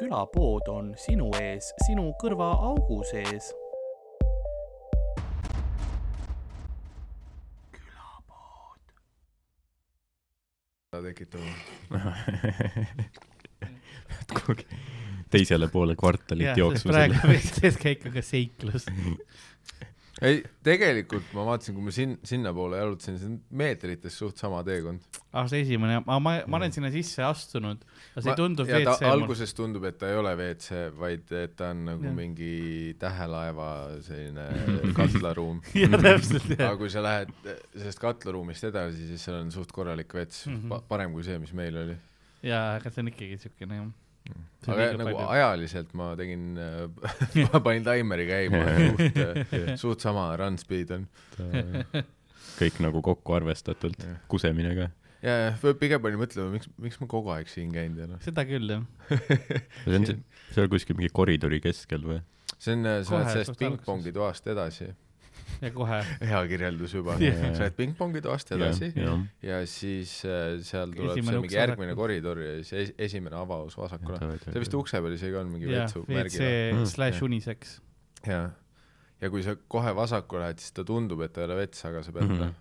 külapood on sinu ees, sinu kõrvaaugu sees. tekitama. kuhugi teisele poole kvartalit jooksma praegu eeskäik on ka seiklus. ei, tegelikult ma vaatasin, kui ma sin-, sinnapoole jalutasin, see on meetrites suht sama teekond. ah, see esimene, ma, ma, ma olen sinna sisse astunud, aga see tundub ja ta WC mul. alguses tundub, et ta ei ole WC, vaid et ta on nagu ja. mingi tähelaeva selline katlaruum. jah, täpselt, aga kui sa lähed sellest katlaruumist edasi, siis seal on suht korralik vets mm. -hmm. parem kui see, mis meil oli. jaa, aga see on ikkagi siukene jah. aga nagu ajaliselt ma tegin, ma panin taimeri käima ja suht, suht sama run speed on. kõik nagu kokku arvestatult kusemine ka. ja, ja pigem panin mõtlema, miks, miks ma kogu aeg siin käinud ja noh, seda küll jah. see on see- seal kuskil mingi koridori keskel või? see on, sa oled sellest pingpongi toast edasi, ja kohe. hea kirjeldus juba Jah. sa lähed pingpongi toast edasi jah, ja siis äh, seal tuleb Esimene see mingi järgmine vasakule. koridor ja siis es- esimene avaus vasakule. see vist ukse peal isegi on mingi jah, vetsu WC. Mm. slash Jah. unisex. ja, ja kui sa kohe vasakule lähed, siis ta tundub, et ta ei ole vets, aga sa pead mm -hmm.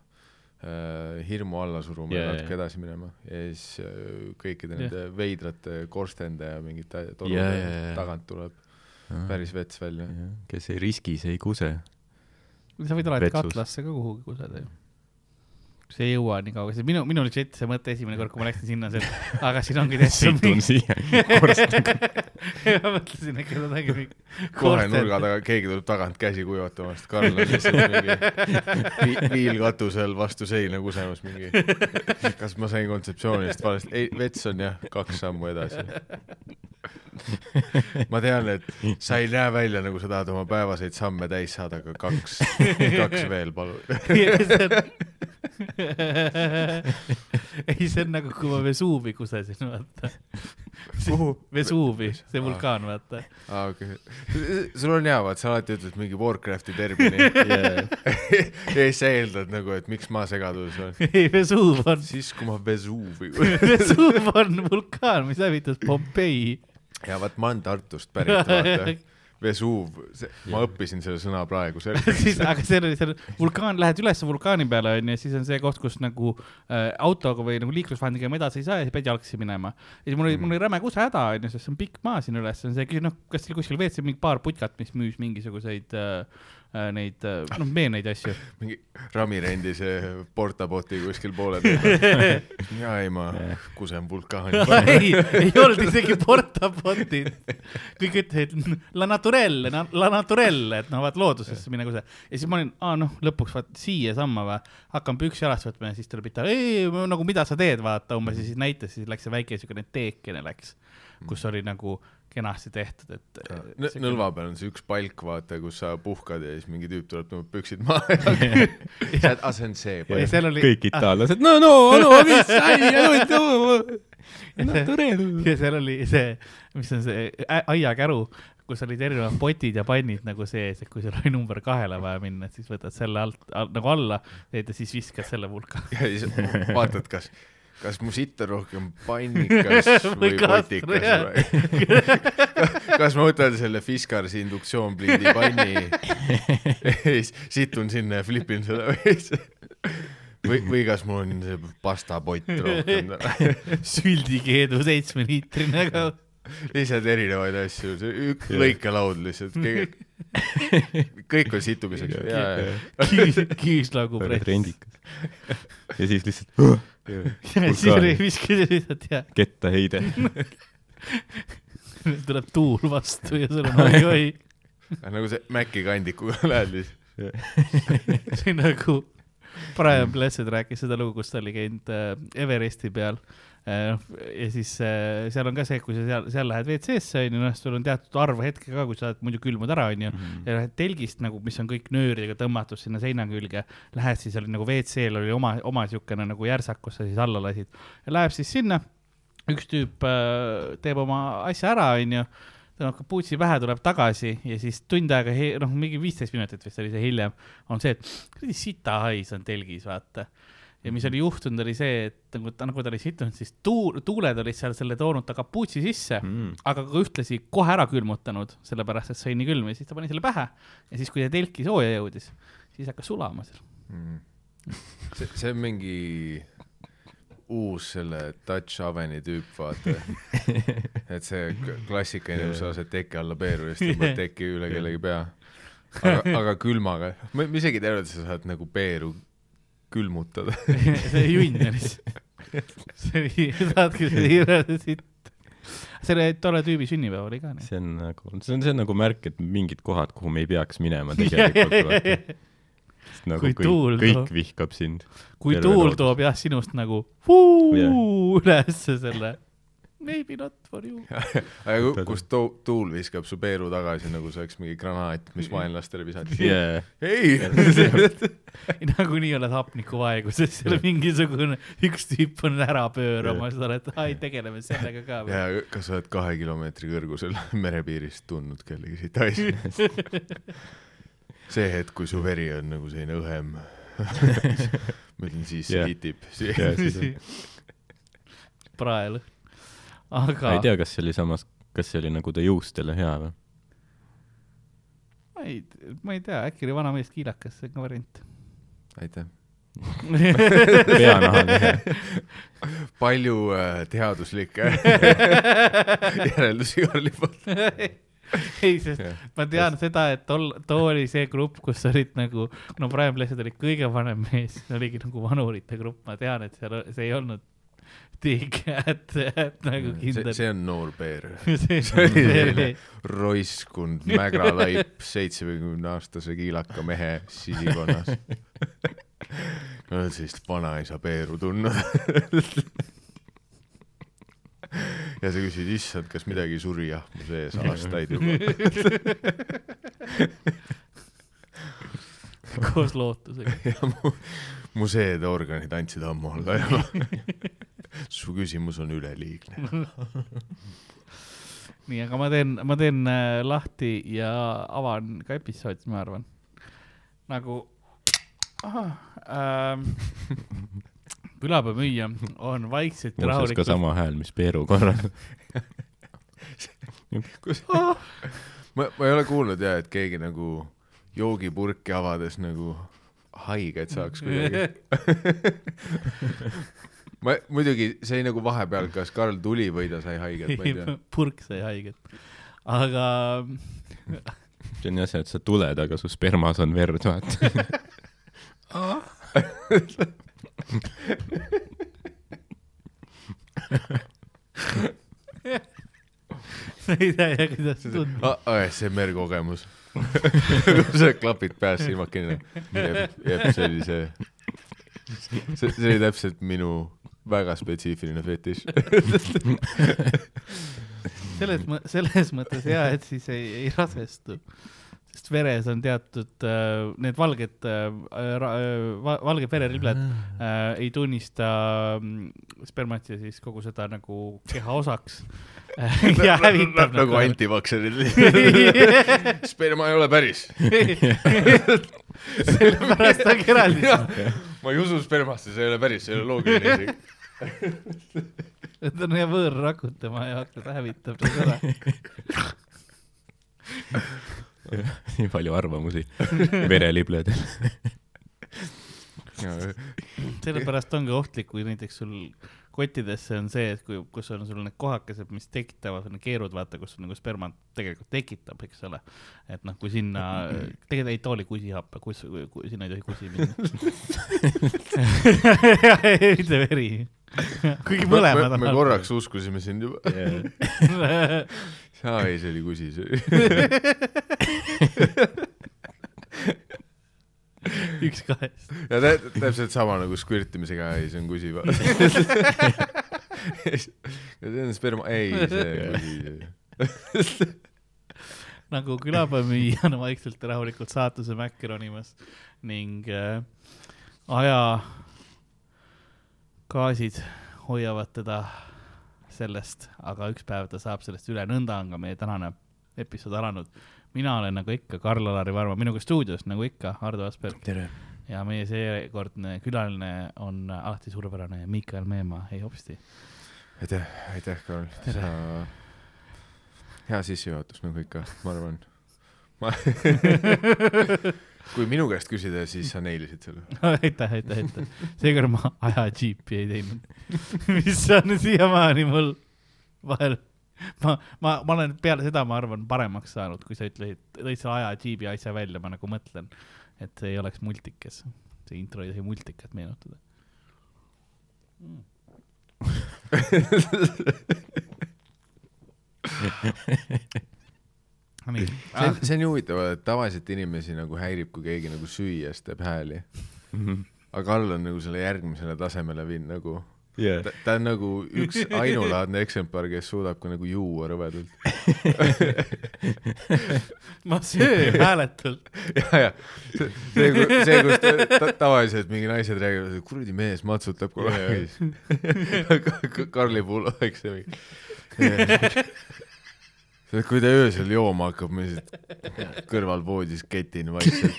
Äh, hirmu alla suruma Jaa, ja natuke edasi minema ja siis äh, kõikide Jah. nende veidrate korstende ja mingite Jaa, jaa, torude jaa. tagant tuleb päris vets välja. kes ei riski, see ei kuse. sa võid alati katlasse ka kuhugi kuseda ju. See ei jõua nii kaua, see minu, minul oli see mõte esimene kord, kui ma läksin sinna, see, aga siin ongi tehtud situn siia korstnaga. ma mõtlesin, äkki nad ongi mingi kohe nurga taga, keegi tuleb tagant käsi kuivatama, sest Karl on lihtsalt mingi vi- viilkatusel vastu seina kusemas mingi. kas ma sain kontseptsioonist valesti? ei, vets on jah, kaks sammu edasi. ma tean, et sa ei näe välja nagu sa tahad oma päevaseid samme täis saada, aga kaks, kaks veel palun. ei, see on nagu, kui ma Vesuuvi kusesin, vaata. Vesuuvi, see vulkaan, vaata. aa, okei. sul on hea, vaat sa alati ütled mingi Warcrafti termini ja siis sa eeldad nagu, et miks ma segaduses olen. ei, Vesuuv on, siis, kui ma Vesuvi Vesuuv on vulkaan, mis hävitas Pompei. ja vaat ma olen Tartust pärit, vaata. Vesuv, ma õppisin selle sõna praegu siis, aga see oli, see oli vulkaan, lähed üles vulkaani peale onju, siis on see koht, kus nagu äh, autoga või nagu liiklusvahendiga enam edasi ei saa ja siis pead jalgsi minema. ja siis mul oli, mul oli räme kusehäda onju, sest see on pikk maa siin üles, on see, noh, kas teil kuskil WC mingi paar putkat, mis müüs mingisuguseid äh, neid äh,, noh, meeneid asju. mingi Rami rendis eh, portaboti kuskil poole peal. ja ei, ma kusen vulkaani. ei, ei olnud isegi portabotid. kõik ütlesid la naturelle, la naturelle, et noh, vaat loodusesse mine kuse. ja siis ma olin, aa noh, lõpuks vaat siiasamma või, hakkan püksi jalast võtma ja siis tuleb Ita, ei nagu mida sa teed, vaata umbes ja siis näitas, siis läks see väike siukene teekene läks, kus oli nagu kenasti tehtud, et. nõlva peal on see üks palk, vaata, kus sa puhkad ja siis mingi tüüp tuleb, tõmbab püksid maha ja sa, aa, see on see palk. oli, kõik itaallased, no no no mis sai, naturel. ja seal oli see, mis on see aiakäru, kus olid erinevad potid ja pannid nagu sees, et kui sul oli number kahele vaja minna, et siis võtad selle alt al, nagu alla, teed ja siis viskad selle vulka. ja siis vaatad, kas, kas mu sitt on rohkem pannikas või potikas või? Kas ma võtan selle Fiskarsi induktsioonpliidi panni? Ja siis situn sinna ja flipin seda või või, või kas mul on see pastapott rohkem? Süldikeedu seitsmeliitrine ka. lihtsalt erinevaid asju, see üks lõikelaud lihtsalt, kõik on situmiseks küüslaugu väga press. trendikas. ja siis lihtsalt siis oli, viskasid lihtsalt ja kettaheide. tuleb tuul vastu ja sul on oi-oi. nagu see Maci kandikuga lähed lihtsalt. see on nagu Brian Blessed rääkis seda lugu, kus ta oli käinud äh, Everesti peal. Ja siis äh, seal on ka see, kui sa seal, seal lähed WC-sse onju, noh, sul on teatud arv hetke ka, kui sa oled muidu külmud ära onju. ja lähed telgist nagu, mis on kõik nööridega tõmmatud sinna seina külge, lähed siis oli nagu WC-l oli oma, oma siukene nagu järsak, kus sa siis alla lasid ja läheb siis sinna. üks tüüp äh, teeb oma asja ära, onju ta hakkab puutsi pähe, tuleb tagasi ja siis tund aega, noh, mingi viisteist minutit vist oli see hiljem, on see, et kuradi sita hais on telgis, vaata. Ja mis oli juhtunud, oli see, et nagu ta, nagu ta oli sittunud, siis tuul, tuuled olid seal selle toonud ta kapuutsi sisse mm., mm.. aga ka ühtlasi kohe ära külmutanud, sellepärast et sai nii külm ja siis ta pani selle pähe ja siis, kui ta telki sooja jõudis, siis hakkas sulama seal. see, see on mingi uus selle touch oven'i tüüp, vaata. et see k- klassikaline, kus sa lased teki alla peeru ja siis tõmbad teki üle kellegi pea. aga, aga külmaga, ma isegi teadnud, et sa saad nagu peeru külmutada. see junioris. see oli, saadki selle hirmsa sitt. selle tolle tüübi sünnipäev oli ka see on nagu, see on, see on nagu märk, et mingid kohad, kuhu me ei peaks minema tegelikult. nagu Kui kõik tuul, kõik toob. vihkab sind. kui tuul loodus. toob jah sinust nagu fuu ülesse selle maybe not for you. aga ku- kus tu- tuul viskab su peeru tagasi, nagu see oleks mingi granaat, mis vaenlastele visati. Yeah. ei, nagunii oled hapnikuvaeguses, seal mingisugune, üks tüüp on ära pööramas, sa oled, ai, tegeleme sellega ka ja kas sa oled kahe kilomeetri kõrgusel merepiirist tundnud kellegi siit asja? see hetk, kui su veri on nagu selline õhem. ma ütlen, siis see Jah. hitib. Ja on- prael. ma aga ei tea, kas see oli samas, kas see oli nagu ta juustele hea või? ma ei, ma ei tea, äkki oli vanamees kiilakas, see on ka variant. aitäh. peanahal ehe. palju äh, teaduslikke järeldusi Karli poolt. ei, sest Jah. ma tean seda, et tol, too oli see grupp, kus olid nagu, no Brian Blessed oli kõige vanem mees, oligi nagu vanurite grupp, ma tean, et seal, see ei olnud tiig, et, et nagu kindel. see on noor peer. see, see selline roiskunud mägralaip seitsmekümne aastase kiilaka mehe sisikonnas. olen sellist vanaisa peeru tundnud. ja sa küsid, issand, kas midagi suri jah, mu sees aastaid juba. koos lootusega. mu, mu seedeorganid andsid ammu alla juba. Su küsimus on üleliigne. nii, aga ma teen, ma teen äh, lahti ja avan ka episoodi, ma arvan. nagu, ähm, külapäevamüüja on vaikselt ja muuseas ka rahulikult. sama hääl, mis Peeru korral. kus ma, ma ei ole kuulnud ja, et keegi nagu joogipurki avades nagu haiget saaks kuidagi. Ma muidugi, see oli nagu vahepeal, kas Karl tuli või ta sai haiget, ma ei tea. purk sai haiget. aga see on jah see, et sa tuled, aga su spermas on verd, vaata. sa ei tea, kuidas tundub. ASMR kogemus. sa klapid peas silmad kinni. jep, jep, see oli see. see, see oli täpselt minu väga spetsiifiline fetiš. selles mõ-, selles mõttes hea, et siis ei, ei rasestu. sest veres on teatud äh,, need valged äh,, ra,, äh, va, valged vereribled äh, ei tunnista mm, spermat ja siis kogu seda nagu keha osaks äh, ja hävitab nagu. antivakserid. sperma ei ole päris. sellepärast ongi eraldi. ma ei usu spermasse, see ei ole päris, see ei ole loogiline isegi. Et on hea võõrrakud tema jaoks, ta hävitab seda. nii palju arvamusi verelibledel. sellepärast ongi ohtlik, kui näiteks sul kottidesse on see, et kui, kus on sul need kohakesed, mis tekitavad, need keerud, vaata, kus nagu sperma tegelikult tekitab, eks ole. et noh, kui sinna, tegelikult ei, too oli kusihappe, kus, kui sinna ei tohi kusi minna. mitte veri. kuigi mõlemad me korraks uskusime sind juba. aa ei, see oli kusi, see oli. üks kahest. ja tä- täpselt sama nagu skvirtimisega, ei see on kusi. see on sperma, ei see on kusi. nagu külapäevamüüja on vaikselt ja rahulikult saatuse mäkke ronimas ning äh, aja gaasid hoiavad teda sellest, aga üks päev ta saab sellest üle, nõnda on ka meie tänane episood alanud. Mina olen nagu ikka Karl-Alari Varma, minuga stuudios nagu ikka Hardo Asperg ja meie seekordne külaline on alati suurepärane Miikael Meemaa, hei hopsti. aitäh, aitäh, Karl, sa, hea sissejuhatus nagu ikka, ma arvan. ma, kui minu käest küsida, siis sa neilisid selle. aitäh, aitäh, aitäh. seekord ma ajajiipi ei teinud, mis on siiamaani mul vahel, ma, ma, ma olen peale seda, ma arvan, paremaks saanud, kui sa ütlesid, tõid selle ajajiibi asja välja, ma nagu mõtlen, et see ei oleks multikas. see intro ei tohi multikat meenutada mm. nii see on, see on nii huvitav, et tavaliselt inimesi nagu häirib, kui keegi nagu süües teeb hääli. aga Karl on nagu selle järgmisele tasemele viinud nagu, jah, ta, ta on nagu üks ainulaadne eksemplar, kes suudab ka nagu juua rõvedalt. ma söön hääletult. ja, ja see, see, see, kus ta, ta, tavaliselt mingi naised räägivad, kuradi mees matsutab kogu aeg. Karli puhul oleks see mingi. kui ta öösel jooma hakkab, ma lihtsalt kõrval voodis ketin vaikselt.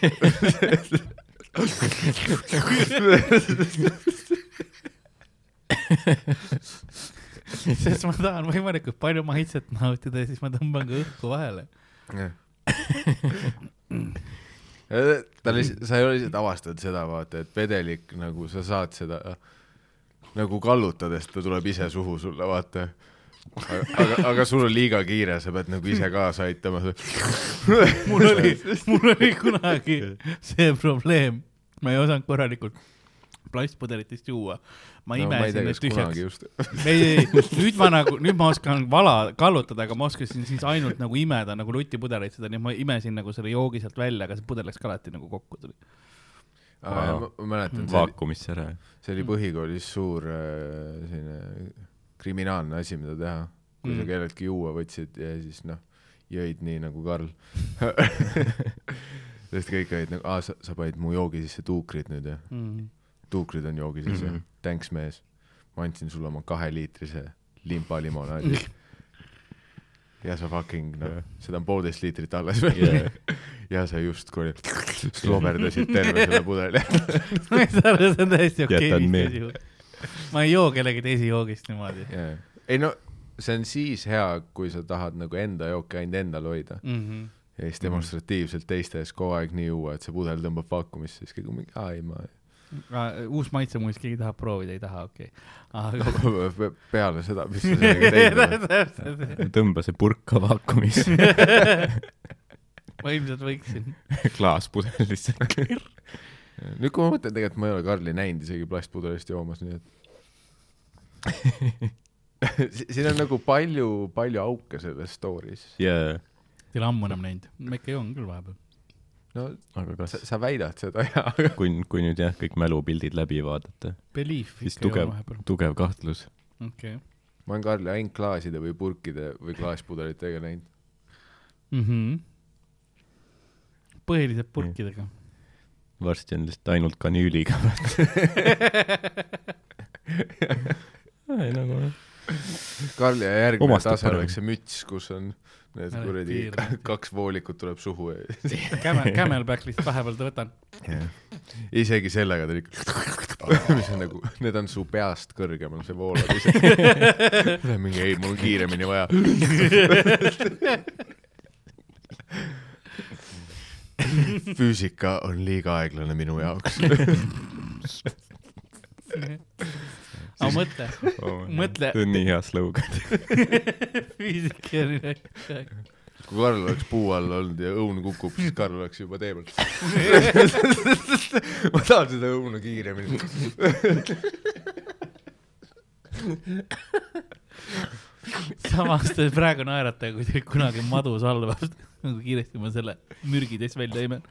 Sest ma tahan võimalikult palju maitset nautida ja siis ma tõmban ka õhku vahele. ta lihtsalt, sa ei ole lihtsalt avastanud seda, vaata, et vedelik nagu sa saad seda nagu kallutades, ta tuleb ise suhu sulle, vaata. aga, aga, aga sul on liiga kiire, sa pead nagu ise kaasa aitama. mul oli, mul oli kunagi see probleem, ma ei osanud korralikult plastpudelitest juua. ma no imesin need tühjaks. ei, ei, nüüd ma nagu, nüüd ma oskan vala, kallutada, aga ma oskasin siis ainult nagu imeda nagu lutipudeleid seda, nii et ma imesin nagu selle joogi sealt välja, aga see pudel läks ka alati nagu kokku tuli. ma ma mäletan, see oli, vaakumisse ära. see oli põhikoolis suur äh, selline kriminaalne asi, mida teha. kui sa Mm. kelleltki juua võtsid ja siis noh, jõid nii nagu Karl. sest kõik olid nagu, aa, sa, sa panid mu joogi sisse tuukrid nüüd jah? Tuukrid on joogi sisse mm. -hmm. thanks mees. ma andsin sulle oma kaheliitrise limpa limonaadi. ja sa fucking noh Jah., seda on poolteist liitrit alles veel Jah. ja sa just kuradi sloberdasid terve selle pudeli. ma ei saa aru, see on täiesti okei okay, ma ei joo kellegi teise joogist niimoodi yeah. ei no see on siis hea, kui sa tahad nagu enda jooki ainult endal hoida mm. -hmm. ja siis demonstratiivselt teiste ees kogu aeg nii juua, et see pudel tõmbab vaakumisse, siis keegi on mingi, aa ei ma uus maitse muuseas, keegi tahab proovida, ei taha, okei okay. Pe- peale seda, mis sa sellega aga. tõmba see purk ka vaakumisse, ma ilmselt võiksin. klaaspudel lihtsalt. nüüd, kui ma mõtlen, tegelikult ma ei ole Karli näinud isegi plastpudelist joomas, nii et Si- siin on nagu palju, palju auke selles story's. jaa, Ei ole ammu enam näinud, ma ikka joon küll vahepeal. No aga kas sa, sa väidad seda ja, aga kui, kui nüüd jah, kõik mälupildid läbi vaadata, Belief siis tugev tugev kahtlus. okei. ma olen Karli ainult klaaside või purkide või klaaspudelitega näinud. Mhm. põhiliselt purkidega. varsti on lihtsalt ainult kanüüliga. ei nagu jah. Karli ja järgmine tase oleks see müts, kus on need kuradi kaks voolikut tuleb suhu ja Camel, Camelback lihtsalt vahepeal võtan. isegi sellega ta ikka, mis on nagu, need on su peast kõrgemal, see voolab ise. mingi ei, mul on kiiremini vaja. füüsika on liiga aeglane minu jaoks. aga mõtle, Mõtle- see on nii hea slogan. füüsika on üle kogu aeg. kui Karl oleks puu all olnud ja õun kukub, siis Karl oleks juba tee peal. ma tahan seda õuna kiiremini. samas te praegu naerate, kui teil kunagi madu salvab, nagu kiiresti ma selle mürgitäis välja imen.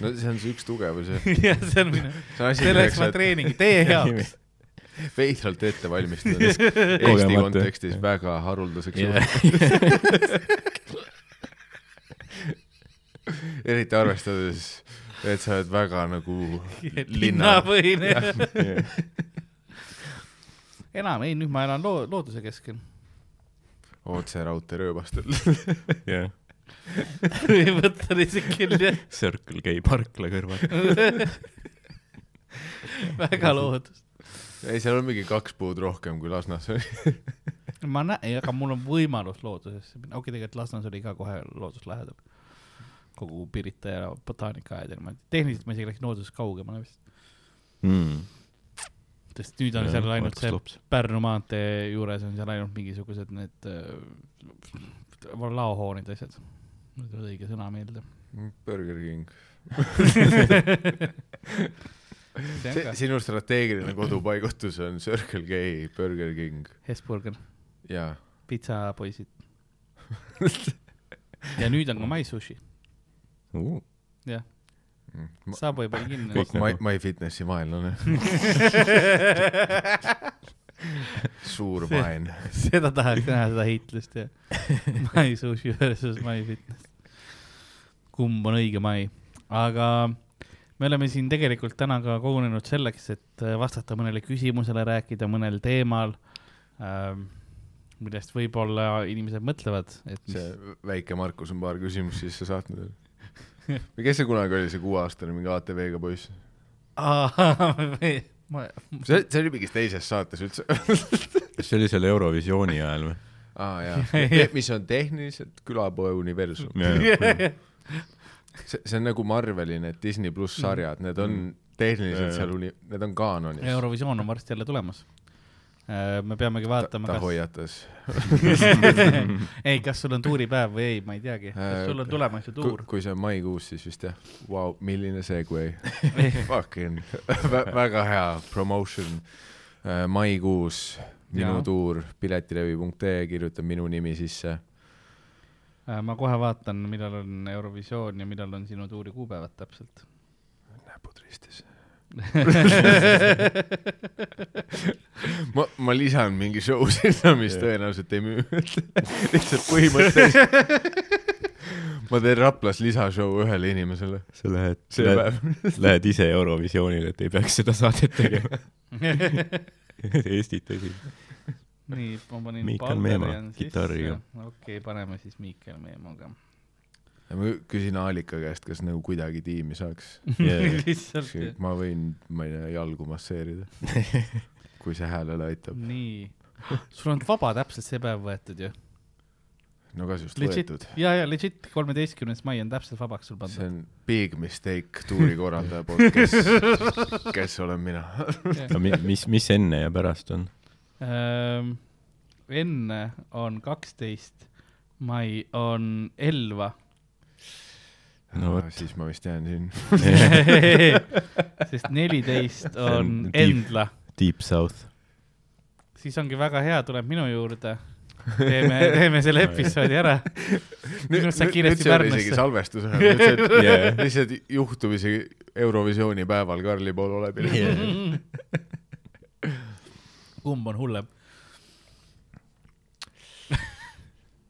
No see on see üks tugevus jah. jah, see on minu, selleks ma treeningi teie jaoks. veidralt ette valmistunud. Eesti kontekstis väga haruldaseks juhuks. eriti arvestades, et sa oled väga nagu linna, linnapõhine. enam ei, nüüd ma elan loo-, looduse keskel. otse raudtee rööbastel. jah, ei võta lihtsalt küll jah, Circle K parkla kõrval. väga loodust. ei, seal on mingi kaks puud rohkem kui Lasnas oli. ma näen, aga mul on võimalus loodusesse minna, okei, tegelikult Lasnas oli ka kohe loodus lähedal. kogu Pirita ja botaanikaaed ja niimoodi, tehniliselt ma isegi läksin loodusest kaugemale vist, Mm. sest nüüd on seal ainult see Pärnu maantee juures on seal ainult mingisugused need äh, laohooned ja asjad. Mul ei tule õige sõna meelde. Burger King. see sinu strateegiline kodupaigutus on Circle K, Burger King Hesburger, ja pitsapoisid. ja nüüd on ka My Sushi, Uh, jah, mm, Subway pani kinni Kõik. My, My Fitnessi vaenlane. suur vaen. seda tahaks näha, seda heitlust ja My Sushi versus My Fitness. kumb on õige My, aga me oleme siin tegelikult täna ka kogunenud selleks, et vastata mõnele küsimusele, rääkida mõnel teemal ähm,, millest võib-olla inimesed mõtlevad, et mis see väike Markus on paar küsimust sisse saatnud. või kes see kunagi oli, see kuueaastane mingi ATV-ga poiss? ma, see, see oli mingis teises saates üldse. kas see oli selle Eurovisiooni ajal või? aa jaa, mis on tehniliselt külapoe universum. see, see on nagu Marveli need Disney pluss sarjad, need on tehniliselt Jaa, seal uni-, need on kaanonis. Eurovisioon on varsti jälle tulemas. Me peamegi ta, vaatama, ta kas hoiatas. ei, kas sul on tuuripäev või ei, ma ei teagi, kas sul on tulemas ju kui, tuur? kui see on maikuus, siis vist jah, vau, milline segway. Fucking väga hea promotion. maikuus minu Jaa. tuur, piletilevi.ee, kirjutan minu nimi sisse. Äh, ma kohe vaatan, millal on Eurovisioon ja millal on sinu tuuri kuupäevad täpselt. näpud ristis. ma, ma lisan mingi show sinna, mis tõenäoliselt ei müü. lihtsalt põhimõtteliselt. ma teen Raplas lisashow ühele inimesele. sa lähed, lähed, lähed ise Eurovisioonile, et ei peaks seda saadet tegema. Eestit esi. nii, ma panin Miikal Meemaa kitarriga.. okei okay,, paneme siis Miikal Meemaga. Ma küsin Aalika käest, kas nagu kuidagi tiimi saaks. lihtsalt, ma võin, ma ei tea, jalgu masseerida. kui see häälele aitab. nii. sul on vaba täpselt see päev võetud ju. no kas just Legit võetud?, ja, ja legit, kolmeteistkümnes mai on täpselt vabaks sul see pandud. on big mistake tuuri korraldaja poolt, kes, kes olen mina. aga mi- mis, mis enne ja pärast on? Ähm, enne on kaksteist mai on Elva. No vot. siis ma vist jään siin. sest neliteist See on. Endla, Deep South. siis ongi väga hea, tuleb minu juurde. teeme, teeme selle episoodi ära. Arust saad kiiresti see oli Pärnusse. isegi salvestus, lihtsalt Yeah. lihtsalt juhtumisi Eurovisiooni päeval Karli pool oleb yeah.. kumb on hullem?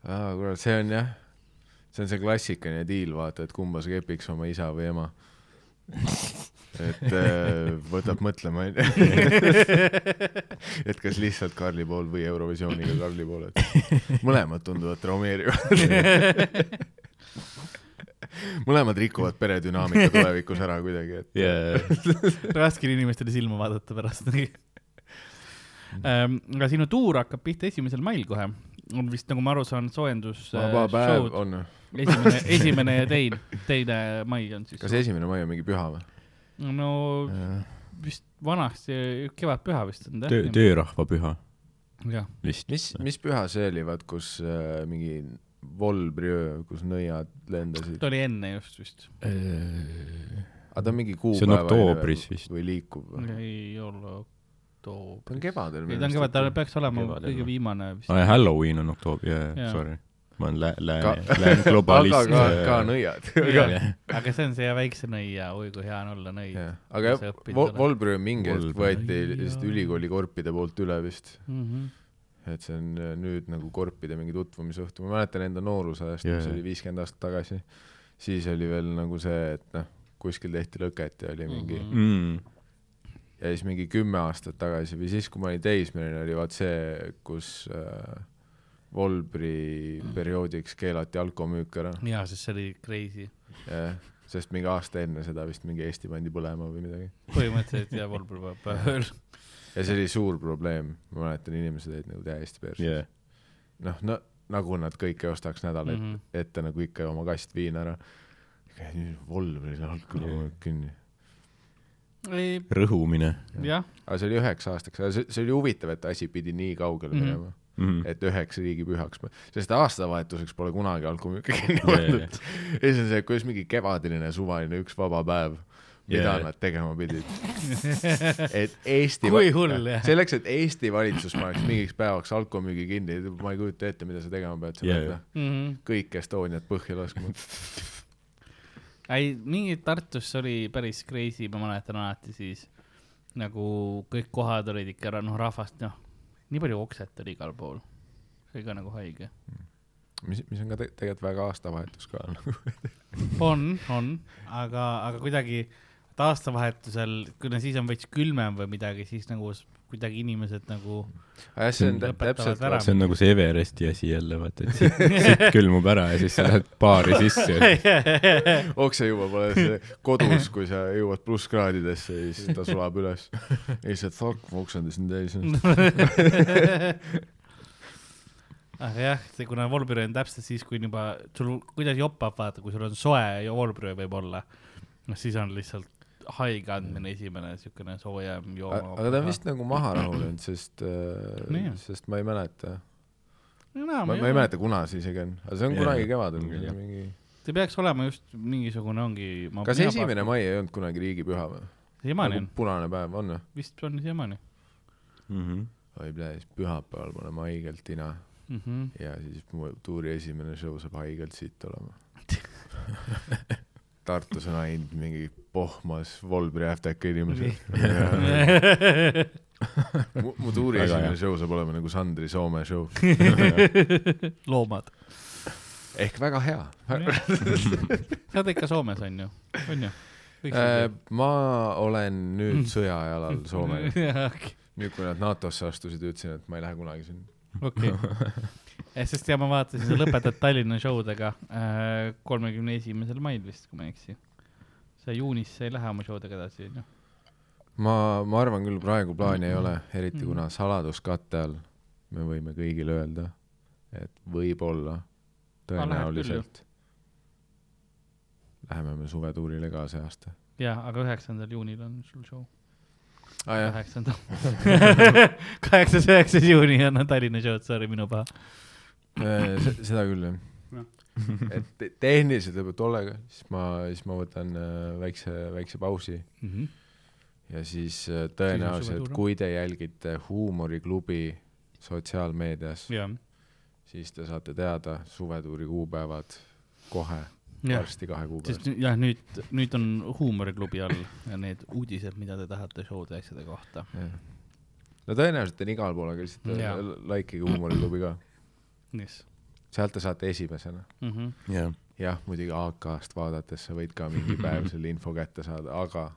aa, kurat, see on jah, see on see klassikaline diil, vaata, et kumba sa kepiks, oma isa või ema. et äh, võtab mõtlema, onju. et kas lihtsalt Karli pool või Eurovisiooniga Karli pool, et mõlemad tunduvad traumeerivad. mõlemad rikuvad peredünaamika tulevikus ära kuidagi, et Yeah. raske on inimestele silma vaadata pärast. aga sinu tuur hakkab pihta esimesel mail kohe. On vist, nagu ma aru saan, soojendus. vaba päev on. esimene, esimene ja teine, teine mai on siis. kas esimene mai on mingi püha või? no vist vanasti kevadpüha vist on töö, töörahvapüha mis, mis püha see oli, vaat kus äh, mingi volbriöö, kus nõiad lendasid ta? oli enne just vist. aga ta on mingi kuupäeva. See on oktoobris vist. või liikuv või? ei ole ta oktoobris. on kevadel. ei, ta on kevad, ta peaks olema Kevadel kõige viimane vist. aa, Halloween on oktoobris, jaa, Jaa. sorry. ma olen lä-, lääne Ka-, lääne globalist. aga ka, ka nõiad. aga see on see väikse nõia, oi kui hea on olla nõi. aga Sa jah õpid Vol- selle- volbriöö mingi hetk võeti lihtsalt ülikooli korpide poolt üle vist. Mhm. et see on äh, nüüd nagu korpide mingi tutvumisõhtu, ma mäletan enda noorusajast yeah., mis oli viiskümmend aastat tagasi, siis oli veel nagu see, et noh, kuskil tehti lõket ja oli mingi mm, Mhm. Ja siis mingi kümme aastat tagasi või siis, kui ma olin teismeline, oli vaat see, kus äh, Volbri perioodiks keelati alkomüük ära, jaa, sest see oli crazy. jah, sest mingi aasta enne seda vist mingi Eesti pandi põlema või midagi. põhimõtteliselt ja Volber peab päeval. ja see oli suur probleem, ma mäletan, inimesed olid nagu täiesti perses yeah.. noh, no nagu nad kõike ostaks nädal ette Mhm. mm, -hmm. ette nagu ikka oma kast viina ära. Volveril alkomüük kinni. ei, rõhumine aga see oli üheks aastaks, see, see oli huvitav, et asi pidi nii kaugele Mhm. minema mm. -hmm. et üheks riigipühaks, sest aastavahetuseks pole kunagi alkomüüki kinni pandud ja siis on see, kuidas mingi kevadiline suvaline üks vaba päev, mida Jaa. nad tegema pidid. et Eesti Kui hull, jah. selleks, et Eesti valitsus paneks mingiks päevaks alkomüügi kinni, ma ei kujuta ette, mida sa tegema pead, Jaa, pead jaa. Mhm. kõik Estoniat põhja laskma. ei, mingi Tartus oli päris crazy, ma mäletan alati siis nagu kõik kohad olid ikka, noh, rahvast, noh, nii palju okset oli igal pool. see oli ka nagu haige. mis, mis on ka te tegelikult väga aastavahetus ka nagu. on, on, aga, aga kuidagi et aastavahetusel, kuna siis on veits külmem või midagi, siis nagu kuidagi inimesed nagu jah, see on täpselt see on nagu see Everesti asi jälle, vaata, et siit, siit külmub ära ja siis sa lähed baari sisse ja okse juba pole see kodus, kui sa jõuad plusskraadidesse ja siis ta sulab üles. ja lihtsalt fuck, mu oksendid on täis. aga jah, see, kuna voolpüri on täpselt siis, kui on juba, sul kuidagi joppab, vaata, kui sul on soe ja voolpüri võib olla, noh siis on lihtsalt haige andmine esimene siukene soojem jooma. aga ta on vist nagu maha rahunenud, sest No äh, sest ma ei mäleta. no,. ma, ma ei mäleta, kuna see isegi on, aga see on Jaa, kunagi kevadel Jah. mingi. see peaks olema just mingisugune ongi. kas esimene mai ei olnud kunagi riigipüha või? siiamaani nagu on, punane päev on või? vist on siiamaani mm. -hmm. oi, siis pühapäeval me oleme haigelt tina mm. -hmm. ja siis mu tuuri esimene show saab haigelt siit olema. Tartus on ainult mingi pohmas Volbri äfteka inimesed. mu, mu tuuri esimene show saab olema nagu Sandri Soome show. loomad. ehk väga hea. sa oled ikka Soomes on ju, on ju? Äh, ma olen nüüd sõjajalal Soomega. okei, nüüd, kui nad NATO-sse astusid, ütlesin, et ma ei lähe kunagi sinna. Sest ja ma vaatasin, sa lõpetad Tallinna show dega kolmekümne esimesel mail vist, kui ma ei eksi. sa juunis sa ei lähe oma show dega edasi, on ju? ma, ma arvan küll, praegu plaani ei ole, eriti Mhm. kuna saladuskatte all me võime kõigile öelda, et võib-olla tõenäoliselt läheme me suvetuurile ka see aasta. jaa, aga üheksandal juunil on sul show. Kaheksandal. kaheksas, üheksas juuni on Tallinna show'd, sorry, minu paha. seda küll jah Jah.. et te- tehniliselt võib-olla tollega, siis ma, siis ma võtan äh, väikse, väikse pausi ja siis äh, tõenäoliselt, kui te jälgite Huumoriklubi sotsiaalmeedias, siis te saate teada suvetuuri kuupäevad kohe, varsti kahe kuu pärast. jah, nüüd, nüüd on huumoriklubi all ja need uudised, mida te tahate show'de ja asjade kohta. no tõenäoliselt on igal pool, aga lihtsalt äh, likeige Huumoriklubi ka, yes.. sealt te saate esimesena. Mm -hmm. jah, jah, muidugi AK-st vaadates sa võid ka mingi päev selle info kätte saada, aga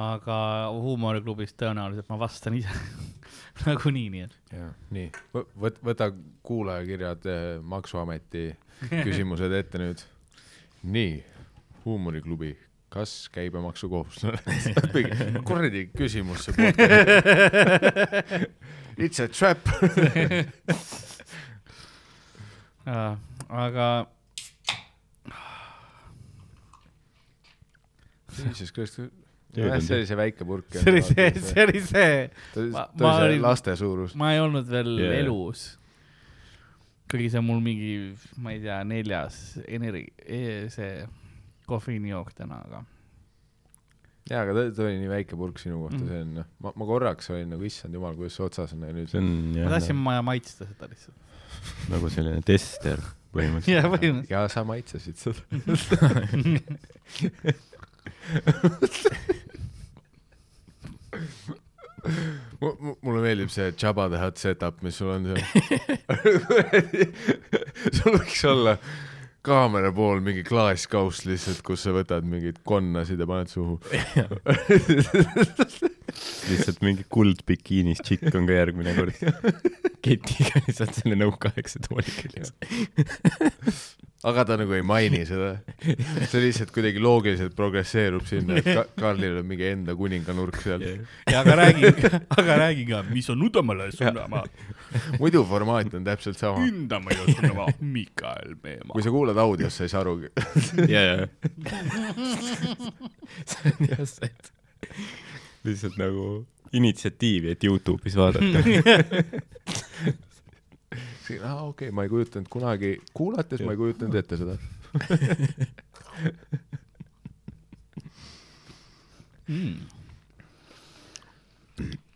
aga huumoriklubis tõenäoliselt ma vastan ise nagunii, nii et. jah, nii, võt-, võta kuulajakirjad eh, Maksuameti küsimused ette nüüd. nii, Huumoriklubi, kas käibemaksukohustuslane? kuradi küsimus see podcast. It's a trap. aga Jesus Christ. Jah, on see oli see väike purk. see oli see, see oli see, ta ma- ta oli see olin- laste suurus. ma ei olnud veel yeah. elus. Kuigi see on mul mingi, ma ei tea, neljas energi-, see kofeiinijook täna, aga jaa, aga ta, ta oli nii väike purk sinu kohta mm., see on, noh, ma, ma korraks olin nagu issand jumal, kuidas see otsas on ja nüüd see on ma jah tahtsin ma maitsta seda lihtsalt. nagu selline tester põhimõtteliselt. jaa, põhimõtteliselt. ja sa maitsesid seda. mulle meeldib see Jabba the Hutt setup, mis sul on seal. sul võiks olla kaamera pool mingi klaaskauss lihtsalt, kus sa võtad mingeid konnasid ja paned suhu. lihtsalt mingi kuldbikiinis tšikk on ka järgmine kord. ketiga lihtsalt selle nõukaaegse tooli küljes. Aga ta nagu ei maini seda. see lihtsalt kuidagi loogiliselt progresseerub sinna, et Ka- Karlil on mingi enda kuninganurk seal. ja aga räägi, aga räägi ka, mis on Udamale suunama, muidu formaat on täpselt sama. Ündamale suunama, Mikael Meemaa kui. sa kuulad audios, sa ei saa arugi. ja, ja. see on jah see, et lihtsalt nagu initsiatiivi, et Youtube'is vaadata. aa okei okay,, ma ei kujutanud kunagi, kuulates ma ei kujutanud ette seda. mm..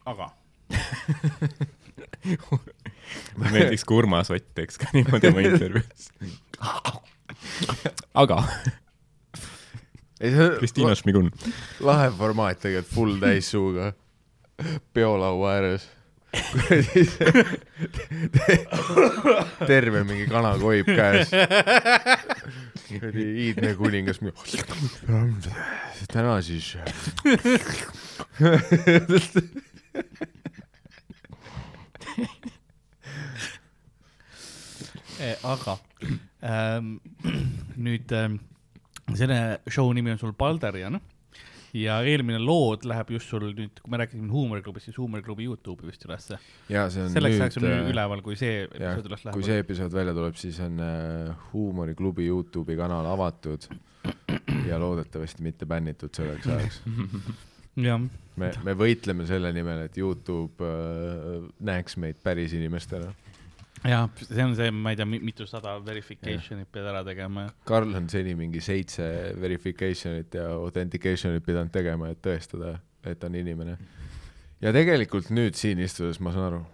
aga meeldiks, kui Urmas Ott teeks ka niimoodi oma intervjuus. aga Kristiina Šmigun. lahe formaat tegelikult, full täis suuga, peolaua ääres. terve mingi kanakoip käes. iidne kuningas, täna siis. Eh, aga ähm, nüüd ähm, selle show nimi on sul Balderian ja eelmine lood läheb just sul nüüd, kui me rääkisime Huumoriklubist, siis Huumoriklubi Youtube'i vist ülesse. selleks ajaks on nüüd äh, üleval, kui see episood üles kui läheb. see episood välja tuleb, siis on äh, Huumoriklubi Youtube'i kanal avatud ja loodetavasti mitte bännitud selleks ajaks. me, me võitleme selle nimel, et Youtube äh, näeks meid päris inimestena. jah, see on see, ma ei tea, mitusada verification'it pead ära tegema Karl on seni mingi seitse verification'it ja authentication'it pidanud tegema, et tõestada, et ta on inimene. ja tegelikult nüüd siin istudes ma saan aru.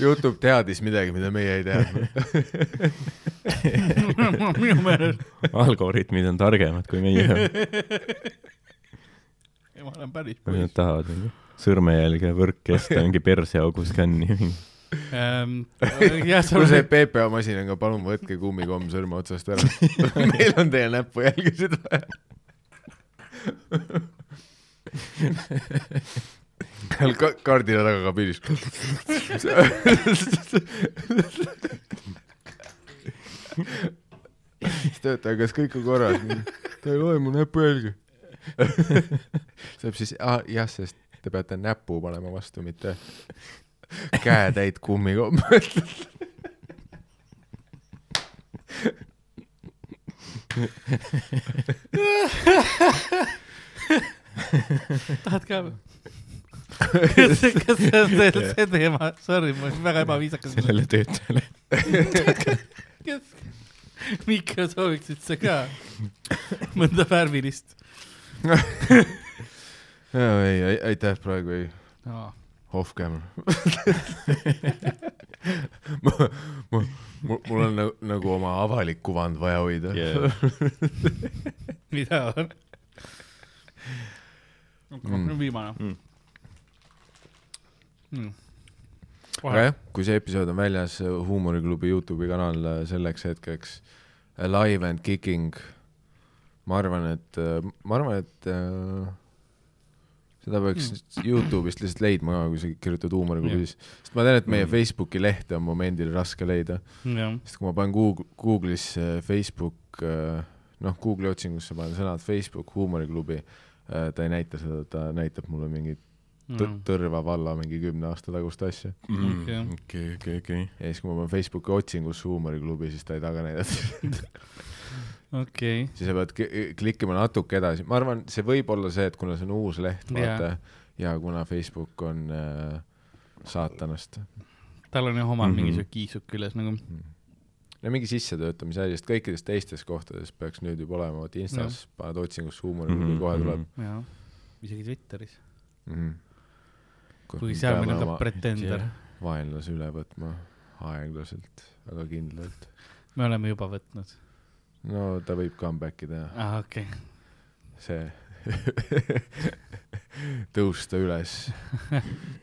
Youtube teadis midagi, mida meie ei teadnud. minu meelest, algoritmid on targemad kui meie. ma olen päris kui nad poiss tahavad sõrmejälge võrk jätta mingi perseaugu skänni. ähm. jah, see on see PPA masin on ka, palun võtke kummikomm sõrme otsast ära. meil on teie näpujälgesid vaja. Ka-, kaardile taga kabiinis. siis töötaja, kas kõik on korras? ta ei loe mu näpujälge. saab siis, jah, sest te peate näpu panema vastu, mitte käetäit kummikomme. tahad ka või? kas, kas see on teil see teema, sorry, ma olen väga ebaviisakas. sellele töötajale. kas Mikko sooviksid sa ka mõnda värvilist ei, ei, aitäh, praegu ei, no.? off camera. ma, ma, mul on nagu, nagu oma avalik kuvand vaja hoida yeah.. mida on? Mm. viimane Mm. mm.. aga jah, kui see episood on väljas, Huumoriklubi Youtube'i kanal äh, selleks hetkeks, Live and Kicking, ma arvan, et, ma arvan, et äh, seda peaks Youtube'ist lihtsalt leidma ka, kui sa kirjutad Huumoriklubi, siis, sest ma tean, et meie Mm. Facebooki lehte on momendil raske leida, sest kui ma panen Google, Google'isse Facebook, noh, Google'i otsingusse panen sõnad Facebook Huumoriklubi, ta ei näita seda, ta näitab mulle mingit Mm. tõ- Tõrva valla mingi kümne aasta tagust asja. Okei. okei, okei, okei. ja siis, kui ma panen Facebooki otsingusse huumoriklubi, siis ta ei taga näidata. okei, siis sa pead ki- klikkima natuke edasi, ma arvan, see võib olla see, et kuna see on uus leht, vaata ja kuna Facebook on äh, saatanast. tal on jah omal Mhm. mingi siuke kiisuk küljes nagu. no mingi sissetöötamise asi, sest kõikides teistes kohtades peaks nüüd juba olema, vot Instas paned otsingusse huumoriklubi, Mhm, kohe tuleb mhm. jah, isegi Twitteris, mm. -hmm. kuigi seal meil on ka pretender. vaenlase üle võtma aeglaselt, aga kindlalt. me oleme juba võtnud. No ta võib comeback'i teha, aa, okei. see tõusta üles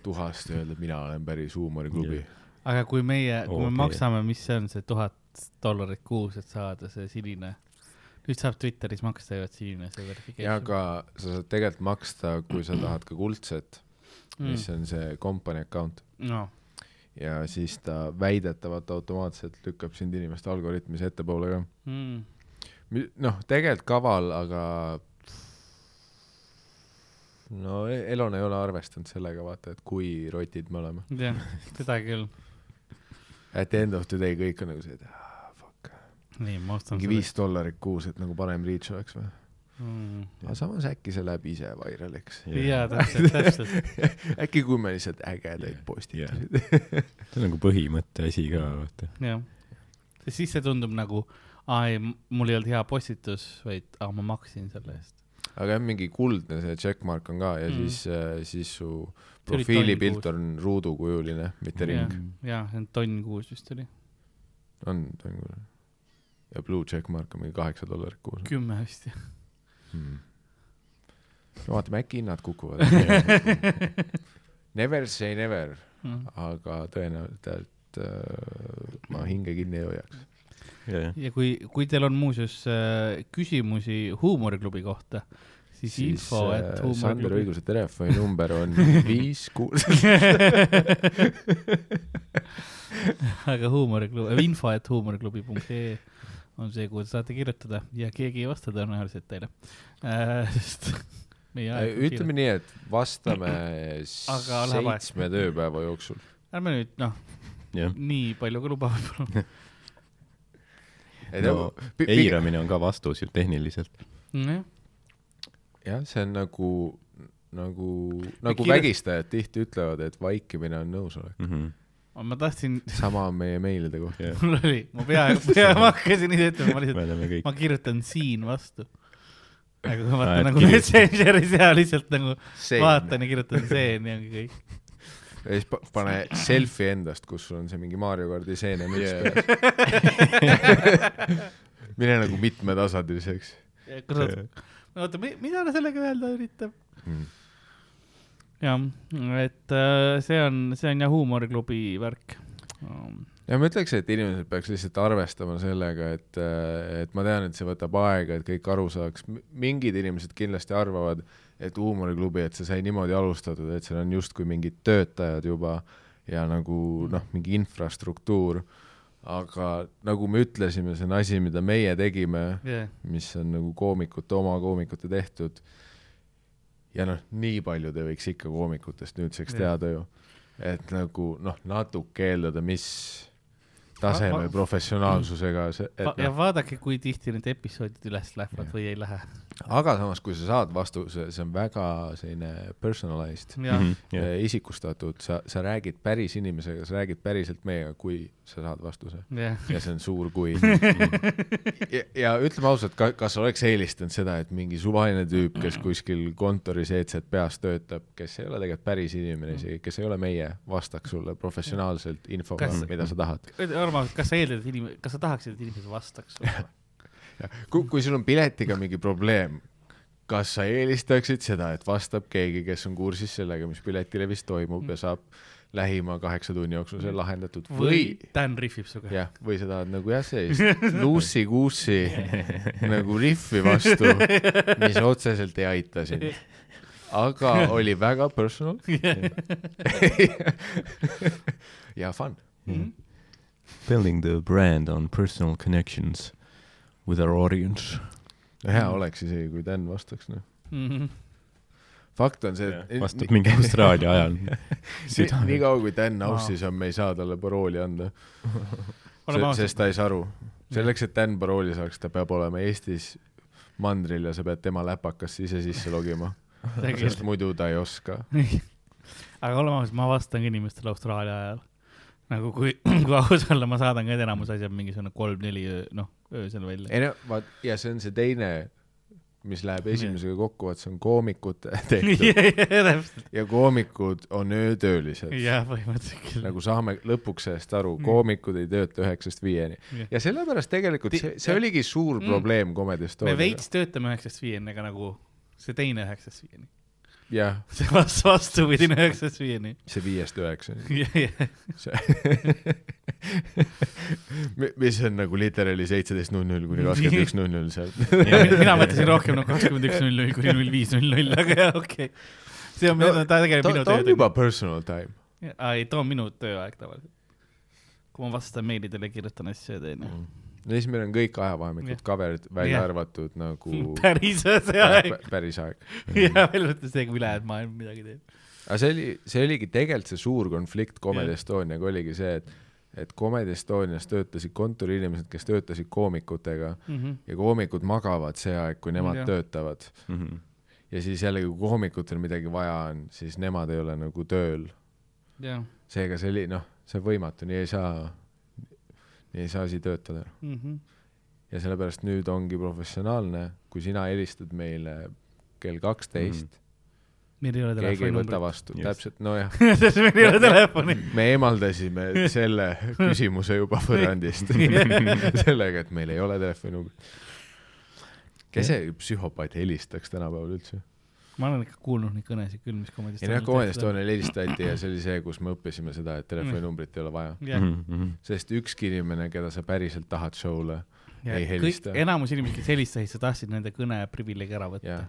tuhast ja öelda, mina olen päris huumoriklubi Jah. aga kui meie, kui me Okei. maksame, mis see on, see tuhat dollarit kuus, et saada see sinine nüüd saab Twitteris maksta ju, et see inimene see ja verification. aga sa saad tegelikult maksta, kui sa tahad ka kuldset, mis mm.. on see company account no ja siis ta väidetavalt automaatselt lükkab sind inimeste algoritmis ettepoole ka. mm.. noh, tegelikult kaval, aga no E- Elon ei ole arvestanud sellega, vaata, et kui rotid me oleme. jah, seda küll. At the end of the day kõik on nagu see, et ah, fuck, nii, ma ostan mingi viis dollarit kuus, et nagu parem reach oleks või. mm.. aga samas äkki see läheb ise vairaliks. jaa, täpselt, täpselt. äkki kui me lihtsalt ägedaid postitusi see on nagu põhimõtte asi ka, vaata. jah. siis see tundub nagu, aa ei, mul ei olnud hea postitus, vaid aa, ma maksin selle eest. aga jah, mingi kuldne see checkmark on ka ja Mm. siis, siis su profiilipilt tonn on ruudukujuline, mitte ring. jaa, see on tonn kuus vist oli, on, on küll. ja blue checkmark on mingi kaheksa dollarit kuus kümme vist jah. hmm.. no vaatame, äkki hinnad kukuvad. Never say never, Mm. aga tõenäoliselt äh, ma hinge kinni ei hoiaks. Ja kui, kui teil on muuseas äh, küsimusi huumoriklubi kohta, siis, siis info, et äh, Sander huumoriklubi. Õiguse telefoninumber on viis kuus. aga huumoriklubi, info, et huumoriklubi.ee on see, kuhu te saate kirjutada ja keegi ei vasta tõenäoliselt teile äh,. sest meie aeg on ütleme nii, et vastame seitsme tööpäeva jooksul. kiire. ärme nüüd noh, nii palju ka luba võib-olla. no eiramine on ka vastus ju tehniliselt. jah, jah, see on nagu, nagu, nagu kirjut- vägistajad tihti ütlevad, et vaikimine on nõusolek. Mhm. ma tahtsin, sama on meie meilide kohta. mul oli, ma peaaegu, peaaegu ma hakkasin ise ütlema, ma lihtsalt, ma kirjutan siin vastu. aga kui ma Aa, vaatan nagu. Messengeris ja lihtsalt nagu see. vaatan ja kirjutan seen ja ongi kõik. Ja siis pa- pane selfie endast, kus sul on see mingi Mario kardi seene müts Yeah. peas. mine nagu mitmetasandiliseks kurat, oota, mida ta sellega öelda üritab? mm.. jah, et äh, see on, see on jah huumoriklubi värk. Ja ma ütleks, et inimesed peaks lihtsalt arvestama sellega, et, et ma tean, et see võtab aega, et kõik aru saaks. mingid inimesed kindlasti arvavad, et huumoriklubi, et see sai niimoodi alustatud, et seal on justkui mingid töötajad juba ja nagu noh, mingi infrastruktuur. aga nagu me ütlesime, see on asi, mida meie tegime, jah, mis on nagu koomikute, oma koomikute tehtud. ja noh, nii palju te võiks ikka koomikutest nüüdseks Jah. teada ju, et nagu noh, natuke eeldada, mis tasemel Va- professionaalsusega see, et ja noh, vaadake, kui tihti need episoodid üles lähevad või ei lähe. aga samas, kui sa saad vastuse, see on väga selline personalized, jah, Eh, isikustatud, sa, sa räägid päris inimesega, sa räägid päriselt meiega, kui sa saad vastuse jah. ja see on suur kui. ja, ja ütleme ausalt, ka, kas oleks eelistanud seda, et mingi suvaline tüüp, kes kuskil kontoris peas töötab, kes ei ole tegelikult päris inimene isegi, kes ei ole meie, vastaks sulle professionaalselt infoga mida sa tahad. Armo, kas sa eeldad, et inimene, kas sa tahaksid, et inimesed vastaks sulle? kui, kui sul on piletiga mingi probleem, kas sa eelistaksid seda, et vastab keegi, kes on kursis sellega, mis piletilevis toimub ja saab lähima kaheksa tunni jooksul see lahendatud või või Dan rihvib sinuga? jah, või sa tahad nagu jah, sellist luussi-kuussi nagu rihvi vastu, mis otseselt ei aita sind. aga oli väga personal ja fun. Building the brand on personal connections with our audience. hea oleks isegi, kui Dan vastaks, noh. Mhm. Fakt on see, vastab mingi Austraalia ajal. nii, kaua kui Dan Aussis on, me ei saa talle parooli anda, sest ta ei saa aru. selleks, et Dan parooli saaks, ta peab olema Eestis mandril ja sa pead tema läpakasse ise sisse logima, sest muidu ta ei oska. aga oleme ausad, ma vastan ka inimestele Austraalia ajal. nagu kui, kui aus olla, ma saadan ka, et enamus on mingisugune kolm-neli öö, noh, öösel välja. ei no vaat ja see on see teine, mis läheb esimesega kokku, et see on koomikute tehtud ja koomikud on öötöölised. jah, põhimõtteliselt küll. nagu saame lõpuks sellest aru, koomikud ei tööta üheksast viieni ja sellepärast tegelikult see, see oligi suur Mm. probleem Comedy me Estoniaga. veits töötame üheksast viieni, aga nagu see teine üheksast viieni. Jah, see vastu, vastupidine üheksast viieni. see viiest üheksani. mis on nagu literaali seitseteist null null kuni kakskümmend üks null null seal. mina mõtlesin rohkem nagu kakskümmend üks null null kuni null viis null null, aga jah, okei okay.. see on No, ta tegeleb minu ta on juba personal time. ei, too on minu tööaeg tavaliselt. kui ma vastan meilidele, kirjutan asju ja teen. Ja siis meil on kõik ajavahemikud covered, välja Jah. arvatud nagu päris aeg. pä- päris aeg. jah, välja arvatud see, kui ülejäänud maailm midagi teeb. aga see oli, see oligi tegelikult see suur konflikt Comedy. Estoniaga oligi see, et et Comedy Estonias töötasid kontoriinimesed, kes töötasid koomikutega ja koomikud magavad see aeg, kui nemad Jah. töötavad. Mhm. ja siis jällegi, kui koomikutel midagi vaja on, siis nemad ei ole nagu tööl. seega see oli, noh, see on võimatu, nii ei saa, nii ei saa asi töötada. Mhm. ja sellepärast nüüd ongi professionaalne, kui sina helistad meile kell kaksteist, meil ei ole keegi ei võta vastu, täpselt, nojah, sest meil ei ole telefoni. me eemaldasime selle küsimuse juba põrandist sellega, et meil ei ole telefoninumbrit. kes see psühhopaat helistaks tänapäeval üldse? Ma olen ikka kuulnud neid kõnesid küll, mis komedist ei noh, Comedy Estonial helistati ja see oli see, kus me õppisime seda, et telefoninumbrit ei ole vaja. jah, Mhm. sest ükski inimene, keda sa päriselt tahad show'le, ja ei helista., enamus inimesed, kes helistasid, sa tahtsid nende kõne privileegi ära võtta jah.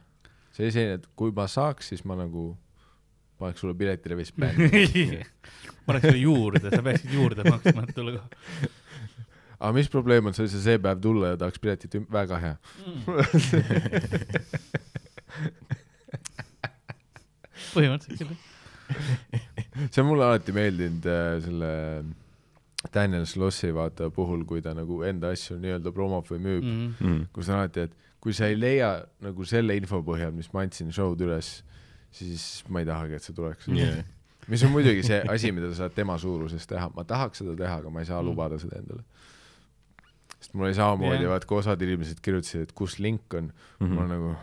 see oli selline, et kui ma saaks, siis ma nagu paneks sulle piletilevis bänni. ma oleks sulle juurde, sa peaksid juurde maksma, et tulla kohale. aga mis probleem on, sa ei saa see päev tulla ja tahaks piletit, väga hea. põhimõtteliselt küll. see on mulle alati meeldinud äh, selle Daniel Slossi vaata puhul, kui ta nagu enda asju nii-öelda promob või müüb mm., Mhm. kus on alati, et kui sa ei leia nagu selle info põhjal, mis ma andsin show'd üles, siis ma ei tahagi, et sa tuleks Yeah. mis on muidugi see asi, mida sa saad tema suuruses teha, ma tahaks seda teha, aga ma ei saa Mm. lubada seda endale. sest mul oli samamoodi yeah., vaat kui osad inimesed kirjutasid, et kus link on mm, -hmm. ma nagu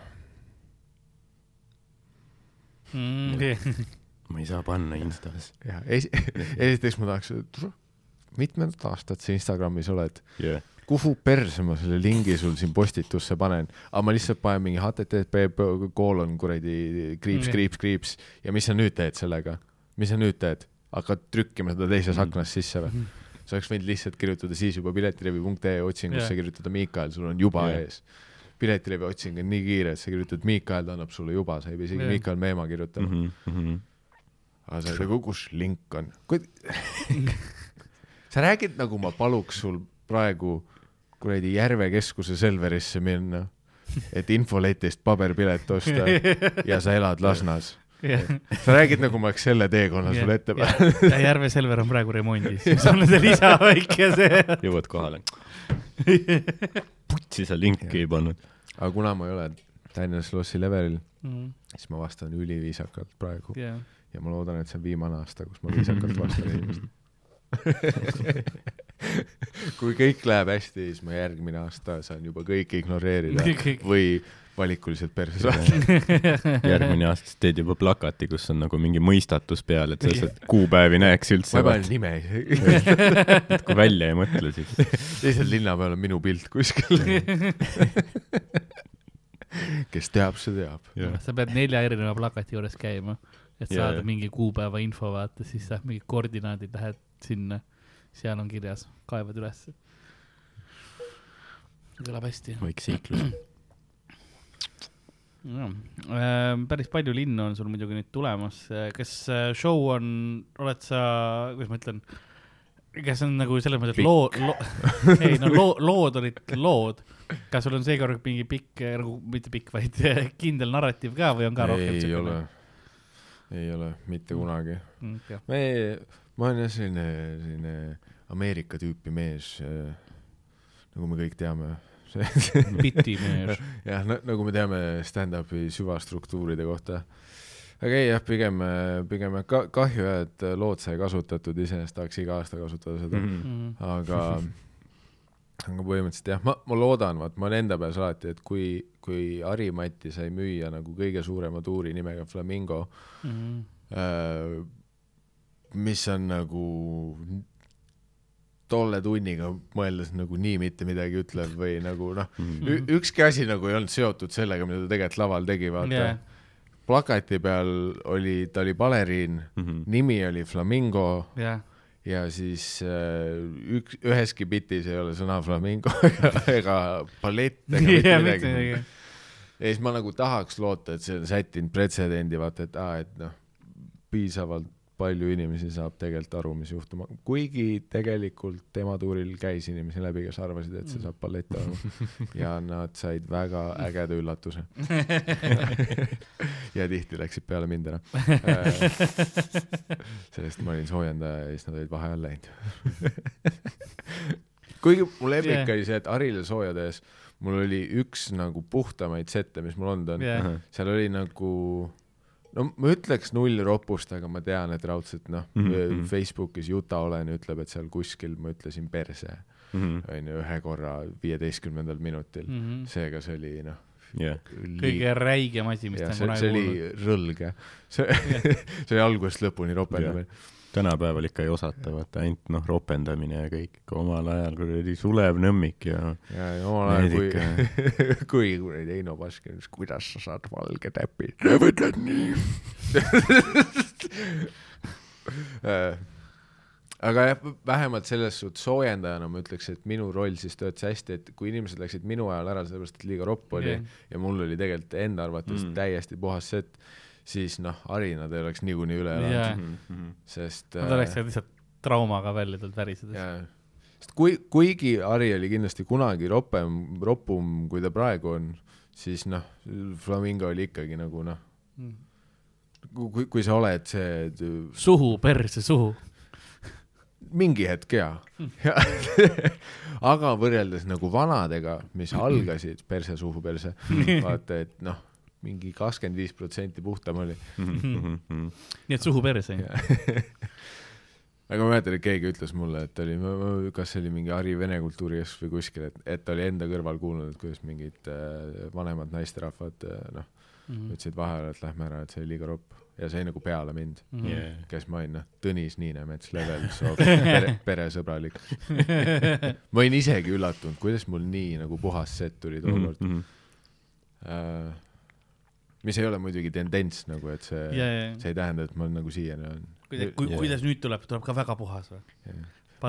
Mhm. ma ei saa panna Instas. jah, esi-, esiteks ma tahaks, mitmendat aastat sa Instagramis oled, jah, kuhu perse ma selle lingi sul siin postitusse panen, aga ma lihtsalt panen mingi http koolon kuradi kriips, Jah. kriips, kriips ja mis sa nüüd teed sellega, mis sa nüüd teed, hakkad trükkima seda teises Mm. aknas sisse või? sa oleks võinud lihtsalt kirjutada siis juba piletilevi.ee otsingusse Jah. kirjutada Miikael, sul on juba Jah. ees. Piletilevi otsing on nii kiire, et sa kirjutad Miikael, ta annab sulle juba, sa ei pea isegi Jah. Miikael Meemaa kirjutama. Mhm. aga sa ei tea, kus link on. sa räägid nagu ma paluks sul praegu kuradi Järve keskuse Selverisse minna, et infoletist paberpilet osta ja sa elad Lasnas. sa räägid nagu ma oleks selle teekonna sulle ette pannud. ja Järve Selver on praegu remondis, sul on see lisa väike see. jõuad kohale. putsi sa linki ei pannud. aga kuna ma ei ole Daniel Slossi levelil, Mhm. siis ma vastan üliviisakalt praegu jah, ja ma loodan, et see on viimane aasta, kus ma viisakalt vastan inimestele. kui kõik läheb hästi, siis ma järgmine aasta saan juba kõike ignoreerida või valikuliselt perse saada. järgmine aasta siis teed juba plakati, kus on nagu mingi mõistatus peal, et sa lihtsalt kuupäevi näeks ma üldse ei, pane nime et kui välja ei mõtle, siis lihtsalt linna peal on minu pilt kuskil. kes teab, see teab. sa pead nelja erineva plakati juures käima, et saada jah. mingi kuupäeva info, vaata, siis saad mingid koordinaadid, lähed sinna, seal on kirjas, kaevad ülesse. kõlab hästi. väike seiklus. päris palju linnu on sul muidugi nüüd tulemas, kas äh, show on, oled sa, kuidas ma ütlen, kas on nagu selles mõttes, et loo, loo, ei no loo, lood olid lood, kas sul on seekord mingi pikk nagu, mitte pikk, vaid kindel narratiiv ka või on ka rohkem ei ole, ei ole mitte kunagi. okay.? me, ma olen jah selline, selline Ameerika tüüpi mees, nagu me kõik teame. biti mees. jah, nagu me teame stand-up'i süvastruktuuride kohta. aga ei jah, pigem, pigem jah, ka kahju jah, et lood sai kasutatud, iseenesest tahaks iga aasta kasutada seda mm. -hmm. aga, aga põhimõtteliselt jah, ma, ma loodan, vaat ma olen enda peas alati, et kui, kui Harimati sai müüa nagu kõige suurema tuuri nimega Flamingo, Äh, mis on nagu tolle tunniga mõeldes nagu nii mitte midagi ütlev või nagu noh, Mhm. ükski asi nagu ei olnud seotud sellega, mida ta tegelikult laval tegi, vaata yeah.. plakati peal oli, ta oli baleriin, Mhm. nimi oli Flamingo jah, ja siis äh, üks, üheski bitis ei ole sõna flamingo ega, ega ballett ega mitte jah, midagi midagi. ja siis ma nagu tahaks loota, et see on sättinud pretsedendi, vaata, et aa, et noh, piisavalt palju inimesi saab tegelikult aru, mis juhtuma, kuigi tegelikult tema tuuril käis inimesi läbi, kes arvasid, et see saab ballett olema ja nad said väga ägeda üllatuse. ja tihti läksid peale mind ära. sest ma olin soojendaja ja siis nad olid vaheajal läinud. kuigi mu lemmik Jah. oli see, et Harile sooja tehes mul oli üks nagu puhtamaid sette, mis mul olnud on jah, seal oli nagu no ma ütleks null ropust, aga ma tean, et raudselt noh mm -hmm. Facebookis Juta Olen ütleb, et seal kuskil ma ütlesin perse Mhm. onju ühe korra viieteistkümnendal minutil mm, Mhm. seega see oli noh jah, kõige räigem asi, mis ta on see, kunagi see oli kuulnud. rõlge, see, see oli algusest lõpuni ropendamine. Tänapäeval ikka ei osata, vaata ainult noh, ropendamine ja kõik, omal ajal kuradi Sulev Nõmmik ja ja, ja omal ajal, kui kui kuradi Heino Baskin ütles, kuidas sa saad valge täpi, sa mõtled nii. aga jah, vähemalt selles suhtes soojendajana ma ütleks, et minu roll siis töötas hästi, et kui inimesed läksid minu ajal ära, sellepärast et liiga ropp oli yeah. ja mul oli tegelikult enda arvates Mm. täiesti puhas set, siis noh, harinad ei oleks niikuinii üle elanud, Mhm. sest Nad oleksid lihtsalt traumaga välja tulnud värisedes. jaa, sest kui, kuigi Ari oli kindlasti kunagi ropem, ropum, kui ta praegu on, siis noh, Flamingo oli ikkagi nagu noh, Mm. kui, kui sa oled see et suhu, perse, suhu. mingi hetk jaa ja. aga võrreldes nagu vanadega, mis algasid perse suhu perse, vaata et noh, mingi kakskümmend viis protsenti puhtam oli. Mhm. nii et suhu perse. aga ma mäletan, et keegi ütles mulle, et oli, kas see oli mingi Hari Vene Kultuurikeskus või kuskil, et, et ta oli enda kõrval kuulnud, et kuidas mingid äh, vanemad naisterahvad äh, noh, Mhm. ütlesid vahele, et lähme ära, et see oli liiga ropp ja see nagu peale mind, Mhm. jah, kes ma olin noh, Tõnis Niinemets level so pere, peresõbralik. ma olin isegi üllatunud, kuidas mul nii nagu puhas set tuli tookord Mhm. äh,. Mis ei ole muidugi tendents nagu, et see ja, see ei tähenda, et ma nagu siiani olen. kuidas, kui, Jaa. kuidas nüüd tuleb, tuleb ka väga puhas või?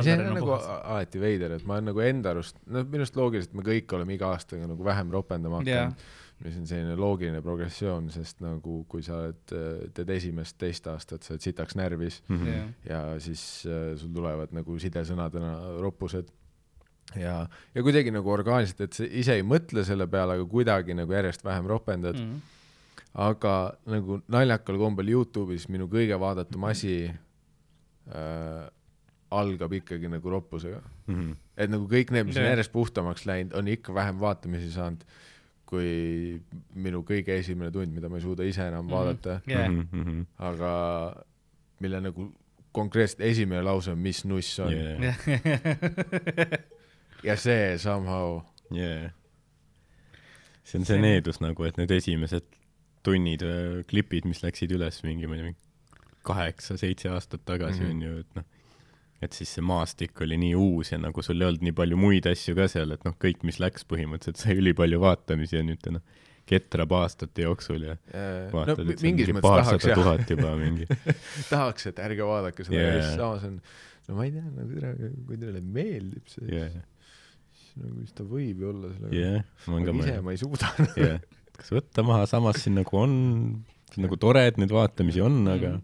see on nagu alati veider, et ma olen nagu enda arust, no minu arust loogiliselt me kõik oleme iga aastaga nagu vähem ropendama hakanud. mis on selline loogiline progressioon, sest nagu kui sa oled, teed esimest, teist aastat, sa oled sitaks närvis Mhm. ja siis äh, sul tulevad nagu sidesõnadena roppused ja, ja kuidagi nagu orgaaniliselt, et sa ise ei mõtle selle peale, aga kuidagi nagu järjest vähem ropendad mm.. Aga nagu naljakal kombel Youtube'is minu kõige vaadatum asi äh, algab ikkagi nagu roppusega. Mhm. et nagu kõik need, mis on järjest puhtamaks läinud, on ikka vähem vaatamisi saanud kui minu kõige esimene tund, mida ma ei suuda ise enam Mhm. vaadata, jah, Mhm. aga mille nagu konkreetselt esimene lause on, mis nuss on yeah. ja see somehow jaa. see on see needus nagu, et need esimesed tunnid, klipid, mis läksid üles mingi, ma ei tea, kaheksa-seitse aastat tagasi Mhm. on ju, et noh, et siis see maastik oli nii uus ja nagu sul ei olnud nii palju muid asju ka seal, et noh, kõik, mis läks põhimõtteliselt sai ülipalju vaatamisi ja nüüd noh, ketrab aastate jooksul ja no vaatad, et on mingis mingi paarsada tuhat juba mingi. tahaks, et ärge vaadake seda yeah., ja siis samas on no ma ei tea, nagu tere, kui teile meeldib see jah, siis nagu siis ta võib ju olla sellega. Ka aga ise ma ei suuda jah, kas võtta maha, samas siin nagu on, nagu tore, et neid vaatamisi on, aga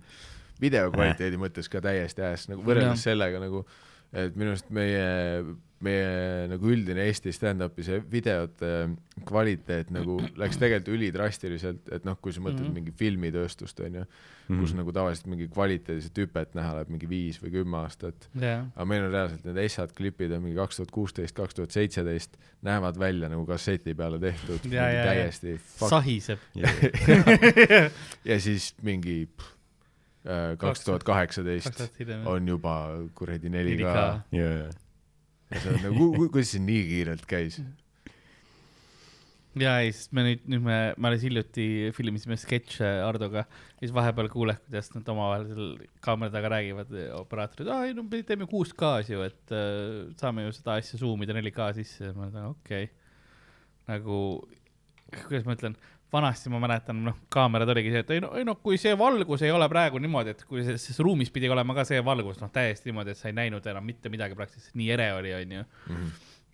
video kvaliteedi mõttes ka täiesti äärest nagu võrreldes sellega nagu et minu arust meie meie nagu üldine Eesti stand-up'i see videote kvaliteet nagu läks tegelikult ülidrastiliselt, et noh, kui sa mõtled mm Mhm. -hmm. mingi filmitööstust onju mm, kus Mhm. nagu tavaliselt mingi kvaliteediset hüpet näha läheb mingi viis või kümme aastat, jah, aga meil on reaalselt need essad klipid on mingi kaks tuhat kuusteist, kaks tuhat seitseteist, näevad välja nagu kasseti peale tehtud, Ja, ja, ja. täiesti fuck sahiseb. ja siis mingi äh, kaks tuhat kaheksateist on juba kuradi 4K 4K. jaa, ja see on nagu, kuidas see nii kiirelt käis? ja ei, sest me nüüd, nüüd me, me alles hiljuti filmisime sketše Hardoga siis vahepeal kuuled, kuidas nad omavahel seal kaamera taga räägivad, operaatorid, aa ei no me teeme 6K-s ju, et äh, saame ju seda asja zoom ida 4K sisse ja ma mõtlen, okei okay.. nagu, kuidas ma ütlen, vanasti ma mäletan, noh, kaamerad oligi see, et ei no, ei no kui see valgus ei ole praegu niimoodi, et kui ses ruumis pidi olema ka see valgus, noh, täiesti niimoodi, et sa ei näinud enam mitte midagi praktiliselt, nii ere oli, onju.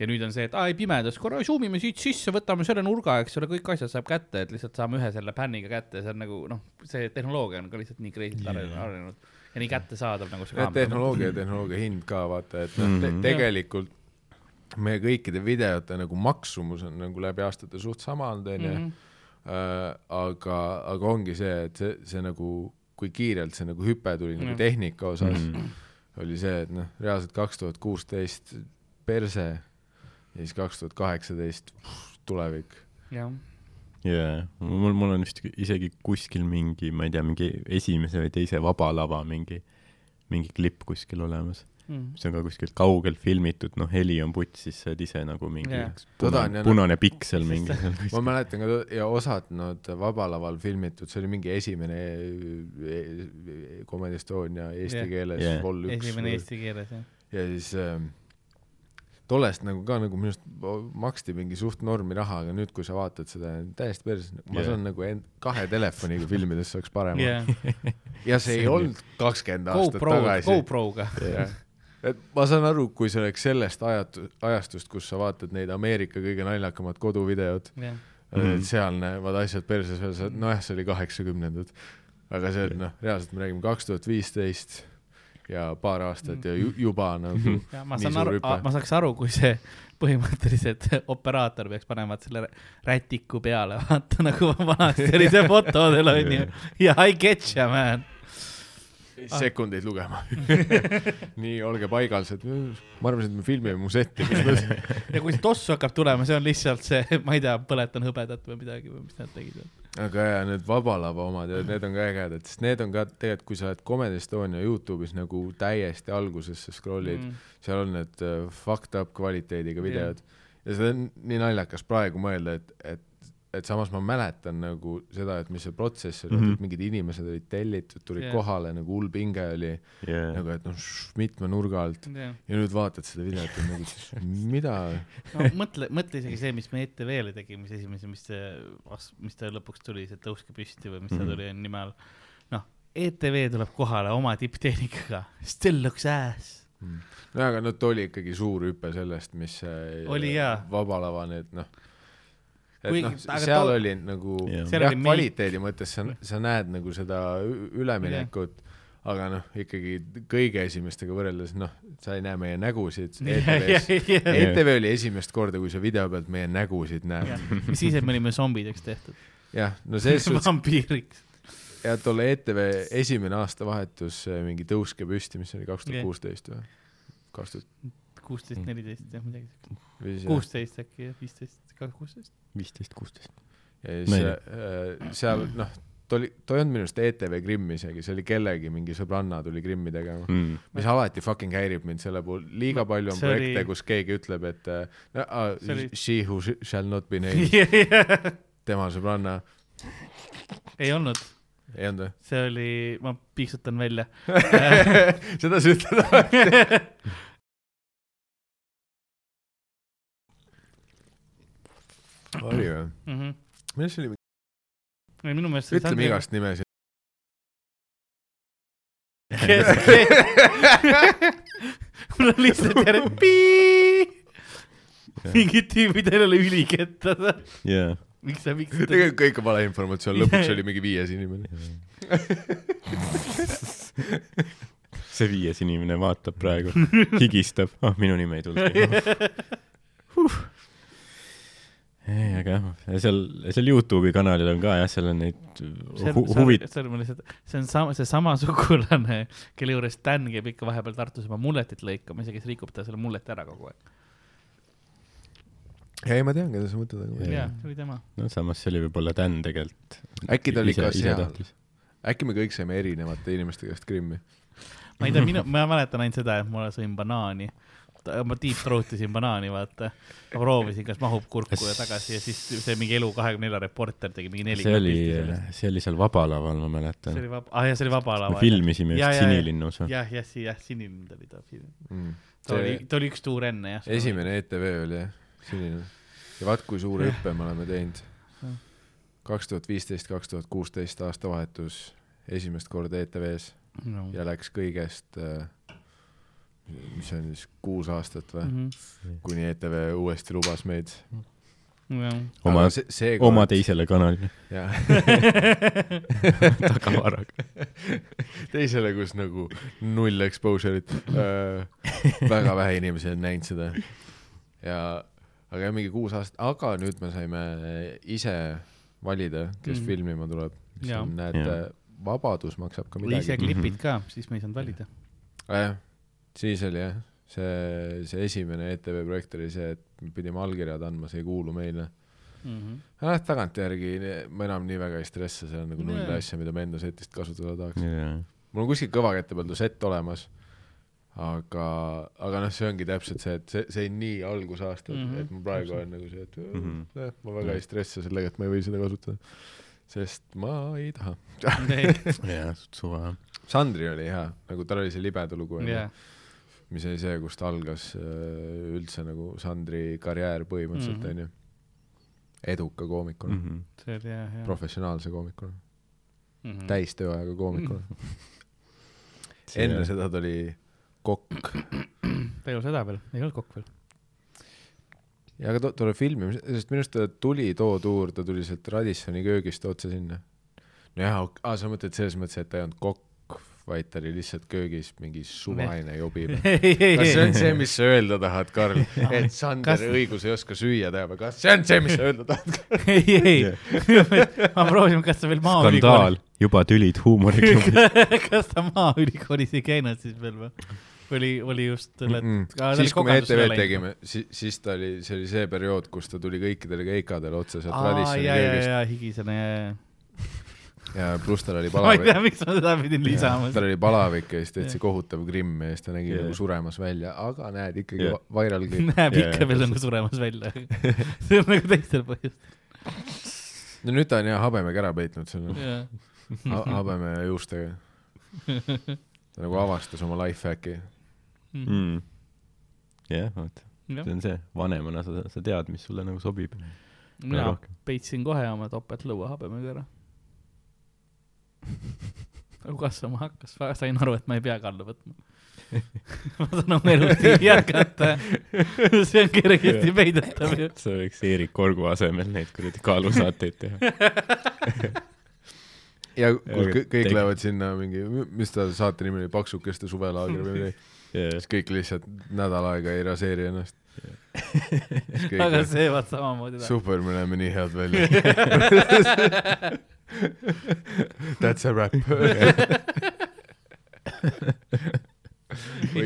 ja nüüd on see, et aa ei pimedas, korra zoom ime siit sisse, võtame selle nurga, eks ole, kõik asjad saab kätte, et lihtsalt saame ühe selle pänniga kätte, see on nagu noh, see tehnoloogia on ka lihtsalt nii crazy'lt arenenud arenenud ja nii kättesaadav nagu see kaamera. tehnoloogia ja tehnoloogia hind ka vaata, et noh te, Mhm. tegelikult meie kõikide videote nagu maksumus on nagu läbi aastate suht sama olnud onju Mhm. aga, aga ongi see, et see, see nagu, kui kiirelt see nagu hüpe tuli nagu Jah. tehnika osas mm, oli see, et noh, reaalselt kaks tuhat kuusteist perse ja siis kaks tuhat kaheksateist tulevik. jah, jaa, mul, mul on vist isegi kuskil mingi, ma ei tea, mingi esimese või teise Vaba Lava mingi, mingi klipp kuskil olemas, Mhm. mis on ka kuskilt kaugelt filmitud, noh, heli on putš, siis sa oled ise nagu mingi on punane, punane piksel mingi seal ma kuskil. mäletan ka ja osad nad Vaba Laval filmitud, see oli mingi esimene eh, Comedy Estonia eesti Jah. keeles Jah. vol üks esimene eesti keeles jah. ja siis ähm, tollest nagu ka nagu minu arust maksti mingi suht normi raha, aga nüüd, kui sa vaatad seda täiesti perses, ma Jah. saan nagu end, kahe telefoniga filmides saaks parem jah, ja see ei See oli- olnud kakskümmend aastat GoPro, tagasi. GoProga. Et ma saan aru, kui see oleks sellest ajatu-, ajastust, kus sa vaatad neid Ameerika kõige naljakamad koduvideod, Mhm. et seal näevad asjad perses veel, sa, nojah, see oli kaheksakümnendad. aga see, noh, reaalselt me räägime kaks tuhat viisteist ja paar aastat ja ju, juba nagu ja ma Nii saan suur aru hüpe., ma saaks aru, kui see põhimõtteliselt operaator peaks panema selle rä- rätiku peale, vaata nagu vanasti oli see fotodel onju. ja I get ya man. Sekundeid lugema. nii, olge paigal, et ma arvasin, et me filmime mu setti, ja kui see tossu hakkab tulema, see on lihtsalt see, ma ei tea, põletan hõbedat või midagi või mis nad tegid. aga jaa, need Vaba Lava omad ja need on ka ägedad, sest need on ka tegelikult, kui sa oled Comedy Estonia Youtube'is nagu täiesti alguses sa scroll'id mm., seal on need uh, fucked up kvaliteediga videod ja see on nii naljakas praegu mõelda, et, et et samas ma mäletan nagu seda, et mis see protsess oli mm, Mhm. -hmm. et mingid inimesed olid tellitud, tulid yeah. kohale nagu hull pinge oli jaa, nagu, et noh, mitme nurga alt ja ja nüüd vaatad seda videot ja nagu, mida no mõtle, mõtle isegi see, mis me ETV-le tegime, see esimese, mis see, mis ta lõpuks tuli, see Tõuske püsti või mis ta Mhm. tuli nime all. noh, ETV tuleb kohale oma tipptehnikaga, still looks ass. no aga no too oli ikkagi suur hüpe sellest, mis see Oli jaa. Vaba Lava need noh, et noh, aga seal too- oli nagu Jah. Kvaliteedi mõttes sa, sa näed nagu seda üleminekut, aga noh, ikkagi kõige esimestega võrreldes noh, sa ei näe meie nägusid ETV-s. ETV oli esimest korda, kui sa video pealt meie nägusid näed. mis siis, et me olime zombideks tehtud, jah, no selles suhtes vampiiriks. ja tolle ETV esimene aastavahetus mingi tõuske püsti, mis oli kaks tuhat kuusteist või? kaks tuhat kuusteist, neliteist jah, midagi siukest, kuusteist äkki viisteist, kuusteist. viisteist, kuusteist. ja siis äh, seal noh, ta oli, ta ei olnud minu arust ETV Krimm isegi, see oli kellegi mingi sõbranna tuli Krimmi tegema. Mm. mis alati fucking häirib mind selle puhul, liiga palju on see oli- projekte, kus keegi ütleb, et uh, See oli- she who sh- shall not be named, tema sõbranna, ei olnud, ei olnud või? see oli, ma piiksutan välja. seda sa ütled alati. oli või? Mhm. millest see oli? minu meelest. ütleme. igast nimesid. mul on lihtsalt järjest pii. mingid tüübid ei ole ülikettad. jaa, miks sa, miks sa. tegelikult kõik on valeinformatsioon, lõpuks oli mingi viies inimene. see viies inimene vaatab praegu, higistab, ah minu nimi ei tulnud huh.. ei, aga jah, seal, seal Youtube'i kanalil on ka jah, seal on neid hu huvit-, see on lihtsalt, see on sama, see sama sugulane, kelle juures Dan käib ikka vahepeal Tartus oma mulletit lõikamas ja kes rikub ta selle mulleti ära kogu aeg. ei, ma tean, keda sa mõtled, aga jaa see oli tema. no samas see oli võib-olla Dan tegelikult. äkki ta oli ka seal, äkki me kõik saime erinevate inimeste käest Krimmi. ma ei tea, minu, ma mäletan ainult seda, et ma sõin banaani. Ma deep throat isin banaani, vaata. ma proovisin, kas mahub kurku ja tagasi ja siis see mingi Elu24 reporter tegi mingi neli see oli, see oli seal Vaba Laval, ma see mäletan oli. vaba, ah jah, see oli Vaba Lava. me filmisime Ja, just ja, ja. Sinilinnus. jah, jah, jah, sinilind oli ta film. Mm. ta oli see, ta oli üks tuur enne jah. esimene ETV oli jah, sinine. ja vaat kui suure hüppe me oleme teinud. kaks tuhat viisteist, kaks tuhat kuusteist aastavahetus esimest korda ETV-s no.. ja läks kõigest, mis see on siis, kuus aastat või, Mhm. kuni ETV uuesti lubas meid. oma, see, see oma teisele kanalile, jah, tagavaraga. teisele, kus nagu null exposure'it äh,. väga vähe inimesi on näinud seda. ja, aga jah, mingi kuus aastat, aga nüüd me saime ise valida, kes Mhm. mm. filmima tuleb. näete vabadus maksab ka või ise midagi. klipid ka, siis me ei saanud valida. jah, siis oli jah, see, see esimene ETV projekt oli see, et me pidime allkirjad andma, see ei kuulu meile. Mhm. noh, tagantjärgi ma enam nii väga ei stressa, see on nagu null Jaa. asja, mida me enda setist kasutada tahaks. jaa, mul on kuskil kõvakätte peal set olemas, aga, aga noh, see ongi täpselt see, et see, see on nii algusaastad mm, Mhm, -hmm, et ma praegu täpselt. olen nagu see, et Mhm. mm -hmm. ma väga ei stressa sellega, et ma ei või seda kasutada. sest ma ei taha. jaa, suva. Sandri oli hea, nagu tal oli see libedu lugu jah, mis oli see, kust algas äh, üldse nagu Sandri karjäär põhimõtteliselt Mhm. onju. eduka koomikuna mm, see oli jah, -hmm. jah. professionaalse koomikuna, Mhm. täistööajaga koomikuna mm. -hmm. enne seda ta oli kokk ta ei olnud seda veel, ei olnud kokk veel. ja aga to- tore film, sest minu arust ta tuli too tuur, ta tuli sealt Radissoni köögist otse sinna. nojah, aa sa mõtled selles mõttes, et ta ei olnud kokk, vaid ta oli lihtsalt köögis mingi suvaline jobi. kas see on see, mis sa öelda tahad, Karl, et Sander Kas- õigus ei oska süüa teha või kas see on see, mis sa öelda tahad? ei, ei, ma proovisin, kas ta veel skandaal Maaülikoolis,, juba tülid huumoriklubis. kas ta Maaülikoolis ei käinud siis veel või? oli, oli just, Mm -mm. siis, kui me ETV-d tegime, siis, siis ta oli, see oli see periood, kus ta tuli kõikidele keikadele otse sealt aa, Radissoni ja, ja, köögist ja higisene ja, ja, pluss tal oli ma ei tea, palavik. miks ma seda pidin lisama. tal oli palavik ja siis täitsa kohutav grimm ja siis ta nägi Jah. nagu suremas välja, aga näed ikkagi yeah. viral clip. näeb Jaa, ikka veel nagu suremas välja. see on nagu teistel põhjustel. no nüüd ta on jah habemega ära peitnud selle ha habeme juustega. ta nagu avastas oma life hack'i. Mm. jah, jah see. on see, vanemana sa, sa tead, mis sulle nagu sobib. mina peitsin kohe oma topeltlõua habemega ära. kasvama hakkas, sain aru, et ma ei pea kallu võtma. ma saan oma elustiili jätkata. see on kergesti peidetav ju. see võiks Eerik Korgu asemel neid kuradi kaalusaateid teha. ja kus kõik, kõik tegi- lähevad sinna mingi, mis ta saate nimi oli, Paksukeste suvelaager või midagi. siis kõik lihtsalt nädal aega ei raseeri ennast. Aga see vaat samamoodi super, me näeme nii head välja. That's a rap.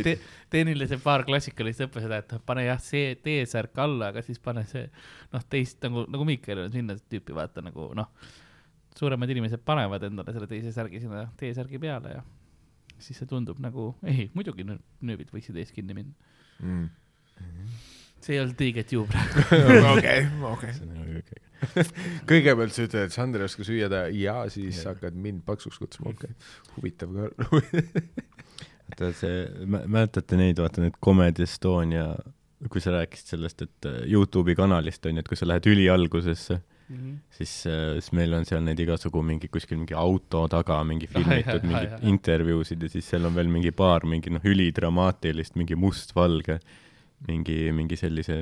Te, Teenile see paar klassikalist õppe seda, et noh, pane jah, see T-särk alla, aga siis pane see noh, teist nagu, nagu Miikel on sinna tüüpi vaata nagu noh, suuremad inimesed panevad endale selle teise särgi sinna T-särgi peale ja siis see tundub nagu, ei, muidugi nöö- nööbid võiksid ees kinni minna. Mm. See ei olnud õiget ju praegu. okei, okei. kõigepealt sa ütled, et Sander ei oska süüa teha ja siis Jah. hakkad mind paksuks kutsuma, okei okay.. huvitav ka. vaata see, mäletate neid, vaata need Comedy Estonia, kui sa rääkisid sellest, et äh, Youtube'i kanalist on ju, et kui sa lähed ülialgusesse, siis, siis meil on seal neid igasugu mingi kuskil mingi auto taga mingi filmitud mingeid intervjuusid ja siis seal on veel mingi paar mingi noh, ülidramaatilist, mingi mustvalge, mingi, mingi sellise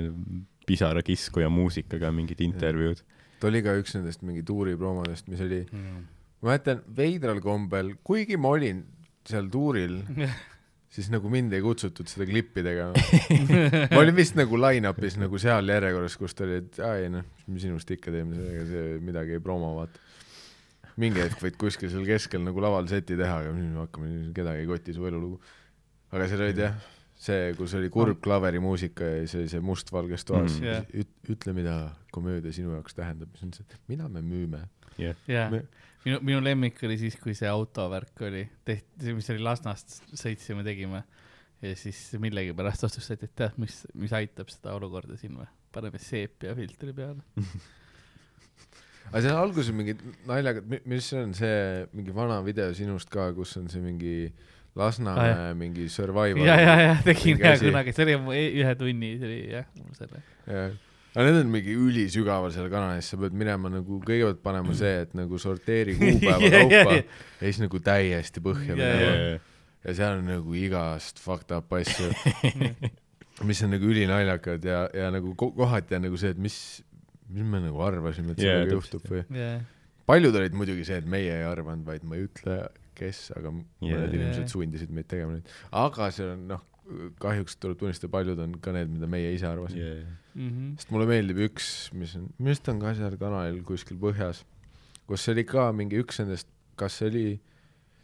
pisarakiskuja muusikaga mingid intervjuud. ta oli ka üks nendest mingi tuuri promodest, mis oli, ma mäletan veidral kombel, kuigi ma olin seal tuuril, siis nagu mind ei kutsutud seda klippi tegema. ma olin vist nagu line-up'is nagu seal järjekorras, kus ta oli, et aa ei noh, mis me sinust ikka teeme, ega see midagi ei promo, vaata. mingi hetk võid kuskil seal keskel nagu laval seti teha, aga nüüd me hakkame, kedagi ei koti su elulugu. aga seal olid jah, see, kus oli kurb klaverimuusika ja siis oli see mustvalges toas Mm. mm. Jah.. Üt, ütle, mida komöödia sinu jaoks tähendab, siis on see, et mida me müüme. jah, jah Me-, minu, minu lemmik oli siis, kui see autovärk oli, tehti, mis oli Lasnast sõitsime, tegime. ja siis millegipärast otsustati, et tead, mis, mis aitab seda olukorda siin või, paneme seepia filtri peale. aga seal alguses mingid naljakad, mis see on see mingi vana video sinust ka, kus on see mingi Lasnamäe Ah, ah, mingi survival. ja, ja, ja tegin jah asi. kunagi, see oli mu e- ühe tunni, see oli jah, mul selle. jah, aga need on mingi ülisügaval seal kanalis, sa pead minema nagu kõigepealt panema see, et nagu sorteeri kuupäeva Yeah, yeah, kaupa yeah. ja siis nagu täiesti põhja Yeah, minema yeah. ja seal on nagu igast fucked up asju, mis on nagu ülinaljakad ja, ja nagu ko- kohati on nagu see, et mis, mis me nagu arvasime, et Yeah, sellega täpselt. juhtub või. jah, paljud olid muidugi see, et meie ei arvanud, vaid ma ei ütle, kes, aga Yeah. mõned inimesed sundisid meid tegema neid. aga see on noh, kahjuks tuleb tunnistada, paljud on ka need, mida meie ise arvasime yeah.. Mhm. sest mulle meeldib üks, mis on, minu arust on ka seal kanalil kuskil põhjas, kus see oli ka mingi üks nendest, kas see oli,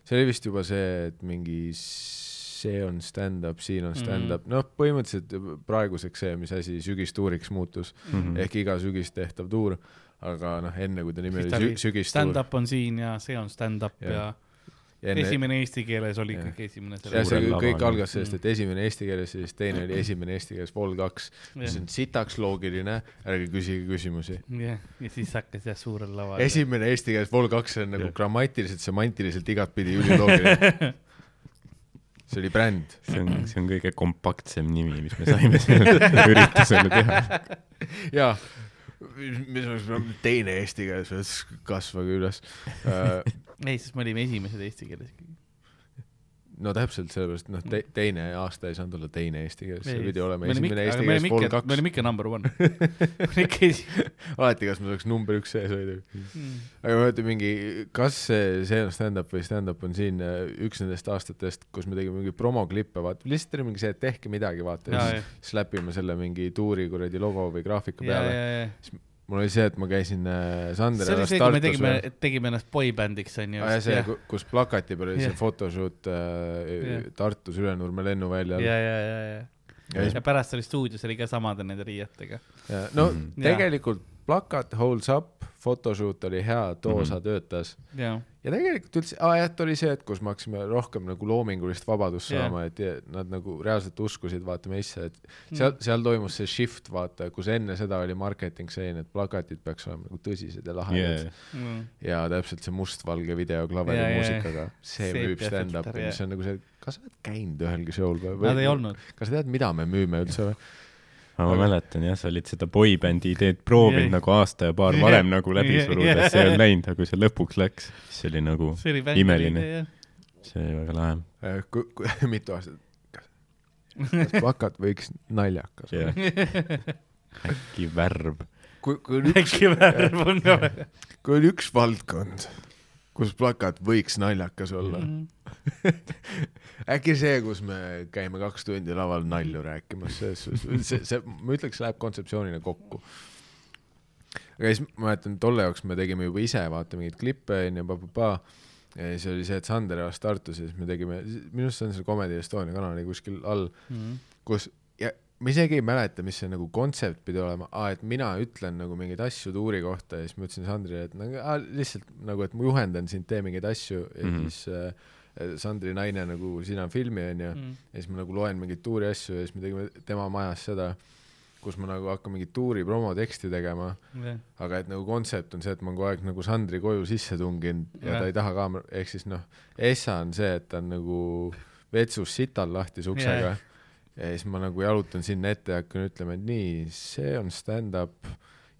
see oli vist juba see, et mingi see on stand-up, siin on stand-up mm, -hmm. noh, põhimõtteliselt praeguseks see, mis asi sügistuuriks muutus mm. -hmm. ehk iga sügis tehtav tuur, aga noh, enne kui ta nimi oli sü sügistuur, stand-up on siin ja see on stand-up Jah. ja enne, esimene eesti keeles oli ikkagi esimene ja selle. see kõik algas sellest, et esimene eesti keeles ja siis teine oli esimene eesti keeles Vol kaks, mis on sitaks loogiline, ärge küsige küsimusi. jah, ja siis hakkas jah suurel laval. esimene eesti keeles Vol kaks on nagu Jah. grammatiliselt, semantiliselt igatpidi üliloogiline. see oli bränd. see on, see on kõige kompaktsem nimi, mis me saime sellele üritusele teha. jaa, mis oleks teine eesti keeles, kasvage üles. ei, sest me olime esimesed eesti keeles. No täpselt sellepärast, noh te,, teine aasta ei saanud olla teine eesti keeles, see pidi olema esimene eesti keeles Vol ikka- me kaks. olime ikka number one. alati, kas me saaks number üks sees hoida. Mm. aga ma mõtlen mingi, kas see, see on stand-up või stand-up on siin äh, üks nendest aastatest, kus me tegime mingi promoklippe, vaata, lihtsalt oli mingi see, et tehke midagi, vaata, ja siis slapime selle mingi tuuri kuradi logo või graafika ja, peale. ja, ja. Mul oli see, et ma käisin äh, Sander see oli see, kui me tegime tegime ennast boybändiks onju. ja see, kus plakati peal oli see photoshoot äh, Jah. Tartus Ülenurme lennuväljal ja, ja, ja, ja, ja ja pärast oli stuudios oli ka samade nende riietega. no Mhm. tegelikult plakat holds up, photoshoot oli hea, too Mhm. osa töötas ja, tegelikult üldse, aa jah, oli see, et kus me hakkasime rohkem nagu loomingulist vabadust Jah. saama, et nad nagu reaalselt uskusid vaata meisse, et Mm. seal, seal toimus see shift, vaata, kus enne seda oli marketing selline, et plakatid peaks olema nagu tõsised ja lahedad Yeah. yeah. mm. ja täpselt see mustvalge video klaveri Ja, ja, ja. muusikaga, see See müüb stand-up'i, mis on nagu see, kas sa oled käinud ühelgi show'l või, Nad ei olnud. kas sa tead, mida me müüme üldse või? Ma Aga- mäletan jah, sa olid seda boybändi ideed proovinud Jah. nagu aasta ja paar varem nagu läbi suruda, Jah. see ei olnud läinud, aga kui see lõpuks läks, siis see oli nagu, see oli Imeline. see oli väga lahe. Äh, mitu aastat, kas plakat võiks naljakas olla? jah. äkki värv. kui, kui on üks, äkki värv on ka väga. kui on üks valdkond, kus plakat võiks naljakas olla, Mhm. äkki see, kus me käime kaks tundi laval nalju rääkimas, suhtes, see, see, ma ütleks, läheb kontseptsioonina kokku. aga siis ma mäletan, tolle jaoks me tegime juba ise, vaata mingeid klippe onju, pa-pa-pa. ja siis oli see, et Sander elas Tartus ja siis me tegime, minu arust see on seal Comedy Estonia kanali kuskil all, Mhm. kus ja ma isegi ei mäleta, mis see nagu kontsept pidi olema, et mina ütlen nagu mingeid asju tuuri kohta ja siis ma ütlesin Sandrile, et nagu aa, lihtsalt nagu, et ma juhendan sind, tee mingeid asju ja mm. -hmm. siis äh, Sandri naine nagu, siin on filmi onju Mhm. ja siis ma nagu loen mingeid tuuri asju ja siis me tegime tema majas seda, kus ma nagu hakkan mingit tuuri promoteksti tegema, aga et nagu kontsept on see, et ma olen kogu aeg nagu Sandri koju sisse tunginud ja Jah. ta ei taha kaamera, ehk siis noh, Essa on see, et ta on nagu vetsus sital lahti suksega Jah. Ja siis ma nagu jalutan sinna ette ja hakkan ütlema, et nii, see on stand-up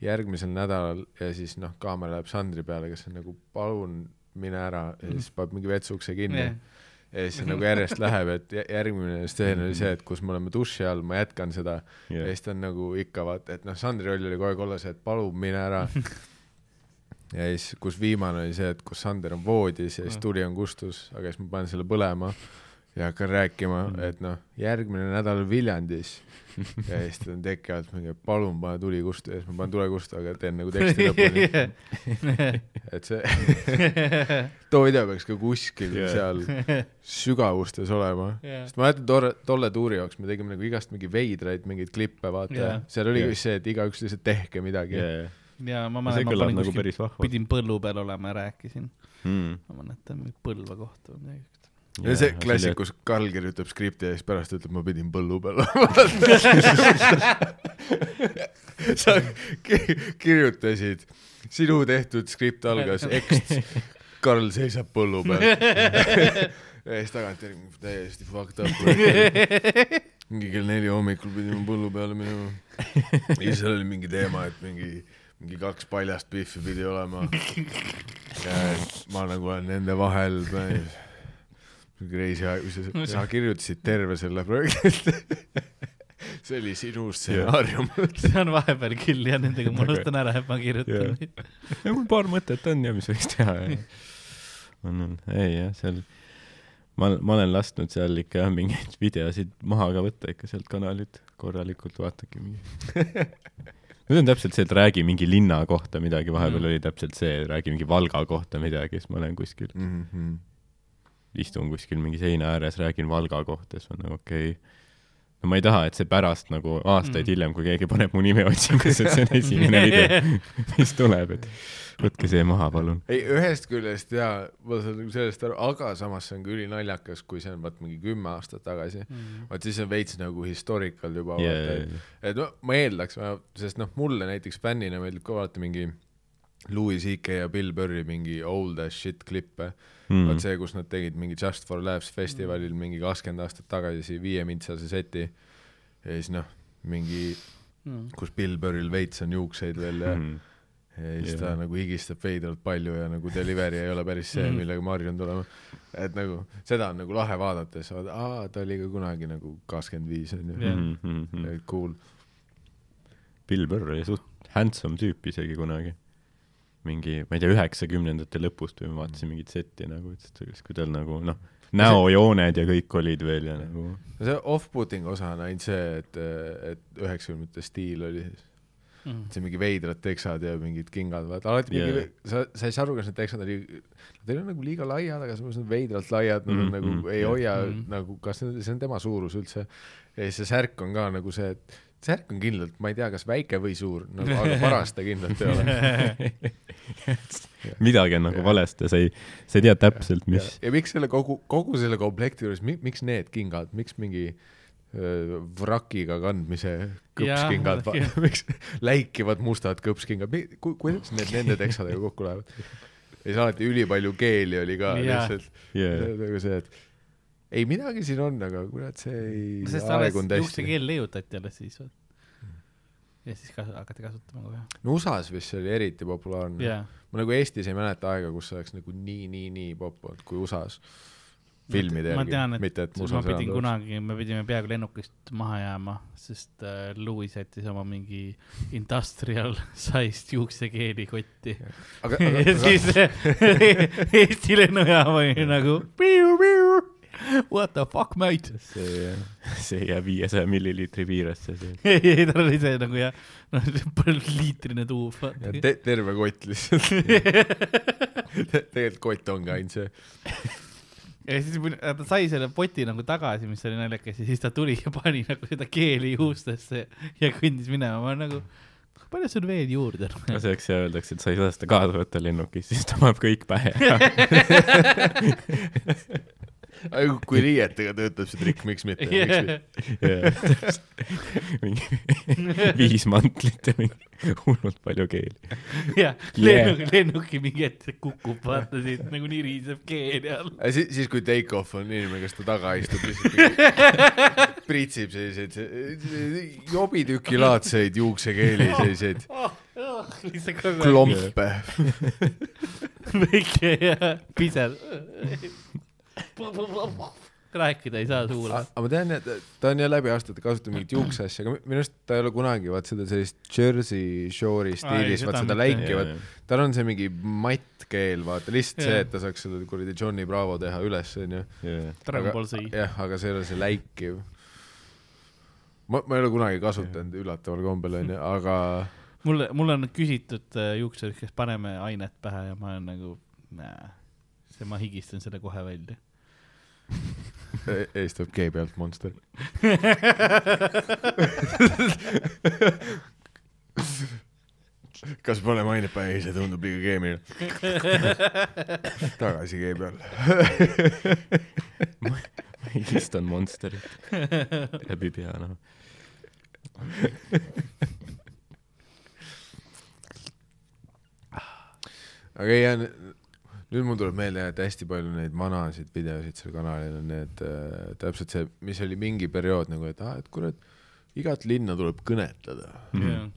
järgmisel nädalal ja siis noh, kaamera läheb Sandri peale, kes on nagu palun mine ära. Ja siis paneb mingi vetsukse kinni. Jah. ja siis see nagu järjest läheb, et jä- järgmine stseen oli see, et kus me oleme duši all, ma jätkan seda. Ja siis ta on nagu ikka vaata, et noh, Sandri roll oli kogu aeg olla see, et palun mine ära. ja siis, kus viimane oli see, et kus Sander on voodis ja siis tuli on kustus, aga siis ma panen selle põlema ja hakkan rääkima, et noh, järgmine nädal Viljandis. ja siis ta on teki alt mingi, palun pane tuli kustu ja siis ma panen tule kustu, aga teen nagu teksti lõpuni, et see, too video peaks ka kuskil Jah. seal sügavustes olema Jah. sest ma mäletan tolle, tolle tuuri jaoks me tegime nagu igast mingi veidraid mingeid klippe, vaata yeah., seal oli vist see, et igaüks lihtsalt tehke midagi yeah.. ja ma mäletan, ma panin nagu kuskil, pidin põllu peal olema ja rääkisin. Mm. ma mäletan mingi Põlva kohta või midagi. Ja see klassik, kus Karl kirjutab skripti ja siis pärast ütleb, ma pidin põllu peal sa ki- kirjutasid, sinu tehtud skript algas ekst, Karl seisab põllu peal. ja siis tagantjärgi täiesti fucked up. mingi kell neli hommikul pidime põllu peale minema. ja siis seal oli mingi teema, et mingi, mingi kaks paljast Biffi pidi olema. ma nagu olen nende vahel. reisiaeg, sa kirjutasid terve selle projekti. see oli sinu stsenaarium. see on vahepeal küll ja nendega ma unustan ära, et ma kirjutan neid. ja mul paar mõtet on ja mis võiks teha ja on, on, ei jah, seal ma, ma olen lasknud seal ikka mingeid videosid maha ka võtta ikka sealt kanalilt korralikult, vaadake mingi. nüüd on täpselt see, et räägi mingi linna kohta midagi, vahepeal Mm. oli täpselt see, räägi mingi Valga kohta midagi, siis ma olen kuskil, Mhm. Istun kuskil mingi seina ääres, räägin Valga kohta, siis on nagu okei okay. no ma ei taha, et see pärast nagu aastaid Mm. mm. hiljem, kui keegi paneb mu nime otsingusse, et see on esimene video, mis tuleb, et võtke see maha, palun. ei, ühest küljest jaa, ma saan nagu sellest aru, aga samas see on ka ülinaljakas, kui see on vaat mingi kümme aastat tagasi. vaat siis on veits nagu historical juba Yeah, yeah, et, et no ma eeldaks, sest noh, mulle näiteks fännina meeldib ka vaadata mingi Louis CK ja Bill Burri mingi old as shit klippe mm.. vot see, kus nad tegid mingi Just for Laughs festivalil mingi kakskümmend aastat tagasi viiemintsase seti ja siis noh, mingi, kus Bill Burril veits on juukseid veel ja Mm. ja siis Jah. ta nagu higistab veidralt palju ja nagu delivery ei ole päris see, Mhm. millega ma harjun tulema. et nagu seda on nagu lahe vaadata, siis vaatad, aa, ta oli ka kunagi nagu kakskümmend viis onju. Mm -hmm. yeah., cool. Bill Burr oli suht handsome tüüp isegi kunagi. mingi, ma ei tea, üheksakümnendate lõpust või ma vaatasin mingit setti nagu, et kui tal nagu noh, näojooned ja kõik olid veel ja nagu no see off-putting osa on ainult see, et, et üheksakümnendate stiil oli see mingi veidrad teksad ja mingid kingad, vaata alati mingi yeah., sa, sa ei saa aru, kas need teksad oli, nad ei ole nagu liiga laiad, aga samas on veidralt laiad, nad on Mhm, nagu ei hoia Mhm. nagu, kas need- see on tema suurus üldse. ja siis see särk on ka nagu see, et särk on kindlalt, ma ei tea, kas väike või suur, nagu aga paras ta kindlalt ei ole. midagi on nagu valesti ja sa ei, sa ei tea täpselt, mis ja, ja miks selle kogu, kogu selle komplekti juures, miks need kingad, miks mingi vrakiga kandmise kõpskingad miks läikivad mustad kõpskingad, ku-, kuidas need nende teksadega kokku lähevad? ja siis alati ülipalju keeli oli ka Jaa. lihtsalt yeah. nagu see, et ei midagi siin on, aga kurat, see ei sest alles juuksekeel leiutati alles siis. ja siis kas-, hakati kasutama kohe. no USA-s vist see oli eriti populaarne jaa. ma nagu Eestis ei mäleta aega, kus see oleks nagu nii, nii, nii popp olnud kui USA-s filmide ma järgi tean, et mitte et ma musas pidin kunagi, me pidime peaaegu lennukist maha jääma, sest äh, Louis jättis oma mingi industrial sized juuksekeeli kotti. aga, ja siis Eesti lennujaam oli nagu what the fuck mate. see, see jääb viiesaja milliliitri piiresse, ei, ei tal oli see nagu jah, noh, liitrine tuuv. Ja te, terve kott lihtsalt Te,. tegelikult kott ongi ainult see. ja siis ta sai selle poti nagu tagasi, mis oli naljakas ja siis ta tuli ja pani nagu seda keeli juustesse ja kõndis minema, ma nagu, palju sul veel juurde on? no selleks öeldakse, et sa ei saa seda kaasa võtta lennukis, siis ta paneb kõik pähe. Kui riietega töötab see trikk, miks mitte yeah.? mingi viis mantlit ja mingi hullult palju keeli. jah, Yeah. lennuki, lennuki mingi hetk kukub, vaata siit nagu niriseb keeli all. siis, siis kui take off on inimene, kes ta taga istub, lihtsalt pritsib selliseid jobitükilaadseid juuksekeeli, selliseid kogu aeg klompe. väike ja pised. rääkida ei saa suule. aga ma tean, et ta on jah läbi aastate kasutanud mingit juukseasja, aga minu arust ta ei ole kunagi vaat seda sellist Jersey Shore'i stiilis, vaat seda läiki, vaat tal on see mingi mattkeel, vaata lihtsalt see, Jaa. et ta saaks selle kuradi Johnny Bravo teha üles, onju. Jah, aga see ei ole see läikiv. ma, ma ei ole kunagi kasutanud üllataval kombel, onju, aga mulle, mulle on küsitud juuksurid, kas paneme ainet pähe ja ma olen nagu, näe, see, ma higistan selle kohe välja. e- ees tuleb G pealt monster. kas paneme ainet pähe, see tundub liiga keemiline. tagasi G peal. ma higistan Monsterit läbi pea, noh. aga ei, nüüd mul tuleb meelde, et hästi palju neid vanasid videosid seal kanalil on need äh, täpselt see, mis oli mingi periood nagu, et aa ah,, et kurat, igat linna tuleb kõnetleda. jah,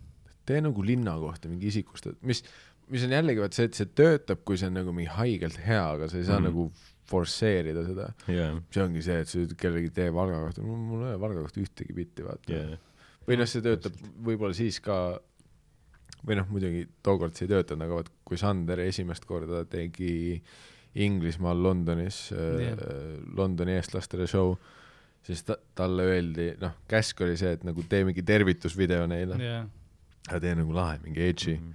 tee nagu linna kohta mingi isikust, mis, mis on jällegi vaat see, et see töötab, kui see on nagu mingi haigelt hea, aga sa ei saa mm. nagu forsseerida seda. jaa, see ongi see, et sa ütled kellelegi tee Valga kohta, mul ei ole Valga kohta ühtegi bitti, vaata jaa, või noh, see töötab võib-olla siis ka või noh, muidugi tookord see ei töötanud, aga vot kui Sander esimest korda tegi Inglismaal Londonis yeah. Londoni eestlastele show, siis ta, talle öeldi, noh, käsk oli see, et nagu tee mingi tervitusvideo neile, jah, aga tee nagu lahe, mingi edgy Mhm.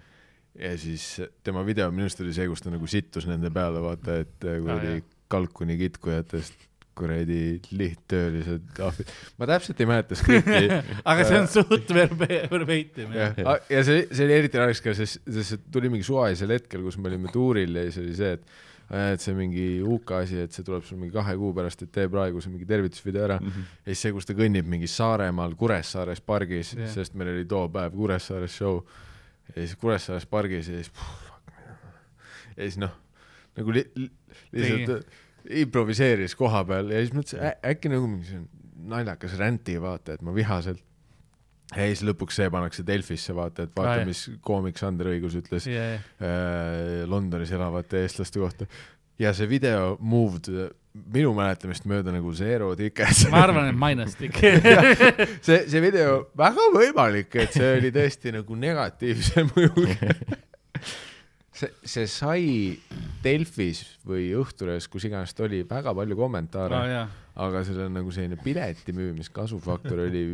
ja siis tema video minu arust oli see, kus ta nagu sittus nende peale, vaata, et äh, kuradi jah. kalkuni kitkujatest kuradi lihttöölised ahvid. ma täpselt ei mäleta skripti aga see on suht verbe-, verbeitim, jah. jah, ja see, see oli eriti naljakas ka, sest, sest see tuli mingi suvalisel hetkel, kus me olime tuuril ja siis oli see, et et see mingi UK asi, et see tuleb sul mingi kahe kuu pärast, et tee praegu see mingi tervitusvideo ära. Mhm. ja siis see, kus ta kõnnib mingi Saaremaal Kuressaares pargis yeah., sest meil oli too päev Kuressaares show. ja siis Kuressaares pargis ja siis, ja siis noh, nagu li, li, lihtsalt improviseeris koha peal ja siis mõtlesin ä, äkki nagu mingi see naljakas ränti vaata, et ma vihaselt. ja siis lõpuks see pannakse Delfisse vaata, et vaata Aa, jah. mis koomik Sander Õigus ütles jah, äh, Londonis elavate eestlaste kohta. ja see video moved äh, minu mäletamist mööda nagu zero tickets. ma arvan, et mainastik. see, see video, väga võimalik, et see oli tõesti nagu negatiivse mõjuga. see, see sai Delfis või Õhtulehes, kus iganes ta oli, väga palju kommentaare no jah, aga sellel nagu selline pileti müümiskasufaktor oli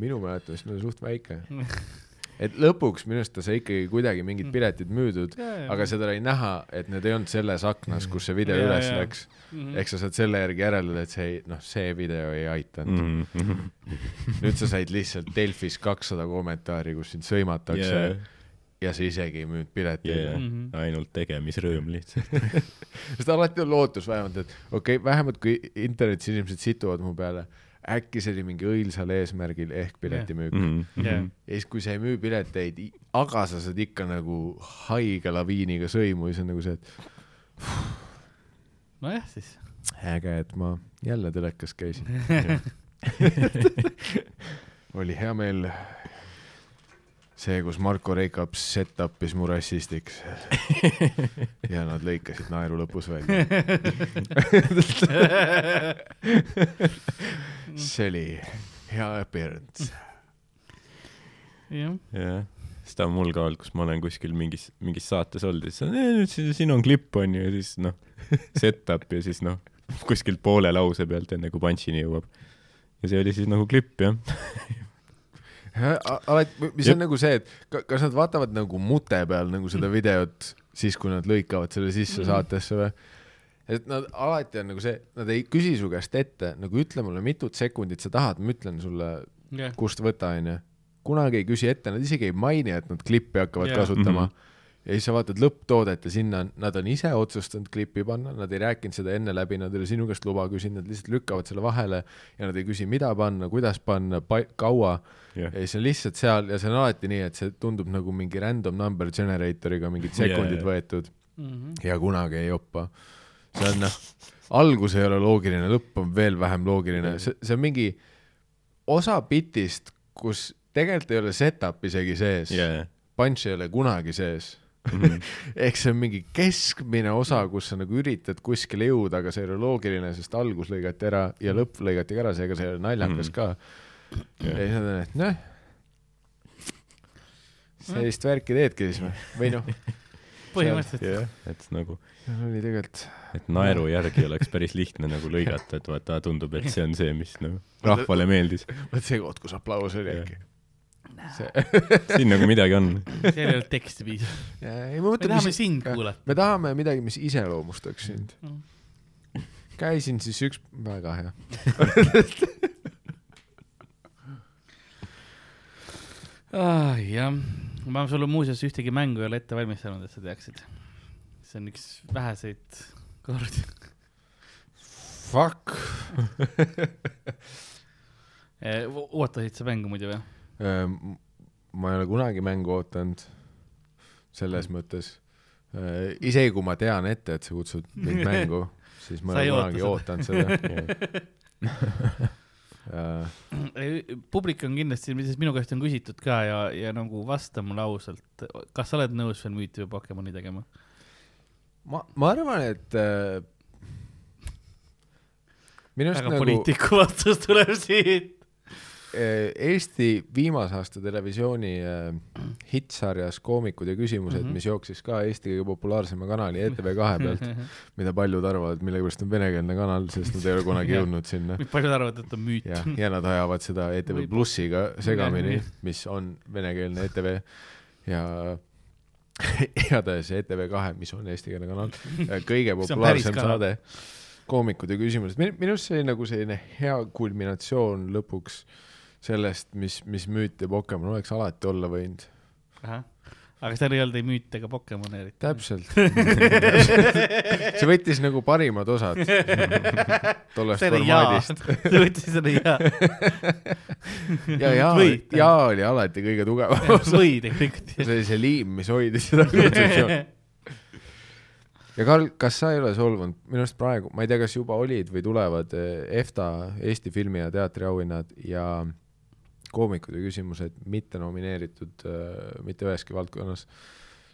minu mäletamist mööda suht väike. et lõpuks minu arust ta sai ikkagi kuidagi mingid piletid müüdud, aga seda oli näha, et need ei olnud selles aknas, kus see video Ja, üles ja. läks. Mhm. eks sa saad selle järgi järele, et see ei, noh, see video ei aidanud. Mhm. nüüd sa said lihtsalt Delfis kakssada kommentaari, kus sind sõimatakse jaa, ja sa isegi ei müünud piletit jaa, Mhm. ainult tegemisrõõm lihtsalt. sest alati on lootus vähemalt, et okei okay,, vähemalt kui internetis inimesed situvad mu peale, äkki see oli mingi õilsal eesmärgil ehk piletimüük Mhm. yeah.. jah, ja siis, kui sa ei müü pileteid, aga sa saad ikka nagu haige laviiniga sõimu ja siis on nagu see, et nojah siis. äge, et ma jälle telekas käisin. oli hea meel see, kus Marko Reikap set-up'is mu rassistiks. ja nad lõikasid naeru lõpus välja. see oli hea appearance. jah, jah, seda on mul ka olnud, kus ma olen kuskil mingis, mingis saates olnud ja siis on, "Eh, nüüd siin, on klipp on ju ja siis noh, set-up ja siis noh, kuskilt poole lause pealt enne kui punch'ini jõuab. ja see oli siis nagu klipp jah. alati, mis on nagu see, et ka- kas nad vaatavad nagu mute peal nagu seda videot siis, kui nad lõikavad selle sisse Mhm. saatesse või? et nad alati on nagu see, nad ei küsi su käest ette, nagu ütle mulle, mitut sekundit sa tahad, ma ütlen sulle, jah, kust võtta, onju. kunagi ei küsi ette, nad isegi ei maini, et nad klippi hakkavad yeah. kasutama Mhm. Ja siis sa vaatad lõpptoodet ja sinna on, nad on ise otsustanud klippi panna, nad ei rääkinud seda enne läbi, nad ei ole sinu käest luba küsinud, nad lihtsalt lükkavad selle vahele ja nad ei küsi, mida panna, kuidas panna, kaua jah, ja siis on lihtsalt seal ja see on alati nii, et see tundub nagu mingi random number generator'iga mingid sekundid jaa. võetud Mhm. ja kunagi ei joppa. see on noh, algus ei ole loogiline, lõpp on veel vähem loogiline, see, see on mingi osa bitist, kus tegelikult ei ole setup isegi sees jah, punch ei ole kunagi sees. Mhm. ehk see on mingi keskmine osa, kus sa nagu üritad kuskile jõuda, aga see ei ole loogiline, sest algus lõigati ära ja lõpp lõigati ka ära, seega see ei ole naljakas Mhm. ka. ja siis nad on, et noh, sellist värki teedki siis või, või noh, põhimõtteliselt. et nagu, oli tegelikult et naeru järgi oleks päris lihtne nagu lõigata, et vaata, tundub, et see on see, mis nagu rahvale meeldis. vot see koht, kus aplaus oli äkki. siin nagu midagi on. seal ei olnud teksti piisavalt. ei ma me mõtlen, tahame mis, sind kuulata. me tahame midagi, mis iseloomustaks sind Mm.. käisin siis üks, väga hea. ah,. jah, ma sulle muuseas ühtegi mängu ei ole ette valmistanud, et sa teaksid. see on üks väheseid kordi. Fuck. ootasid sa mängu muidu või? Ehm, ma ei ole kunagi mängu ootanud, selles mõttes. Äh, isegi kui ma tean ette, et sa kutsud mind mängu, siis ma ei ole kunagi ootanud seda. Publik on kindlasti, sest minu käest on küsitud ka ja, ja nagu vasta mulle ausalt, kas sa oled nõus veel müüti või Pokemoni tegema? ma, ma arvan, et äh, minu arust nagu poliitiku vastus tuleb siit. Äh, Eesti viimase aasta televisiooni äh, hittsarjas Koomikud ja küsimused mm. -hmm. mis jooksis ka Eesti kõige populaarsema kanali ETV2 pealt, mida paljud arvavad, millegipärast on venekeelne kanal, sest nad ei ole kunagi jõudnud sinna. paljud arvavad, et on müüt. ja, nad ajavad seda ETV Plussiga segamini mis on venekeelne ETV ja igatahes ETV2, mis on eestikeelne kanal, kõige on päris populaarsem saade, koomikud ja küsimused, minu arust see oli nagu selline hea kulminatsioon lõpuks sellest, mis, mis müüt ja Pokemon oleks alati olla võinud. aga seal ei olnud ei müüte ega Pokemone eriti. täpselt. see võttis nagu parimad osad tollest see jaa, formaadist. sa võtsid selle jaa. ja, ja Võid., ja oli alati kõige tugevam osa. või tegelikult. see oli see liim, mis hoidis seda kontseptsiooni. ja Karl, kas sa ei ole solvunud, minu arust praegu, ma ei tea, kas juba olid või tulevad eh, EFTA, Eesti filmi ja teatriauhinnad ja koomikud ja küsimused mitte nomineeritud äh, mitte üheski valdkonnas.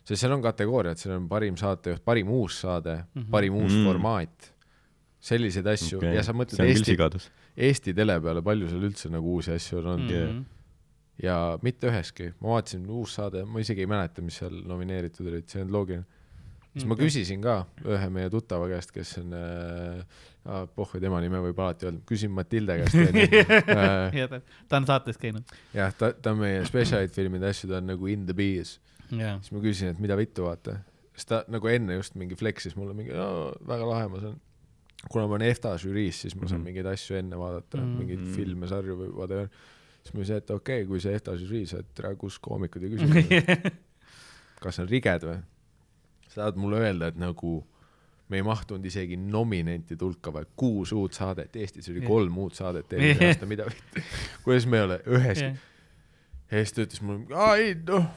sest seal on kategooriad, seal on parim saatejuht, parim uus saade mm, Mhm. -hmm. parim uus Mm. mm. formaat, selliseid asju okay. ja sa mõtled Eesti. Eesti tele peale, palju seal üldse nagu uusi asju on olnud Mhm. ja mitte üheski, ma vaatasin uus saade, ma isegi ei mäleta, mis seal nomineeritud olid, see on loogiline. siis ma küsisin ka ühe meie tuttava käest, kes on äh,, pohhu tema nime võib alati öelda, küsin Matilde käest onju äh,. ja ta, on saates käinud. jah, ta, ta on meie spetsialid filmide asju, ta on nagu in the bees. jaa. siis ma küsisin, et mida vittu vaata. siis ta nagu enne just mingi flex'is mulle mingi, väga lahe, ma saan, kuna ma olen EFTA žüriis, siis ma saan Mhm. mingeid asju enne vaadata mm. -hmm. mingeid Mhm. filme, sarju või whatever. siis ma ütlesin, et okei okay,, kui see EFTA žürii, sa, et tere, kus koomikud ja küsimused, kas on riged või? sa tahad mulle öelda, et nagu me ei mahtunud isegi nominentide hulka, vaid kuus uut saadet, Eestis oli kolm uut saadet eelmisel aastal, mida vittu, kuidas me ei ole üheski ja siis ta ütles mulle, aa ei noh,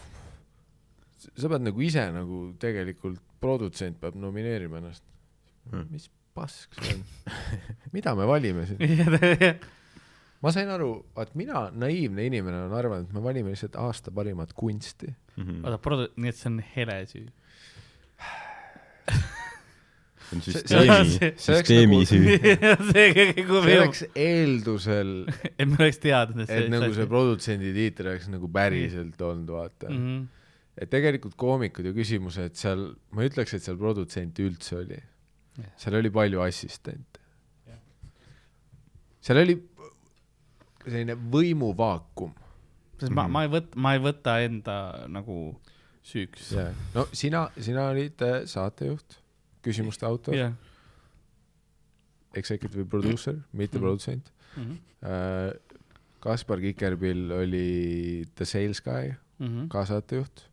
sa pead nagu ise nagu tegelikult, produtsent peab nomineerima ennast Hmm. mis pask see on mida me valime siin? ma sain aru, vaat mina, naiivne inimene, olen arvanud, et me valime lihtsalt aasta parimat kunsti. Mhm. oota, produ-, nii et see on hele süü. See on see- süsteemi, see- see süsteemi süü. see see oleks eeldusel, et me oleks teadnud, et et nagu see produtsendi tiitel oleks nagu päriselt olnud, vaata mm. -hmm. et tegelikult koomikud ja küsimused seal, ma ei ütleks, et seal produtsenti üldse oli seal oli palju assistente seal oli selline võimuvaakum. sest ma, Mhm. ma ei võta, ma ei võta enda nagu süüks. no sina, sina olid äh, saatejuht, küsimuste autor, jah. executive producer, mitte Mhm. produtsent. Mhm. Kaspar Kikerpill oli the sales guy, Mhm. ka saatejuht,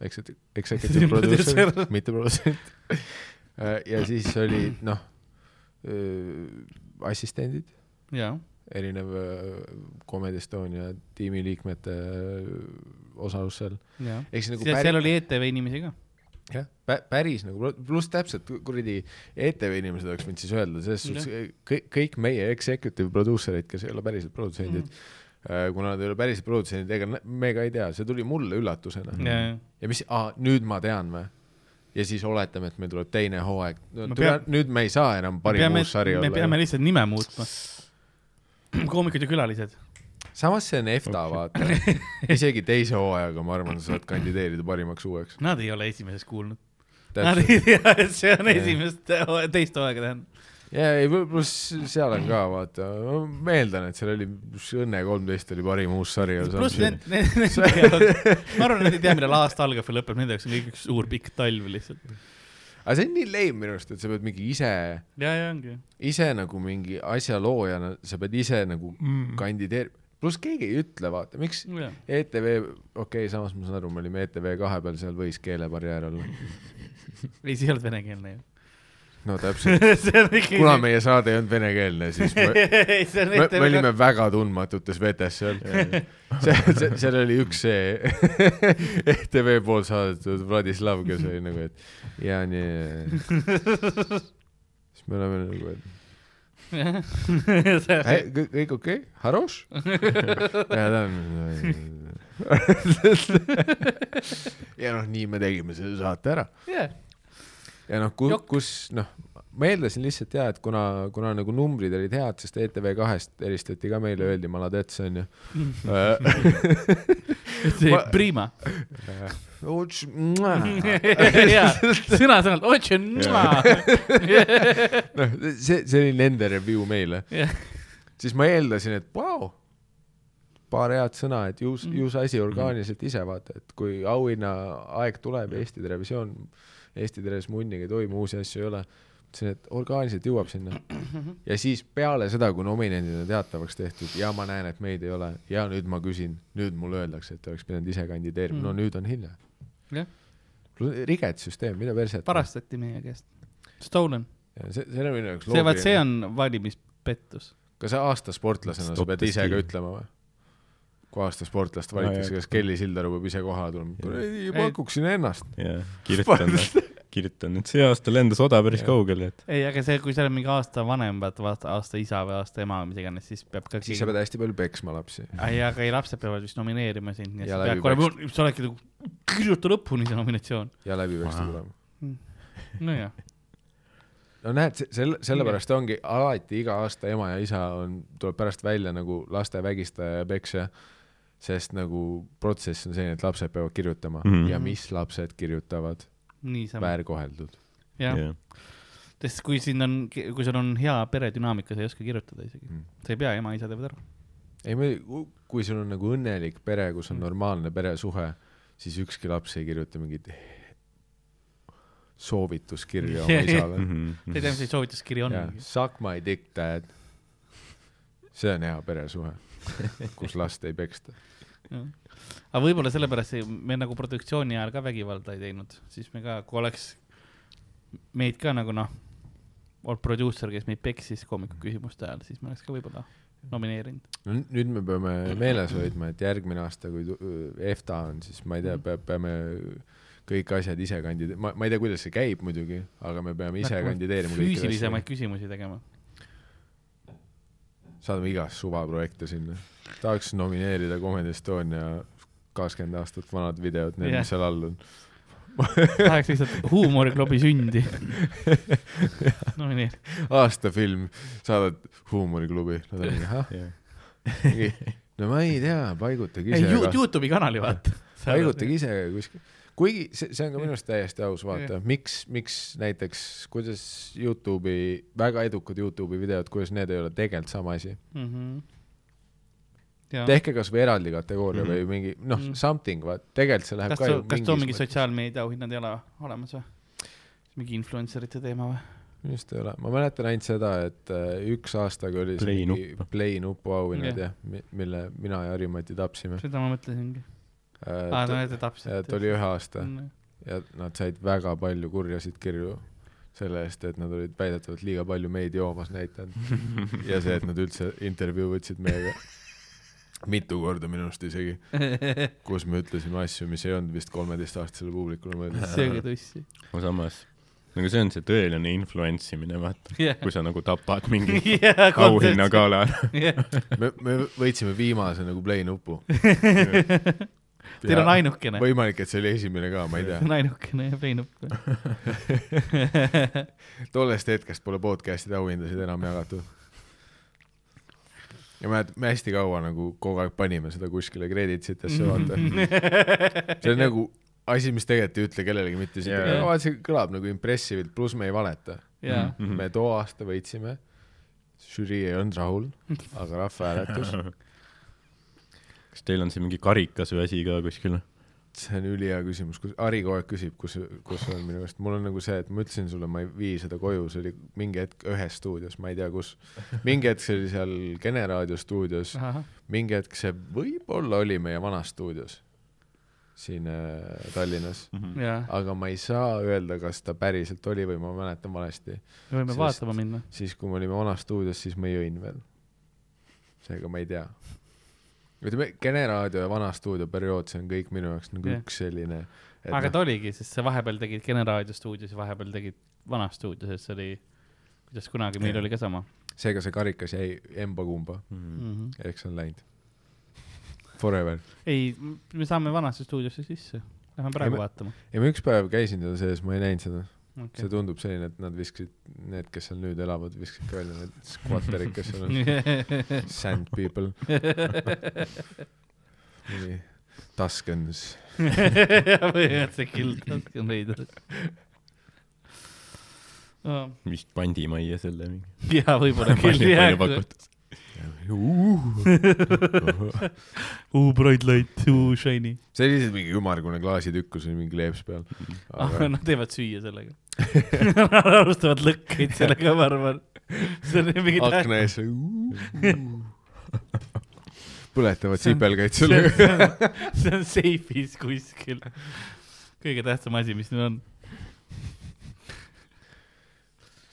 executive, producer, mitte produtsent. ja siis oli noh, assistendid, jaa, erinev Comedy Estonia tiimiliikmete osalus seal. siis nagu seal oli ETV inimesi ka. jah, päris nagu, pluss täpselt kuradi ETV inimesed oleks võinud siis öelda, selles suhtes kõik, kõik meie executive producer eid, kes ei ole päriselt produtsendid mm., kuna nad ei ole päriselt produtsendid, ega me ka ei tea, see tuli mulle üllatusena mm.. jaa, ja mis, nüüd ma tean või? ja siis oletame, et meil tuleb teine hooaeg no, Me. Nüüd me ei saa enam parim uus sari me olla peame. lihtsalt nime muutma. koomikud ja külalised. Samas see on EFTA, vaata. isegi teise hooajaga, ma arvan, sa saad kandideerida parimaks uueks. Nad ei ole esimesest kuulnud. Nad ei tea, et see on esimest, teist hooaega tähendab. ja ei, pluss seal on ka, vaata, ma eeldan, et seal oli, Õnne kolmteist oli parim uus sari. pluss need, need, need ma arvan, nad ei tea, millal aasta algab või lõpeb, nende jaoks on kõik üks suur pikk talv lihtsalt. aga see on nii leim minu arust, et sa pead mingi ise, ja, ja ongi. ise nagu mingi asja loojana, sa pead ise nagu kandideerima. Pluss keegi ei ütle, vaata, miks jah, ETV, okei okay,, samas ma saan aru, me olime ETV kahe peal, seal võis keelebarjäär olla. ei, see ei olnud venekeelne ju. no täpselt, kuna meie saade ei olnud venekeelne, siis me, me, ette me olime väga tundmatutes vetes seal. seal oli üks see ETV poolt saadetud Vladislav, kes oli nagu, et ja nii. siis me oleme nagu, et kõik, okei? Haroš? ja noh, nii me tegime selle saate ära. Jah, ja noh, kus kus noh, ma eeldasin lihtsalt ja, et kuna, kuna nagu numbrid olid head, sest ETV kahest helistati ka meile, öeldi maladets onju. prima. noh, jaa, sõna-sõnalt, otse. see, see oli nende review meile Jah.. siis ma eeldasin, et vau, paar head sõna, et ju, ju see asi orgaaniliselt ise vaata, et kui auhinnaaeg tuleb ja Eesti Televisioon, Eesti Teles munniga ei toimu, uusi asju ei ole, ütlesin, et orgaaniliselt jõuab sinna. ja siis peale seda, kui nominendid on teatavaks tehtud ja ma näen, et meid ei ole ja nüüd ma küsin, nüüd mulle öeldakse, et oleks pidanud ise kandideerima, no Mm. nüüd on hilja. Jah. riget süsteem, mida perset. varastati meie käest. Stolen. see, see on minu jaoks see, vaat see on valimispettus. kas sa aasta sportlasena, sa Stop pead the ise ka ütlema või? kui aasta sportlast valitakse, jah. kas Kelly Sildaru peab ise kohale tulema? kuradi, Ei. pakuksin ennast. ja kirjutan, kirjutan, et see aasta lendas oda päris kaugele, et ei, aga see, kui sa oled mingi aasta vanem, vaata, vaata aasta isa või aasta ema või mis iganes, siis peab ka siis sa pead hästi palju peksma lapsi. ei, aga ei, lapsed peavad vist nomineerima sind, nii et Ja sa pead olema, sa oledki nagu, kirjuta lõpuni see nominatsioon. ja läbi peksta Wow. tulema. nojah, no näed, selle, sellepärast ongi alati iga aasta ema ja isa on, tuleb pärast välja nagu laste vägistaja ja peksja, sest nagu protsess on selline, et lapsed peavad kirjutama mm. -hmm. ja mis lapsed kirjutavad, niisama, väärkoheldud. jah, jah, sest kui siin on, kui sul on hea peredünaamika, sa ei oska kirjutada isegi, Mm. sa ei pea, ema-isa teevad ära. ei, kui sul on nagu õnnelik pere, kus on Mm. normaalne peresuhe, siis ükski laps ei kirjuta mingit soovituskirja oma isale. Mhm. sa ei tea, mis see soovituskiri on suck my dick dad. see on hea peresuhe, kus last ei peksta. Aga võib-olla sellepärast me nagu produktsiooni ajal ka vägivalda ei teinud, siis me ka, kui oleks meid ka nagu noh, olnud produusser, kes meid peksis koomiku küsimuste ajal, siis me oleks ka võib-olla nomineerinud. no nüüd me peame meeles hoidma, et järgmine aasta, kui EFTA on, siis ma ei tea, peab, peame kõik asjad ise kandideerima, ma, ma ei tea, kuidas see käib muidugi, aga me peame ise kandideerima. füüsilisemaid küsimusi tegema. saadame igast suvaprojekte sinna. tahaks nomineerida Comedy Estonia kakskümmend aastat vanad videod, need Jah. mis seal all on. tahaks lihtsalt huumoriklubi sündi. nomineerida. aastafilm, saadad Huumoriklubi, nad on mingi, ahah, no ma ei tea, paigutage ise. Youtube'i kanali vaata. paigutage ise kuskil, kuigi see, see on ka minu arust täiesti aus, vaata, miks, miks näiteks, kuidas Youtube'i, väga edukad Youtube'i videod, kuidas need ei ole tegelikult sama asi. Mhm. Tehke kasvõi eraldi kategooria Mhm. või mingi noh Mhm., something, vaat tegelikult see läheb kas ka ju, kas too mingi sotsiaalmeedia auhinnad ei ole olemas või? mingi influencerite teema või? minu arust ei ole, ma mäletan ainult seda, et äh, üks aastaga oli see Play nupp. Play nupu auhinnad Jah. jah, mille mina ja Harimati tapsime. seda ma mõtlesingi. aa, no need täpselt. et oli ühe aasta ja nad said väga palju kurjasid kirju selle eest, et nad olid väidetavalt liiga palju meid joomas näidanud ja see, et nad üldse intervjuu võtsid meiega mitu korda minu arust isegi, kus me ütlesime asju, mis ei olnud vist kolmeteistaastasele publikule mõeldud. sööge tussi. aga samas, nagu see on see tõeline influence imine, vaata, kui sa nagu tapad mingi auhinna auhinnagala ära. me, me võitsime viimase nagu play nupu. Teil on ainukene, võimalik, et see oli esimene ka, ma ei tea see. on ainukene ja pleinup. tollest hetkest pole podcast'ide auhindasid enam jagatud. Ja mäletad, me hästi kaua nagu kogu aeg panime seda kuskile creditsitesse, vaata. see on nagu asi, mis tegelikult ei ütle kellelegi mitte siit yeah., see kõlab nagu impressive'ilt, pluss me ei valeta. jaa, Mhm. me too aasta võitsime, žürii ei olnud rahul, aga rahvahääletus, kas teil on see mingi karikas või asi ka kuskil? See on ülihea küsimus, kus Ari kogu aeg küsib, kus, kus on minu meelest, mul on nagu see, et ma ütlesin sulle, ma ei vii seda koju, see oli mingi hetk ühes stuudios, ma ei tea, kus. mingi hetk see oli seal Kene raadio stuudios, mingi hetk see võib-olla oli meie vanas stuudios. siin äh, Tallinnas, Mhm. jaa, aga ma ei saa öelda, kas ta päriselt oli või ma mäletan valesti. me võime Sest- vaatama minna. siis, kui me olime Vanas stuudios, siis ma jõin veel. seega ma ei tea. ütleme, Kene raadio ja Vana stuudio periood, see on kõik minu jaoks nagu Jah. üks selline. aga noh, ta oligi, sest sa vahepeal tegid Kene raadio stuudios ja vahepeal tegid Vanas stuudios, et see oli, kuidas kunagi meil Jah. oli ka sama seega see karikas jäi emba-kumba, mm. -hmm. ehk see on läinud. Forever. ei, me saame Vanasse stuudiosse sisse, lähme praegu me- vaatama ja ma üks päev käisin seal sees, ma ei näinud seda. Okay. see. tundub selline, et nad viskasid, need, kes seal nüüd elavad, viskasid ka välja need skvatterid, kes seal on. Sand people. mingi Tuskens. põhimõtteliselt kild on veider. vist pandimajja selle mingi. jaa, võib-olla küll, jah. Uu Bright Light, uu Shiny. see oli lihtsalt mingi ümmargune klaasitükk, kus oli mingi kleeps peal. ah, nad teevad süüa sellega. Nad alustavad lõkkeid sellega, ma arvan. see on mingi akna ees. põletavad sipelgaid sellega. see on seifis kuskil. kõige tähtsam asi, mis neil on.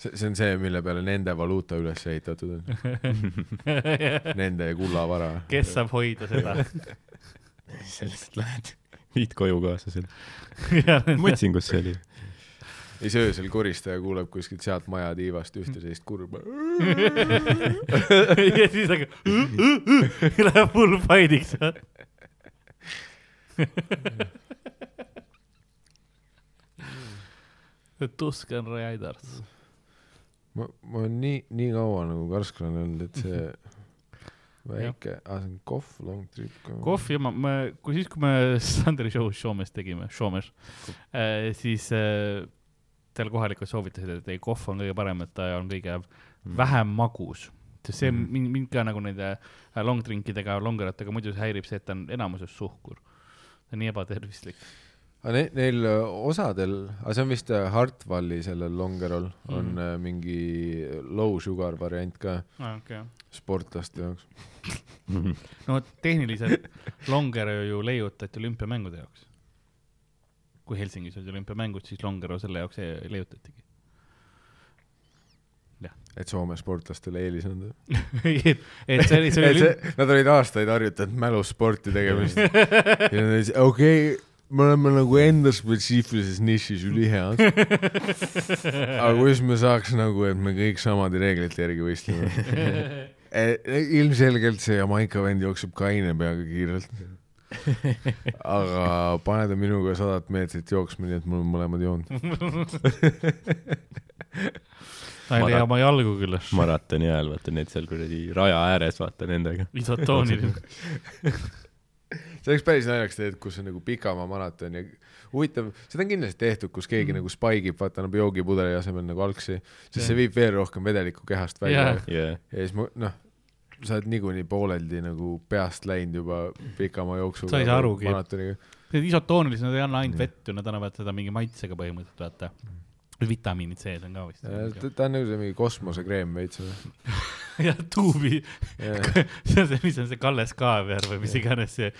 See see on see, mille peale nende valuuta üles ehitatud on. Nende kullavara. kes saab hoida seda? sa lihtsalt lähed, viid koju kaasa selle. ma ütlesin, kus see oli. ja siis öösel koristaja kuuleb kuskilt sealt maja tiivast ühte sellist kurba. ja siis hakkab, läheb full fight'iks. Tuscan Raiders. ma, ma olen nii, nii kaua nagu karsklane olnud, et see väike, aa see on kohv, long trip. kohvi oma, me, kui siis, kui me Sandri show Showmes tegime, Showmes, siis äh, seal kohalikud soovitasid, et ei, kohv on kõige parem, et ta on kõige vähem magus. sest see Mhm. mind, mind ka nagu nende äh, long drinkidega, longeratega muidu häirib see, et ta on enamuses suhkur. see on nii ebatervislik. Aga ne, neil öö, osadel, aga see on vist öö, Hartwalli sellel Longerol on mm. mingi low sugar variant ka aa, okei. sportlaste jaoks. no tehniliselt Longero ju leiutati olümpiamängude jaoks. kui Helsingis olid olümpiamängud, siis Longero selle jaoks leiutatigi. et Soome sportlastele eelis anda. et et see oli, see oli nad olid aastaid harjutanud mälusporti tegemist ja nad ütlesid, okei okay,, me oleme nagu enda spetsiifilises nišis ülihead. aga kuidas me saaks nagu, et me kõik samade reeglite järgi võistleme? ilmselgelt see Jamaica vend jookseb kaine peaga kiirelt. aga pane ta minuga sadat meetrit jooksma, nii et mul on mõlemad joonud. ta ei leia oma jalgu küll. maratoni ajal, vaata need seal kuradi raja ääres, vaata nendega. isotooniline. See oleks päris naljakas tegelikult, kus on nagu pikamaa maraton ja huvitav, seda on kindlasti tehtud, kus keegi mm. nagu spaigib, vaata annab joogipudeli asemel nagu algsi, siis Jah. see viib veel rohkem vedelikku kehast välja Jah. jaa, ja siis ma noh, sa oled niikuinii pooleldi nagu peast läinud juba pikamaa jooksuga. Sa ei saa arugi. Need isotoonilised, nad ei anna ainult vett ju, nad annavad seda mingi maitsega põhimõtteliselt, vaata. vitamiinid sees on ka vist. ta ta on nagu see mingi kosmosekreem veits või? jah, tuubi, see on see, mis on see Kalles Kaaviar või mis iganes see,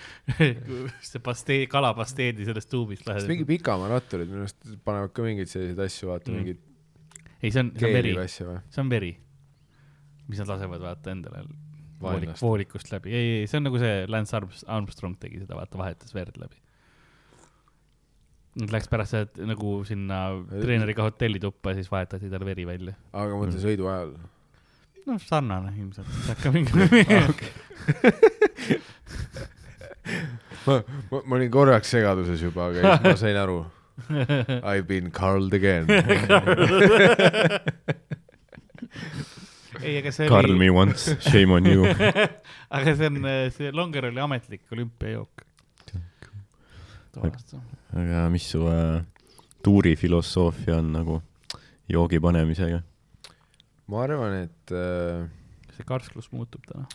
see pastee, kalapasteedi sellest tuubist sest mingi pikamaa-ratturid minu arust panevad ka mingeid selliseid asju, vaata Mm. mm. mingeid ei, see on, see on veri see on veri, mis nad lasevad vaata endale voolik, voolikust läbi, ei, ei, see on nagu see Lance Arms- Armstrong tegi seda, vaata vahetas verd läbi. Nad läks pärast seda nagu sinna treeneriga hotellituppa ja siis vahetati tal veri välja. aga ma mõtlen sõidu ajal. noh, sarnane ilmselt, hakka mingi ma, ma, ma olin korraks segaduses juba, aga siis ma sain aru. I ve been Carled again. ei, aga see Carl oli, me once, shame on you. aga see on, see Longer oli ametlik olümpiajook. aga mis su äh, tuurifilosoofia on nagu joogi panemisega? Ma arvan, et äh, see karsklus muutub täna.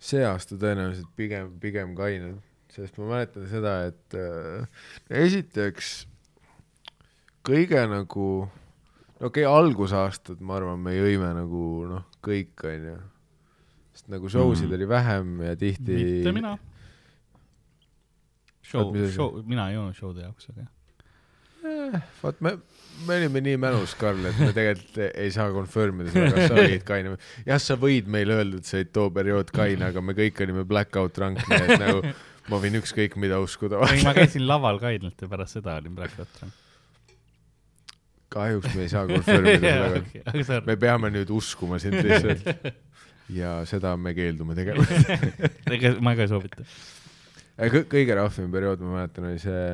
see aasta tõenäoliselt pigem, pigem kained, sest ma mäletan seda, et äh, esiteks kõige nagu, no okei okay,, algusaastad, ma arvan, me jõime nagu noh, kõik onju. sest nagu show sid Mhm. oli vähem ja tihti mitte mina. show show, mina ei joonud show'de jaoks, aga vaat me, me olime nii mälus, Karl, et me tegelikult ei saa confirm ida seda, kas sa olid kaine. jah, sa võid meile öelda, et sa olid too periood kaine, aga me kõik olime blackout drunk, nii et nagu ma võin ükskõik mida uskuda. ei, ma käisin laval kainelt ja pärast seda olin Blackout. kahjuks me ei saa confirm ida seda sorry, me peame nüüd uskuma sind lihtsalt. ja seda me keeldume tegemast. ega ma ka ei soovita. kõige rahvim periood, ma mäletan, oli see,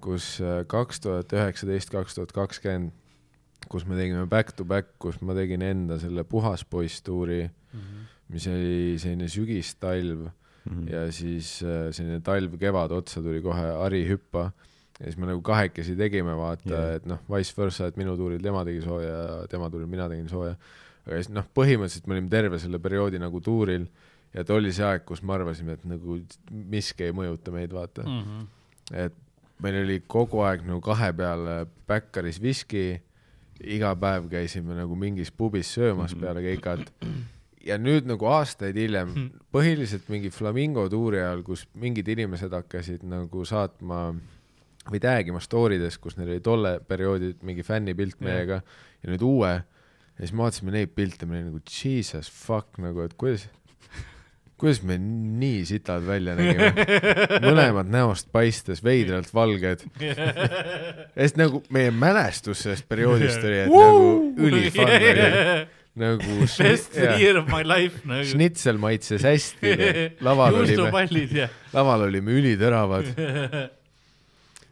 kus äh, kaks tuhat üheksateist, kaks tuhat kakskümmend, kus me tegime back to back, kus ma tegin enda selle Puhas poiss tuuri, mis oli selline sügis-talv Mhm. ja siis äh, selline talv-kevad otsa tuli kohe Ari hüppa ja siis me nagu kahekesi tegime, vaata yeah., et noh, vice versa, et minu tuuril tema tegi sooja ja tema tuuril mina tegin sooja. aga siis noh, põhimõtteliselt me olime terve selle perioodi nagu tuuril ja too oli see aeg, kus me arvasime, et nagu miski ei mõjuta meid, vaata mm.. et meil oli kogu aeg nagu kahe peale Backeris viski, iga päev käisime nagu mingis pubis söömas Mhm. peale keikat ja nüüd nagu aastaid hiljem, põhiliselt mingi Flamingo tuuri ajal, kus mingid inimesed hakkasid nagu saatma või tag ima story des, kus neil oli tolle perioodi mingi fännipilt meiega ja nüüd uue. Ja siis me vaatasime neid pilte, me olime nagu jesus fuck nagu, et kuidas, kuidas me nii sitad välja nägime, mõlemad näost paistes veidralt valged. sest nagu meie mälestus sellest perioodist oli, et nagu ülifun oli, nagu Best year of my life nagu. šnitsel maitses hästi, laval olime, laval olime üliteravad.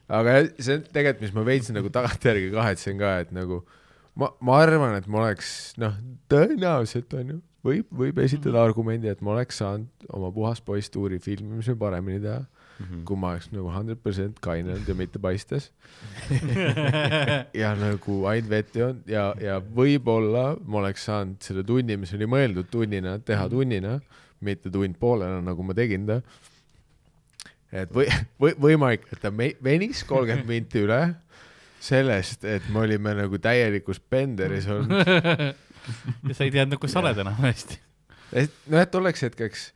aga see on tegelikult, mis ma veits nagu tagantjärgi kahetsen ka, et nagu ma, ma arvan, et ma oleks noh, tõenäoliselt onju, võib, võib esitada argumendi, et ma oleks saanud oma Puhas poiss tuuri filmimise paremini teha, Mhm. kui ma oleks nagu hundred percent kaine olnud ja mitte paistes ja nagu ainult vett joonud ja, ja võib-olla ma oleks saanud selle tunni, mis oli mõeldud tunnina, teha tunnina, mitte tund poolena, nagu ma tegin ta. et või, või, võimalik, et ta me- veniks kolmkümmend minti üle sellest, et me olime nagu täielikus penderis olnud. ja sa ei teadnud, kus sa oled enam hästi. et noh, et tolleks hetkeks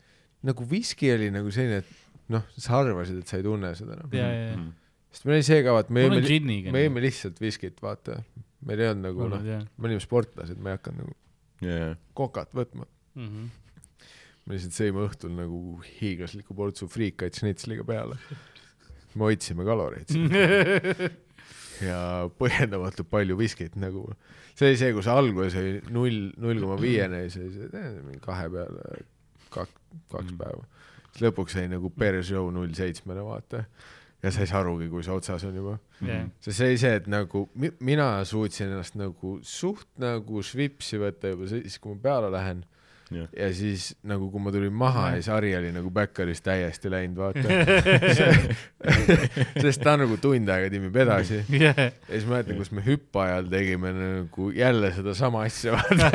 nagu viski oli nagu selline, et noh, sa arvasid, et sa ei tunne seda enam. ja, ja, ja. Mhm. sest meil oli see ka, vaata, me jõime, me jõime lihtsalt viskit, vaata. meil ei olnud nagu noh, me olime sportlased, me ei hakanud nagu jaa, kokat võtma. Mhm. me lihtsalt sõime õhtul nagu hiiglasliku portsu friikaid šnitsliga peale. me hoidsime kaloreid ja põhjendamatult palju viskit nagu. see oli see, kus alguses oli null, null koma viiene ja siis kahe peale kaks, kaks Mhm. päeva. siis lõpuks sai nagu per show null seitsmene, vaata. ja sa ei saa arugi, kui see otsas on juba. jah, sest see oli see, et nagu mi, mina suutsin ennast nagu suht nagu švipsi võtta juba siis, kui ma peale lähen jah. ja siis nagu, kui ma tulin maha ja siis Harri oli nagu Backeris täiesti läinud, vaata. sest ta nagu tund aega timib edasi jah, ja siis ma mäletan, kus me hüppe ajal tegime nagu jälle sedasama asja, vaata.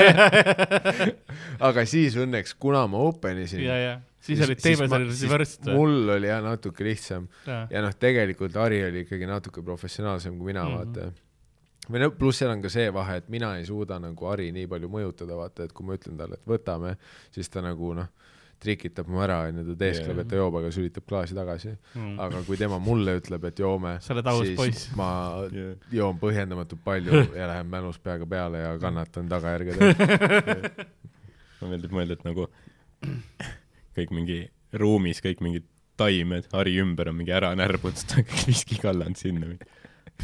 aga siis õnneks, kuna ma open isin, ja, ja. siis olid teeme selle reverse. mul oli jah natuke lihtsam ja, ja noh, tegelikult Harri oli ikkagi natuke professionaalsem kui mina mm. -hmm. vaata. Või no pluss seal on ka see vahe, et mina ei suuda nagu Harri nii palju mõjutada, vaata, et kui ma ütlen talle, et võtame, siis ta nagu noh, trikitab mu ära, onju, ta teeskleb, et ta joob, aga sülitab klaasi tagasi. aga kui tema mulle ütleb, et joome, Mm. siis poiss. ma Jah. joon põhjendamatult palju ja lähen mälus peaga peale ja kannatan tagajärgede. mulle meeldib mõelda, et nagu kõik mingi ruumis kõik mingid taimed Harri ümber on mingi ära närbunud, siis ta on kõik viski kallanud sinna.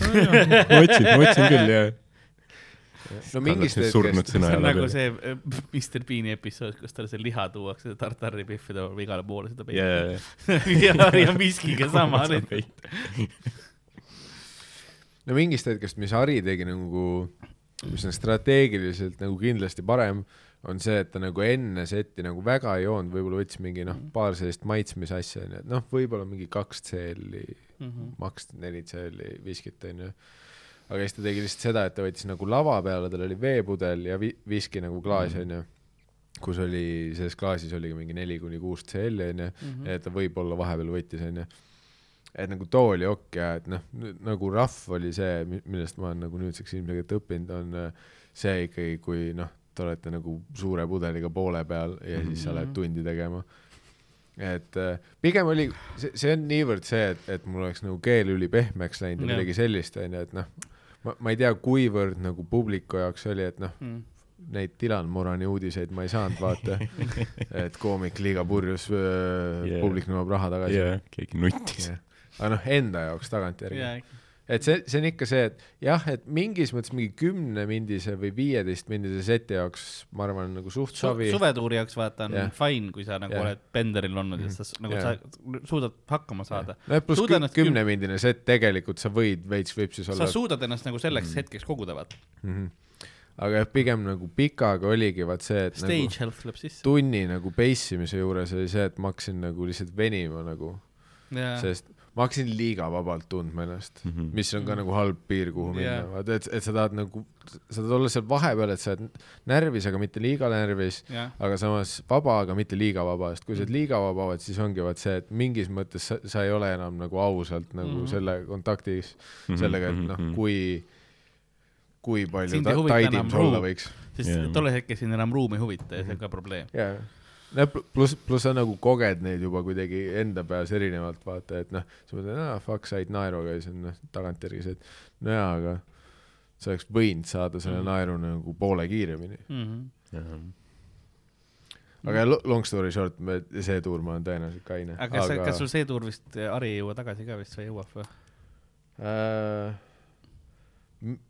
Ma otsin, ma otsin küll ja. no mingist surnud hetkest, sõna see on nagu see äh, Mr Bean'i episood, kus talle see liha tuuakse, tartari pihv ja ta peab igale poole seda jaa, ja, ja miskiga sama. no mingist hetkest, mis Harri tegi nagu, mis on strateegiliselt nagu kindlasti parem, on see, et ta nagu enne setti nagu väga ei joonud, võib-olla võttis mingi noh, paar sellist maitsmisasja onju, et noh, võib-olla mingi kaks CL-i, Mhm. maks neli CL-i viskit onju. aga siis ta tegi lihtsalt seda, et ta võttis nagu lava peale, tal oli veepudel ja vi- viski nagu klaas onju, kus oli, selles klaasis oligi mingi neli kuni kuus CL-i onju, Mhm. et ta võib-olla vahepeal võttis onju et nagu too oli ok ja et noh, nagu rahv oli see, millest ma olen nagu nüüdseks ilmselgelt õppinud, on äh, see ikkagi, kui noh, te olete nagu suure pudeliga poole peal ja siis sa lähed Mhm. tundi tegema. et äh, pigem oli, see, see on niivõrd see, et, et mul oleks nagu keel ülipehmeks läinud ja Jah. midagi sellist, onju, et noh, ma, ma ei tea, kuivõrd nagu publiku jaoks oli, et noh, Mm. neid Dylan Murani uudiseid ma ei saanud vaata, et koomik liiga purjus äh, yeah., publik nõuab raha tagasi jaa, keegi nuttis. yeah.. aga noh, enda jaoks tagantjärgi jaa, et see, see on ikka see, et jah, et mingis mõttes mingi kümnemindise või viieteistmindise seti jaoks ma arvan nagu suht Su savi. suvetuuri jaoks vaata on Jah. fine, kui sa nagu Jah. oled benderil olnud ja sa s- nagu Jah. sa suudad hakkama saada. no ja pluss küm- kümnemindine set tegelikult sa võid veits vipsis sa olla. suudad ennast nagu selleks hetkeks koguda, vaata. Mm -hmm. aga jah, pigem nagu pikaga oligi vaat see, et Stage nagu health tuleb sisse. tunni nagu pace imise juures oli see, et ma hakkasin nagu lihtsalt venima nagu, sest ma hakkasin liiga vabalt tundma ennast mm, Mhm. -hmm. mis on ka nagu halb piir, kuhu minna yeah., vaata, et, et sa tahad nagu, sa tahad olla seal vahepeal, et sa oled närvis, aga mitte liiga närvis, jah, aga samas vaba, aga mitte liiga vaba, sest kui sa oled liiga vaba, vaat siis ongi vaat see, et mingis mõttes sa, sa ei ole enam nagu ausalt nagu mm Mhm. -hmm. selle kontaktis Mhm, sellega, et mhm, noh mhm., kui, kui palju ta, taidim sa olla võiks. sest Jah. tollel hetkel sind enam ruum ei huvita ja see on ka probleem. jaa, no pl- pluss, pluss sa nagu koged neid juba kuidagi enda peas erinevalt, vaata, et noh, sa mõtled, aa, fuck, said naeru, aga siis on noh, tagantjärgi see, et no jaa, aga sa oleks võinud saada selle Mhm. naeru nagu poole kiiremini. Mhm. aga lo- long story short, see tuur ma olen tõenäoliselt kaine. aga kas, kas sul see tuur vist, Ari ei jõua tagasi ka vist või jõuab või? äh,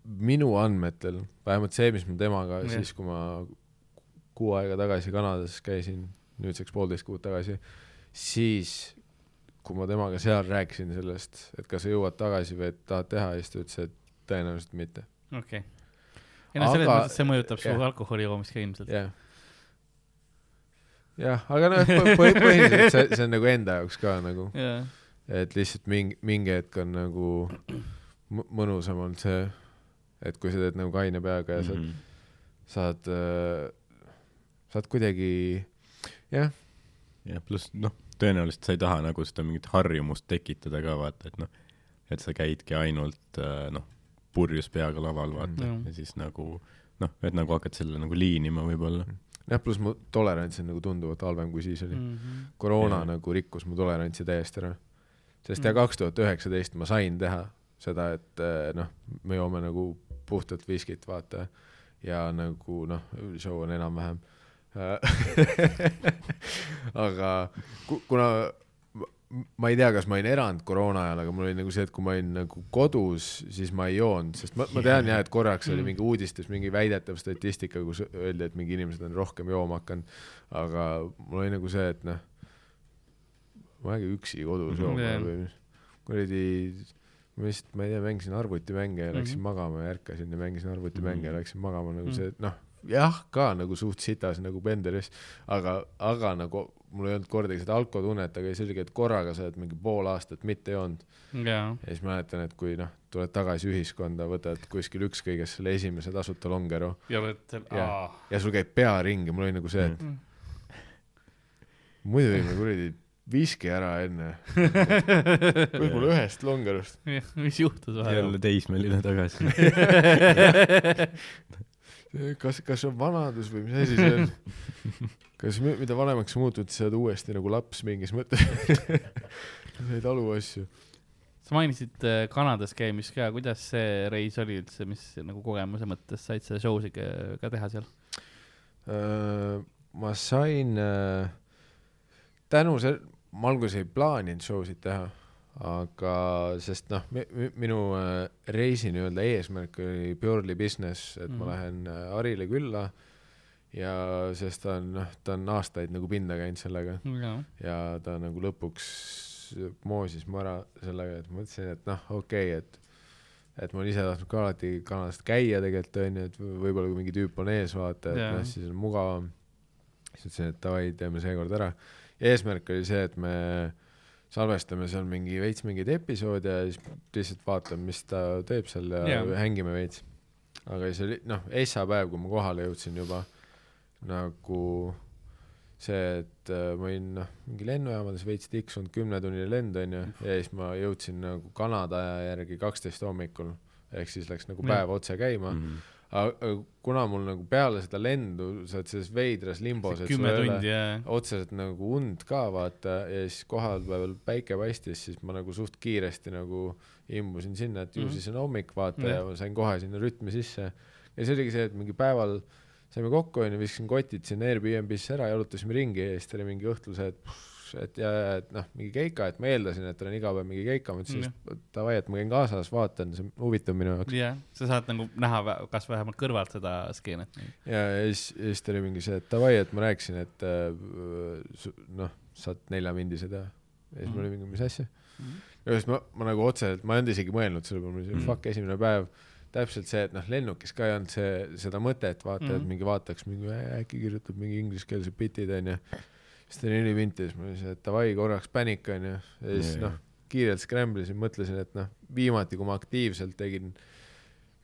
minu andmetel, vähemalt see, mis mul temaga Jah. siis, kui ma kuu aega tagasi Kanadas käisin, nüüdseks poolteist kuud tagasi, siis kui ma temaga seal rääkisin sellest, et kas sa jõuad tagasi või et tahad teha, siis ta ütles, et tõenäoliselt mitte. okei okay.. ei no selles Aga- mõttes see mõjutab su alkoholi joomist ka ilmselt. jah. jah, aga noh, põhiliselt see, see on nagu enda jaoks ka nagu, jaa, et lihtsalt mingi, mingi hetk on nagu mõnusam olnud see, et kui sa teed nagu kaine peaga ja sa Mhm. saad äh,, saad kuidagi jah, ja pluss noh, tõenäoliselt sa ei taha nagu seda mingit harjumust tekitada ka vaata, et noh, et sa käidki ainult äh, noh, purjus peaga laval vaata Mhm. mm. ja siis nagu noh, et nagu hakkad selle nagu liinima võib-olla. jah, pluss mu tolerants on nagu tunduvalt halvem, kui siis oli. Mhm. koroona Jaa. nagu rikkus mu tolerantsi täiesti ära. sest ja Mm. kaks tuhat üheksateist ma sain teha seda, et äh, noh, me joome nagu puhtalt viskit, vaata, ja nagu noh, show on enam-vähem. aga ku, kuna ma- ei tea, kas ma olin erand koroona ajal, aga mul oli nagu see, et kui ma olin nagu kodus, siis ma ei joonud, sest ma, ma tean jah, et korraks oli Mm. mingi uudistes mingi väidetav statistika, kus öeldi, et mingi inimesed on rohkem jooma hakanud, aga mul oli nagu see, et noh, ma olengi üksi kodus Mhm. jooma või kuradi, ma lihtsalt, ma ei tea, mängisin arvutimänge ja läksin Mhm. magama ja ärkasin ja mängisin arvutimänge ja Mhm. läksin magama nagu see, noh, jah, ka nagu suht sitas nagu Benderis, aga, aga nagu mul ei olnud kordagi seda alkotunnet, aga oligi, et korraga sa oled mingi pool aastat mitte joonud jaa, ja siis mäletan, et kui noh, tuled tagasi ühiskonda, võtad kuskil ükskõik kes selle esimese tasuta longeru ja oled aa. ja sul käib pea ringi, mul oli nagu see, et Mm. muidu võime kuradi viski ära enne. võib-olla ühest longerust. mis juhtus vahepeal jälle? teismeline tagasi. kas, kas on vanadus või mis asi see on? kas mi- mida vanemaks muutud, sa oled uuesti nagu laps mingis mõttes? sa ei talu asju. sa mainisid äh, Kanadas käimist ka, kuidas see reis oli üldse, mis nagu kogemuse mõttes said sa show sid ka, teha seal? Äh, ma sain äh, tänu sel-, ma alguses ei plaaninud show sid teha, aga sest noh, minu äh, reisi nii-öelda eesmärk oli purely business, et mm. Mhm. ma lähen äh, Arile külla ja sest ta on noh, ta on aastaid nagu pinda käinud sellega jaa, ja ta nagu lõpuks moosis mu ära sellega, et mõtlesin, et noh, okei okay,, et et ma olen ise tahtnud ka alati Kanadast käia tegelikult onju, et võ- võib-olla kui mingi tüüp on ees, vaata, et Jaa. noh, siis on mugavam. siis ütlesin, et davai, teeme seekord ära. eesmärk oli see, et me salvestame seal mingi veits mingeid episoode ja siis lihtsalt vaatame, mis ta teeb seal ja Jaa. hängime veits. aga siis oli noh, Essa päev, kui ma kohale jõudsin juba nagu see, et äh, ma olin noh, mingi lennujaamades veits tiksunud kümnetunnine lend onju ja siis ma jõudsin nagu Kanada aja järgi kaksteist hommikul ehk siis läks nagu päev otse käima, Mhm. Aga kuna mul nagu peale seda lendu sa oled selles veidras limbos, et sul ei ole ja, otseselt nagu und ka vaata ja siis kohapeal päike paistis, siis ma nagu suht kiiresti nagu imbusin sinna, et ju Mhm. siis on hommik vaata Jah. ja ma sain kohe sinna rütmi sisse. ja see oligi see, et mingi päeval saime kokku onju, viskasin kotid sinna Airbnb-sse ära, jalutasime ringi ja siis ta oli mingi õhtul see, et et ja, ja et noh, mingi keika, et ma eeldasin, et tal on iga päev mingi keika, ma ütlesin, et davai, et ma käin kaasas, vaatan, see on huvitav minu jaoks. jah, sa saad nagu näha kas vähemalt kõrvalt seda skeenet. ja, ja siis, ja siis ta oli mingi see, et davai, et ma rääkisin, et äh, noh, saad neljamindise teha. ja siis Mhm. mul oli mingi, mis asja Mhm. ja siis ma, ma nagu otseselt, ma ei olnud isegi mõelnud selle peale, mul oli see Mhm. fuck esimene päev, täpselt see, et noh, lennukis ka ei olnud see, seda mõtet vaata mm, -hmm. Mhm. et mingi vaataks mingi, äkki kirjutab mingi ingliskeelsed bitid onju. Siis ta oli ülipinti ja siis oli see, et davai, korraks pänik onju. ja siis noh kiirelt scramble isin, mõtlesin, et noh, viimati, kui ma aktiivselt tegin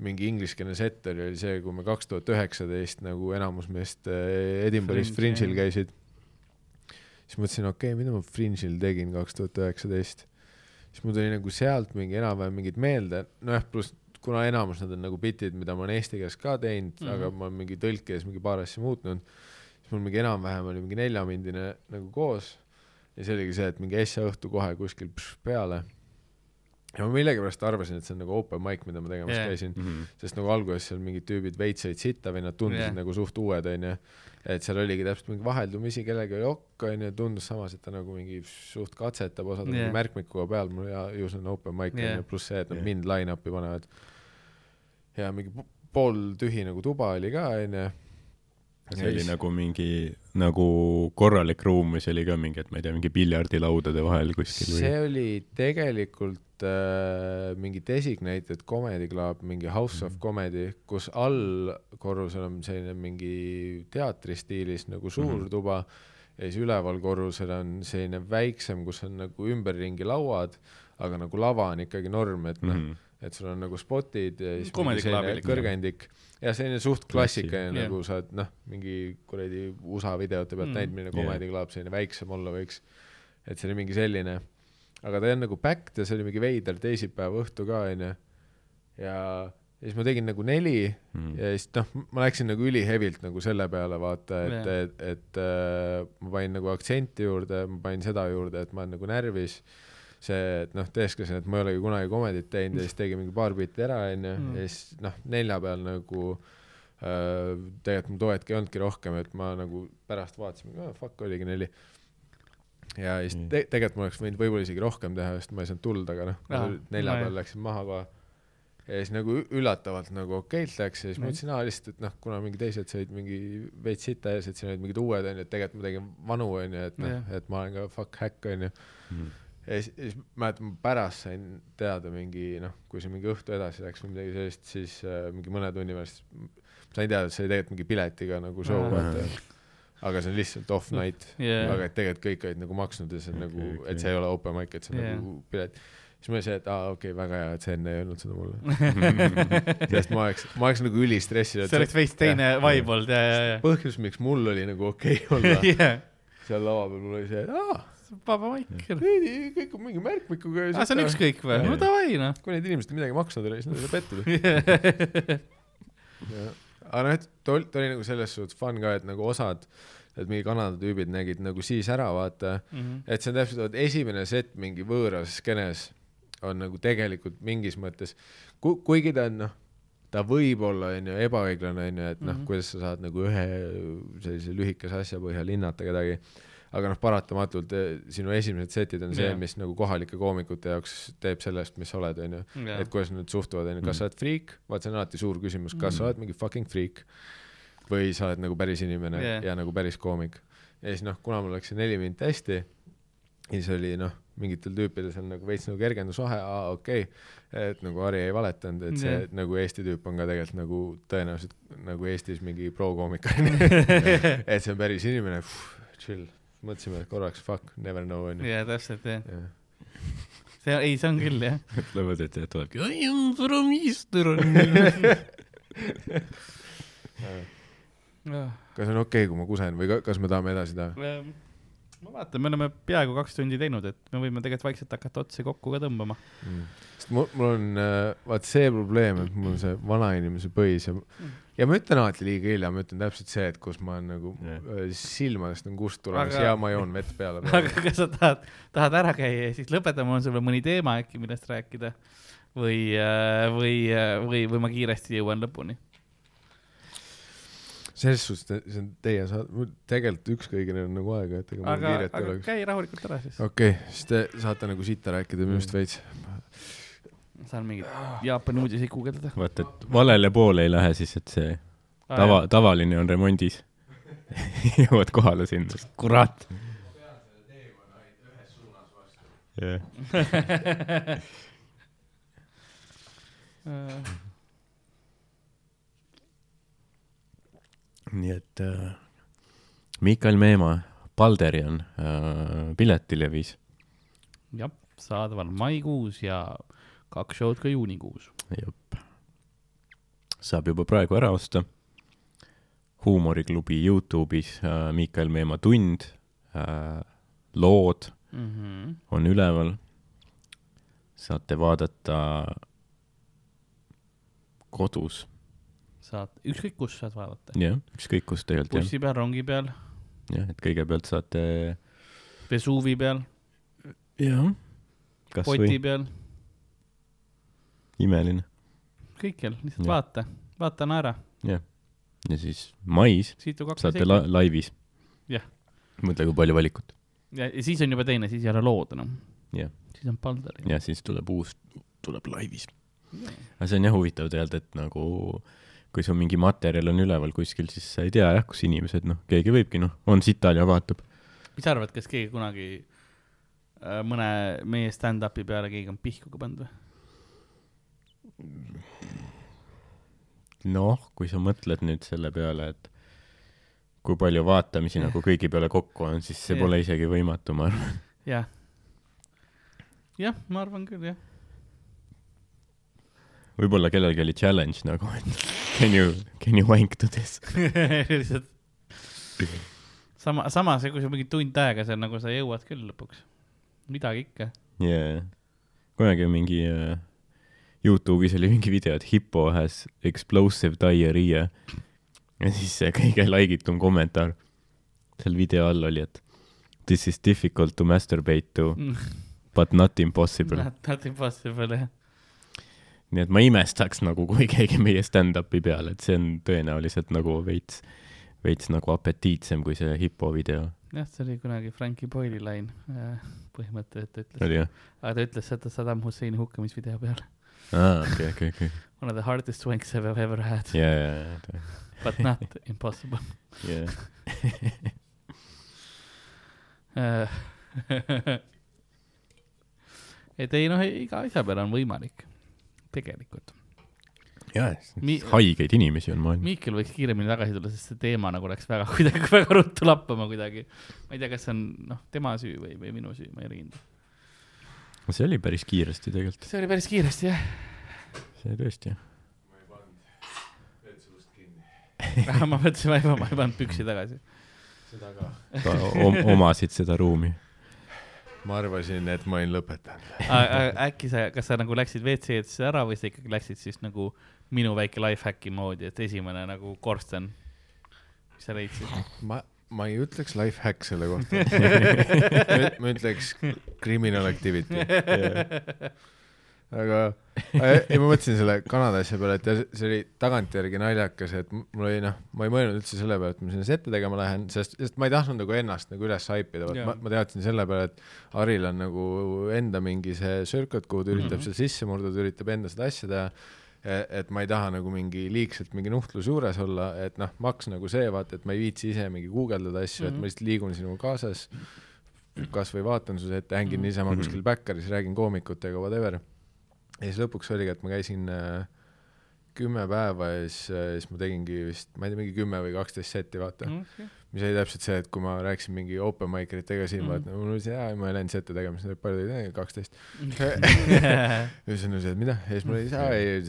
mingi ingliskeelne set oli, see, kui me kaks tuhat üheksateist nagu enamus meist äh, Edinburgh'is Fringe, Fringe'il käisid. siis mõtlesin, okei okay,, mida ma Fringe'il tegin kaks tuhat üheksateist. siis mul tuli nagu sealt mingi enam-vähem mingid meelde, nojah, pluss kuna enamus nad on nagu bitid, mida ma olen eesti keeles ka teinud mm. -hmm. aga ma mingi tõlkes mingi paar asja muutnud, siis mul mingi enam-vähem oli mingi neljamindine nagu koos ja see oligi see, et mingi äsja õhtu kohe kuskil pš, peale. ja ma millegipärast arvasin, et see on nagu open mic, mida ma tegemas yeah. käisin, Mhm. sest nagu alguses seal mingid tüübid veits said sitta või nad tundusid yeah. nagu suht uued onju, et seal oligi täpselt mingi vaheldumisi kellegagi jokk onju, tundus samas, et ta nagu mingi suht katsetab, osad yeah. märkmikuga peal, mul ja ju see on open mic onju yeah., pluss see, et nad yeah. mind line-up'i panevad. ja mingi po- pooltühi nagu tuba oli ka onju. See oli nagu mingi nagu korralik ruum või see oli ka mingi, et ma ei tea, mingi piljardilaudade vahel kuskil või see oli tegelikult äh, mingi designated comedy club, mingi house of Mhm. comedy, kus all korrusel on selline mingi teatri stiilis nagu suur mm. -hmm. tuba ja siis üleval korrusel on selline väiksem, kus on nagu ümberringi lauad, aga nagu lava on ikkagi norm, et noh mm. -hmm. et sul on nagu spotid ja siis kõrgendik ja selline suht klassikaline Jah. nagu sa oled noh, mingi kuradi USA videote pealt Mm. mm. näinud, milline comedy club selline väiksem olla võiks. et see oli mingi selline, aga ta on nagu backed ja see oli mingi veider teisipäeva õhtu ka onju. ja, siis ma tegin nagu neli Mhm. ja siis noh, ma läksin nagu ülihevilt nagu selle peale vaata, et Jah. et, et äh, ma panin nagu aktsenti juurde, ma panin seda juurde, et ma olen nagu närvis. see, et noh, teeskasin, et ma ei olegi kunagi komedit teinud ja siis tegin mingi paar bitti ära onju Mm. ja siis noh, nelja peal nagu äh, tegelikult mul too hetk ei olnudki rohkem, et ma nagu pärast vaatasin, fuck oligi neli. ja siis Mm. te-, tegelikult ma oleks võinud võib-olla isegi rohkem teha, sest ma ei saanud tuld, aga noh nelja peal läksin maha kohe. ja siis nagu üllatavalt nagu okeilt läks ja siis ma Mm. mõtlesin, aa lihtsalt, et noh, kuna mingi teised said mingi veits sita ees, et siin olid mingid uued onju, et tegelikult ma tegin vanu onju, et noh et ma olen ka fuck häkk onju. Mhm. Ja siis, siis mäletan, ma pärast sain teada mingi noh, kui see mingi õhtu edasi läks või midagi sellist, siis äh, mingi mõne tunni pärast sain teada, et see oli tegelikult mingi piletiga nagu show Ahah. vaata. aga see on lihtsalt off night Jah. aga et tegelikult kõik olid nagu maksnud ja see on Okei, nagu, okei. et see ei ole open mic, et see on Jah. nagu pilet. siis ma olin see, et aa okei okay,, väga hea, et sa enne ei öelnud seda mulle. sest ma oleks, ma oleks nagu ülistressinud. see oleks veits teine vibe olnud ja, ja, ja. põhjus, miks mul oli nagu okei okay olla jah, seal lava peal, mul oli see, et aa, vaba maik. veidi kõik on mingi märkmikuga aa, see on ükskõik või? no davai noh. kui need inimesed midagi maksnud ei ole, siis nad ei ole pettud. aga noh, et ta oli, ta oli nagu selles suhtes fun ka, et nagu osad, et mingi Kanada tüübid nägid nagu siis ära, vaata, Mhm. et see on täpselt, vot esimene set mingi võõras skeenes on nagu tegelikult mingis mõttes, ku-, kuigi ta on noh, ta võib olla, onju, ebaõiglane, onju, et noh mm. -hmm., kuidas sa saad nagu ühe sellise lühikese asja põhjal hinnata kedagi, aga noh, paratamatult eh, sinu esimesed setid on see yeah., mis nagu kohalike koomikute jaoks teeb sellest, mis sa oled, onju. Et kuidas nad suhtuvad, onju, kas Mhm. sa oled friik, vaat see on alati suur küsimus, kas sa Mhm. oled mingi fucking friik või sa oled nagu päris inimene yeah. ja nagu päris koomik. ja siis noh, kuna mul läks see neli minti hästi, ja siis oli noh, mingitel tüüpidel seal nagu veits nagu kergendusvahe, aa okei okay., et nagu Harri ei valetanud, et see yeah. nagu Eesti tüüp on ka tegelikult nagu tõenäoliselt nagu Eestis mingi pro-koomik on et see on päris inimene, chill, mõtlesime korraks fuck, never know onju. jaa, täpselt jah. jah, see, ei, see on küll jah. mõtlevad, et tulebki I am from Eastern. kas on okei okay,, kui ma kusen või ka, kas me tahame edasi teha? Ehm, ma vaatan, me oleme peaaegu kaks tundi teinud, et me võime tegelikult vaikselt hakata otsi kokku ka tõmbama. Mm. sest mul, mul on äh, vaat see probleem, et mul on see vanainimese põis ja ja ma ütlen alati liiga hilja, ma ütlen täpselt see, et kus ma olen nagu yeah. silmadest on kust tulemas Aga- ja ma joon vett peale aga kas sa tahad, tahad ära käia ja siis lõpetame, on sul veel mõni teema äkki, millest rääkida? või, või, või, või ma kiiresti jõuan lõpuni? selles suhtes, see on teie saade, mul tegelikult ükskõigine on nagu aega, et ega mul aga, kiiret ei aga oleks. käi rahulikult ära siis. okei okay,, siis te saate nagu sitta rääkida minust veits. Saan mingeid Jaapani uudiseid guugeldada. vaata, et valele poole ei lähe siis, et see tava, tavaline on remondis. jõuad kohale sinna, kurat. jah, nii et äh, Mikael Meemaa, Balderian äh, piletilevis, jah, saadaval maikuus ja kaks show'd ka juunikuus. jep. saab juba praegu ära osta. huumoriklubi Youtube'is äh, Mikael Meemaa tund äh,, lood Mm -hmm. on üleval. saate vaadata kodus, saad, ükskõik kus saad vaadata. jah, ükskõik kus tegelikult bussi peal, rongi peal, jah, et kõigepealt saate Vesuvi peal, jah, poti või peal, imeline kõikjal, lihtsalt Jah. vaata, vaata naera, ja siis mais saate la-, laivis. Jah. mõtle, kui palju valikut. ja, ja siis on juba teine, siis ei ole lood enam. Jah. siis on Balder. ja siis tuleb uus, tuleb laivis. aga see on jah huvitav tegelikult, et nagu kui sul mingi materjal on üleval kuskil, siis sa ei tea jah, kus inimesed, noh, keegi võibki, noh, on sital ja vaatab. mis sa arvad, kas keegi kunagi äh, mõne meie stand-up'i peale keegi on pihku ka pannud või? noh, kui sa mõtled nüüd selle peale, et kui palju vaatamisi nagu kõigi peale kokku on, siis see Jah. pole isegi võimatu, ma arvan. jah. jah, ma arvan küll, jah. võib-olla kellelgi oli challenge nagu, et can you, can you wank to this? lihtsalt sama, samas, kui sul mingi tund aega seal nagu sa jõuad küll lõpuks. midagi ikka. jaa. kunagi mingi uh, Youtube'is oli mingi video, et hippo has explosive diarrhea. ja siis see kõige laigitum kommentaar seal video all oli, et this is difficult to masturbate to but not impossible. Not, not impossible, jah. nii et ma imestaks nagu, kui keegi meie stand-up'i peale, et see on tõenäoliselt nagu veits, veits nagu apetiitsem kui see hippo video. jah, see oli kunagi Frankie Boyle'i lain äh, põhimõtteliselt ta ütles, aga ta ütles seda Saddam Husseini hukkamisvideo peal. aa, okei, okei, okei. One of the hardest wanks I have ever had, jaa, but not impossible. jaa. et ei noh, iga asja peale on võimalik, tegelikult. jaa, haigeid inimesi on maailmas. Miikel võiks kiiremini tagasi tulla, sest see teema nagu läks väga kuidagi väga ruttu lappama kuidagi. ma ei tea, kas see on noh, tema süü või, või minu süü, ma ei ole kindel. See oli päris kiiresti tegelikult, see oli päris kiiresti jah. see tõesti. ma mõtlesin, ma ei, ma ei pannud püksi tagasi. seda ka. Om, omasid seda ruumi. ma arvasin, et ma olin lõpetanud. äkki sa, kas sa nagu läksid WC-sse ära või sa ikkagi läksid siis nagu minu väike lifehacki moodi, et esimene nagu korsten, mis sa leidsid? ma, ma ei ütleks life hack selle kohta. ma ütleks criminal activity. aga ei, ma mõtlesin selle Kanada asja peale, et see oli tagantjärgi naljakas, et mul oli noh, ma ei mõelnud üldse selle peale, et ma sinna sette tegema lähen, sest, sest ma ei tahtnud nagu ennast nagu üles haipida, vaat ma, ma teadsin selle peale, et Haril on nagu enda mingi see circuit, kuhu ta üritab mm. -hmm. seal sisse murda, ta üritab enda seda asja teha et ma ei taha nagu mingi liigselt mingi nuhtlus juures olla, et noh, maks nagu see, vaata, et ma ei viitsi ise mingi guugeldada asju mm, -hmm. et Mhm. ma lihtsalt liigun sinuga kaasas, kasvõi vaatan su ette, hängin Mhm. niisama Mhm. kuskil backeris, räägin koomikutega, whatever. ja siis lõpuks oligi, et ma käisin äh, kümme päeva ja siis äh,, siis ma tegingi vist, ma ei tea, mingi kümme või kaksteist setti, vaata mm. -hmm. Mis oli täpselt see, et kui ma rääkisin mingi open mic eritega siin mm, Mhm. -hmm. vaata, mul oli see, jaa, ma ei läinud sette tegema, siis palju tegid, kaksteist. ja siis on see, et mida, ja siis mul oli see, aa ei,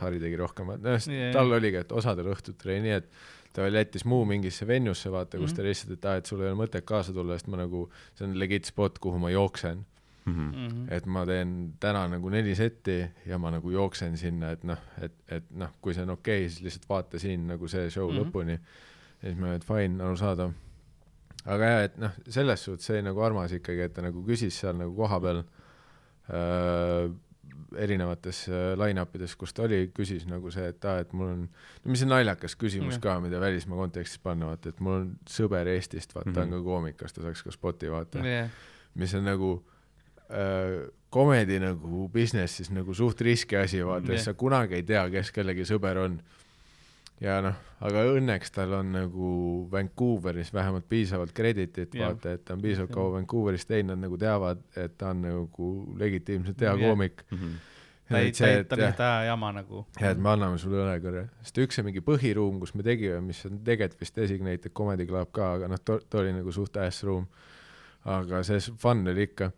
Harri tegi rohkem, noh Jaa. tal oligi, et osadel õhtutel oli nii, et ta veel jättis muu mingisse venjusse, vaata, kus ta lihtsalt, et aa, et sul ei ole mõtet kaasa tulla, sest ma nagu, see on legit spot, kuhu ma jooksen. Mhm. Mhm. et ma teen täna nagu neli setti ja ma nagu jooksen sinna, et noh, et, et noh, kui see on okei okay,, siis lihtsalt vaata siin nagu see show mm Mhm. -hmm. lõpuni. Ja siis ma, et fine, arusaadav. aga jah, et noh, selles suhtes see nagu armas ikkagi, et ta nagu küsis seal nagu kohapeal äh, erinevates äh, line-up ides, kus ta oli, küsis nagu see, et aa, et mul on, no mis see naljakas küsimus Jah. ka, mida välismaa kontekstis panna, vaata, et mul on sõber Eestist, vaata mm, -hmm. ta on Mhm. ka koomik, kas ta saaks ka spoti vaata jah, mis on nagu äh, komedi nagu business'is nagu suht riski asi, vaata yeah., sa kunagi ei tea, kes kellegi sõber on. Ja noh, aga õnneks tal on nagu Vancouveris vähemalt piisavalt kreditit vaata, et ta on piisavalt kaua Vancouveris teinud, nad nagu teavad, et ta on nagu legitiimselt hea koomik. Mhm. ta ei, ta see, ei, ta lihtsalt aja jama nagu. ja et me anname sulle õlekõrre, sest üks see mingi põhiruum, kus me tegime, mis on tegelikult vist designated comedy club ka, aga noh, too oli nagu suht ass ruum. aga see fun oli ikka.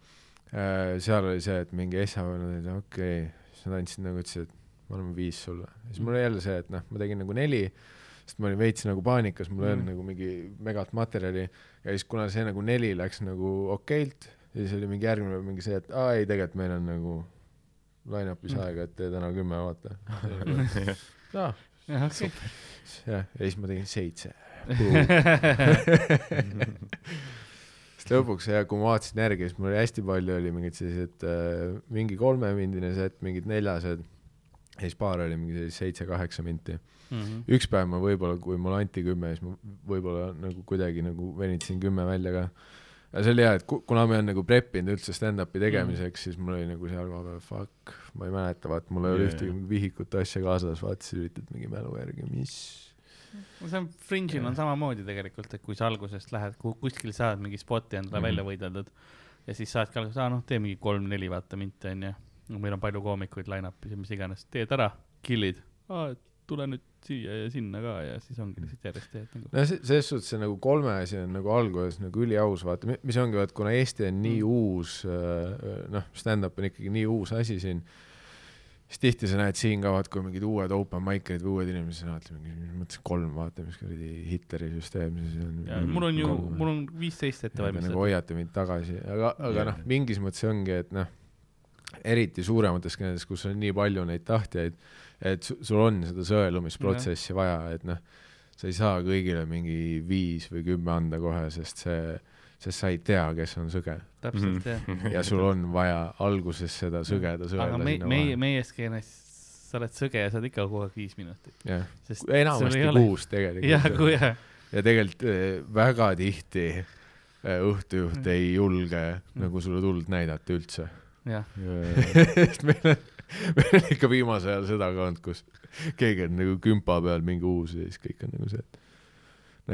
seal oli see, et mingi esmaspäeval olid okei okay., siis nad andsid nagu ütlesid, et me anname viis sulle. siis mul oli jälle see, et noh, ma tegin nagu neli, sest ma olin veits nagu paanikas, mul ei olnud Mm. nagu mingi megalt materjali ja siis kuna see nagu neli läks nagu okeilt, siis oli mingi järgmine mingi see, et aa ei, tegelikult meil on nagu line-up'is Mm. aega, et tee täna kümme, vaata. jah, jah, jah, ja siis ma tegin seitse. sest lõpuks ja kui ma vaatasin järgi, siis mul oli hästi palju oli mingeid selliseid äh, mingi kolmemindine set, mingid neljased ja siis paar oli mingi seitse-kaheksa minti. Mhm. üks päev ma võib-olla, kui mulle anti kümme, siis ma võib-olla nagu kuidagi nagu venitasin kümme välja ka. aga see oli hea, et ku- kuna ma olen nagu prep inud üldse stand-up'i tegemiseks, siis mul oli nagu seal koha peal fuck, ma ei mäleta, vaata mul ei ole Jaa, ühtegi vihikut asja kaasas, vaata siis üritad mingi mälu järgi, mis see on Fringe'il on samamoodi tegelikult, et kui sa algusest lähed, kuskil saad mingi spoti endale mm. -hmm. välja võideldud ja siis saadki alguses, aa noh, tee mingi kolm-neli vaata minti onju. Meil on palju koomikuid line-up'is ja mis iganes, teed ära, kill'id, tule nüüd siia ja sinna ka ja siis ongi lihtsalt järjest teed nagu. no see, selles suhtes see nagu kolme asi on nagu alguses nagu üliaus, vaata, mis ongi, vaat kuna Eesti on nii Mm. uus, noh, stand-up on ikkagi nii uus asi siin, siis tihti sa näed siin ka, vaat kui mingid uued open mic'id või uued inimesed, sa vaatad mingi, mis mõttes kolm, vaata, mis kuradi Hitleri süsteem see on. ja mul on ju, mul on viisteist ette nagu valmistatud. hoiate mind tagasi, aga, aga noh, mingis mõttes ongi, et noh, eriti suuremates kõnedes, kus on nii palju neid tahtjaid, et su- sul on seda sõelumisprotsessi vaja, et noh, sa ei saa kõigile mingi viis või kümme anda kohe, sest see, sest sa ei tea, kes on sõge täpselt jah. ja sul on vaja alguses seda sõgeda sõela aga me, sinna meie, vahele. meie skeenes sa oled sõge ja saad ikka kogu aeg viis minutit. jah, enamasti ole- kuus jah, tegelikult kui. jah, ja tegelikult eh, väga tihti eh, õhtujuht ei julge Mm. nagu sulle tuld näidata üldse jah. sest meil on, meil on ikka viimasel ajal seda ka olnud, kus keegi on nagu kümpa peal mingi uus ja siis kõik on nagu see, et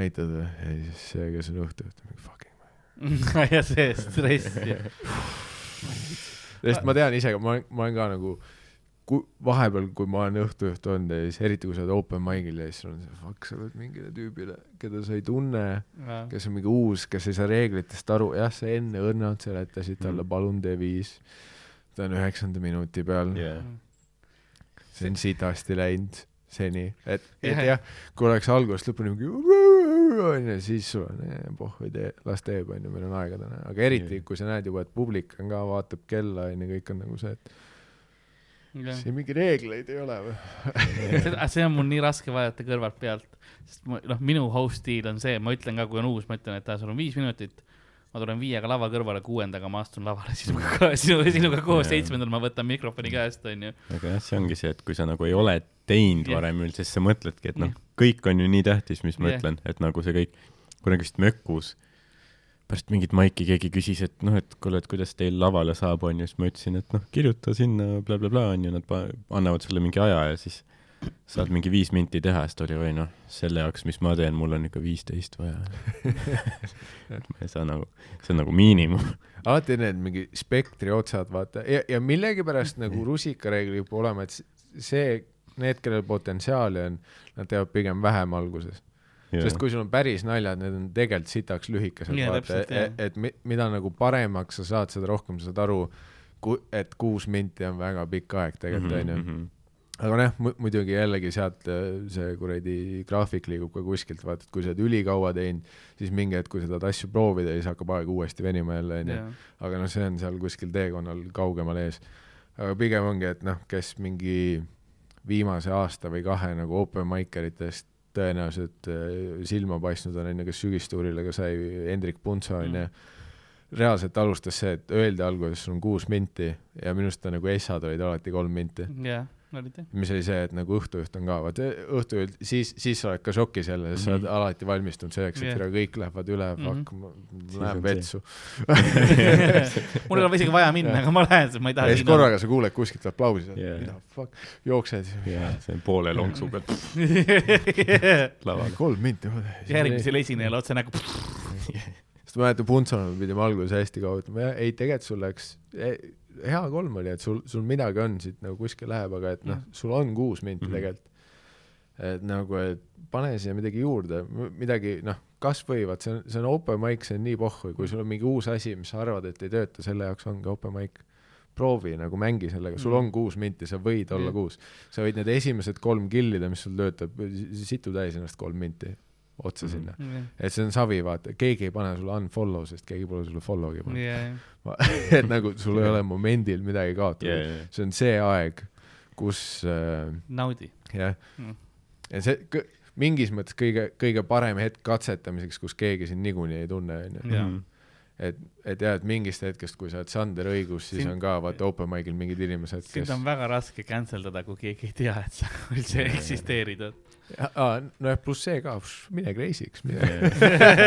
näitad ja siis see, kes on õhtujuht, mingi fucking. ja see stress ja sest ma tean ise, ma olen, ma olen ka nagu, kui vahepeal, kui ma olen õhtujuht olnud ja siis eriti, kui sa oled open mic'il ja siis sul on see fuck, sa oled mingile tüübile, keda sa ei tunne, kes on mingi uus, kes ei saa reeglitest aru, jah, sa enne õrnalt seletasid talle, Mm. palun tee viis. ta on üheksanda minuti peal jah, see on sitasti läinud seni, et, et Jah. jah, kui oleks algusest lõpuni mingi onju, siis sul on eh, pohhu tee, las teeb onju, meil on aega täna, aga eriti Jah. kui sa näed juba, et publik on ka, vaatab kella onju, kõik on nagu see, et siin mingi reegleid ei ole või. see on mul nii raske vaadata kõrvalt pealt, sest ma, noh, minu host stiil on see, ma ütlen ka, kui on uus, ma ütlen, et sul on viis minutit. ma tulen viiega lava kõrvale, kuuendaga ma astun lavale sinuga ka, sinu, sinuga koos seitsmendal ma võtan mikrofoni käest, onju. aga jah, see ongi see, et kui sa nagu ei ole teinud varem üldse, siis sa mõtledki, et noh kõik on ju nii tähtis, mis ma Jah. ütlen, et nagu see kõik, kunagi vist Mökus pärast mingit maiki keegi küsis, et noh, et kuule, et kuidas teil lavale saab, onju, siis ma ütlesin, et noh, kirjuta sinna blablabla, onju, nad annavad sulle mingi aja ja siis saad mingi viis minti teha, siis ta oli, oi noh, selle jaoks, mis ma teen, mul on ikka viisteist vaja. et ma ei saa nagu, see on nagu miinimum. alati need mingi spektri otsad, vaata, ja, ja millegipärast nagu rusikareegel kipub olema, et see, need, kellel potentsiaali on, nad teevad pigem vähem alguses. Sest kui sul on päris naljad, need on tegelikult sitaks lühikesed yeah,, vaata, jah. et, et mi- mida nagu paremaks sa saad, seda rohkem sa saad aru, et kuus minti on väga pikk aeg tegelikult Mhm, onju. aga noh, muidugi jällegi sealt äh, see kuradi graafik liigub ka kuskilt, vaata, et kui sa oled ülikaua teinud, siis mingi hetk, kui sa tahad asju proovida, siis hakkab aeg uuesti venima jälle, onju. aga noh, see on seal kuskil teekonnal kaugemal ees. aga pigem ongi, et noh, kes mingi viimase aasta või kahe nagu open micer itest tõenäoliselt äh, silma paistnud on, onju, kes sügistuurile ka sai, Hendrik Puntso onju Mm. reaalselt alustas see, et öeldi alguses sul on kuus minti ja minu arust ta nagu essad olid alati kolm minti. jah. Mis oli see, et nagu õhtujuht on ka, vaata õhtujuht, siis, siis sa oled ka šokis jälle, sest sa oled Mhm. alati valmistunud selleks, et Jah. yeah. kõik lähevad üle, Mhm. fuck, ma lähen vetsu. mul ei ole isegi vaja minna, aga ma lähen, sest ma ei ja taha siis korraga sa kuuled kuskilt aplausi, Yeah. mida fuck, jooksed. jaa, see on poole lonksu pealt kolm minti. järgmisele esinejale otse näkku. sest ma mäletan, Puntsonal pidime alguses hästi kaua ütlema, jah, ei tegelikult sul läks, hea kolm oli, et sul, sul midagi on siit nagu kuskil läheb, aga et noh sul on kuus minti Mhm. tegelikult. et nagu, et pane siia midagi juurde, midagi noh, kasvõi vaat see on, see on open mic, see on nii pohhu, kui sul on mingi uus asi, mis sa arvad, et ei tööta, selle jaoks ongi open mic. proovi nagu mängi sellega, sul Mhm. on kuus minti, sa võid olla kuus. sa võid need esimesed kolm killida, mis sul töötab, situ täis ennast kolm minti otsa Mhm. sinna. et see on savi, vaata, keegi ei pane sulle unfollow, sest keegi pole sulle follow'gi pannud. et nagu sul ei ole momendil midagi kaotada. see on see aeg, kus äh, naudi. jah Mm. ja see mingis mõttes kõige, kõige parem hetk katsetamiseks, kus keegi sind niikuinii ei tunne, onju. Et, et jah, et mingist hetkest, kui sa oled Sander Õigus, siis Sind- on ka vaata open mic'il mingid inimesed, sind kes on väga raske cancel dada, kui keegi ei tea, et sa üldse eksisteerid. nojah, pluss see ka, mine crazy'ks, mine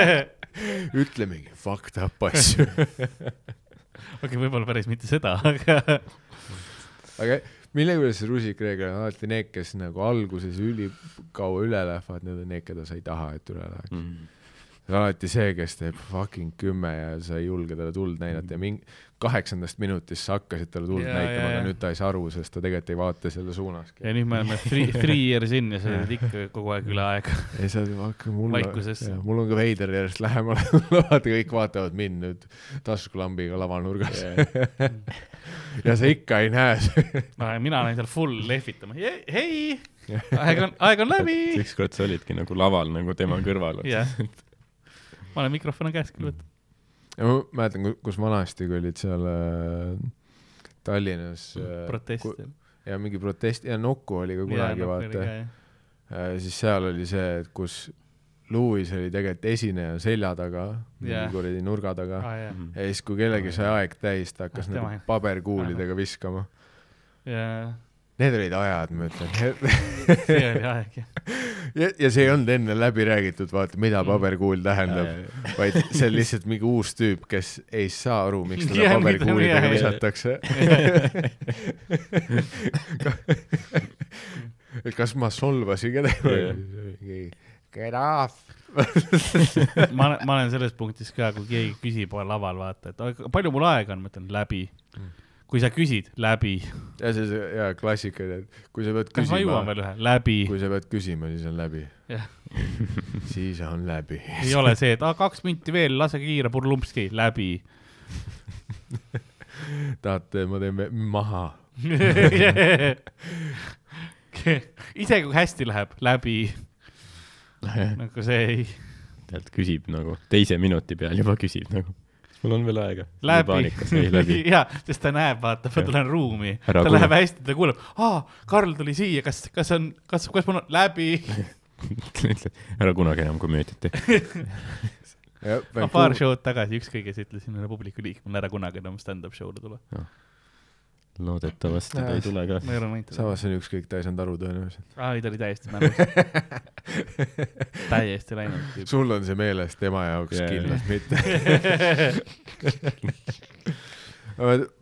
ütle mingi fucked up asju. okei, võib-olla päris mitte seda, aga aga mille juures see rusikreegel on alati need, kes nagu alguses ülikaua üle lähevad, need on need, keda sa ei taha, et üle läheks. Mm. See on alati see, kes teeb fucking kümme ja sa ei julge talle tuld näidata ja mingi kaheksandast minutist sa hakkasid talle tuld Jaa, näitama, aga nüüd ta ei saa aru, sest ta tegelikult ei vaata selle suunaski. ja nüüd me oleme three, three years in ja sa oled ikka kogu aeg üle aega. ja sa hakkad mul Vaikuses. mul on ka veider järjest lähemale vaata kõik vaatavad mind nüüd taskulambiga lavanurgas ja sa ikka ei näe mina olen seal full lehvitama, hei, aeg on, aeg on läbi. ükskord sa olidki nagu laval nagu tema kõrval. jah, ma olen mikrofoni käes küll võtnud. ja ma mäletan, kus vanasti, kui olid seal äh, Tallinnas äh, protest ku-. ja mingi protest ja Nuku oli ka kunagi vaata, siis seal oli see, et kus Louis oli tegelikult esineja selja taga, mingi Jaa. kuradi nurga taga aa jaa, Mm. ja siis, kui kellelgi sai aeg täis, ta hakkas Ah, nagu paberkuulidega viskama. jaa, Need olid ajad, ma ütlen. see oli aeg jah. ja, ja see ei olnud enne läbi räägitud, vaata, mida Mm. paberkuul tähendab, vaid see on lihtsalt mingi uus tüüp, kes ei saa aru, miks teda paberkuulidega visatakse. kas ma solvasin kedagi? Get off. ma olen, ma olen selles punktis ka, kui keegi küsib laval, vaata, et "Oi, palju mul aega on, ma ütlen läbi Mm.. Kui sa küsid, läbi. ja see, see ja klassika, et kui sa pead kas ma jõuan küsima, veel ühe, läbi. kui sa pead küsima, siis on läbi siis on läbi. ei ole see, et kaks minti veel, lase kiire purlumpski, läbi. tahate, ma teen maha. isegi kui hästi läheb, läbi. nagu see ei, tead, küsib nagu teise minuti peal juba küsib nagu, mul on veel aega? läbi paanikas, ei läbi. jaa, sest ta näeb, vaata, ma tulen ruumi, ta kuule. läheb hästi, ta kuuleb, aa, Karl tuli siia, kas, kas on, kas, kas mul on läbi? ära kunagi enam komöödiat tee. ma paar show'd tagasi ükskõik kes ütlesin ühele publiku liikmele ära kunagi enam stand-up show'le tulla. Loodetavasti ta ei tule ka. samas see on ükskõik, ta ei saanud aru tõenäoliselt. aa, ei ta oli täiesti mälus. täiesti läinud. sul on see meeles, tema jaoks yeah, kindlasti mitte.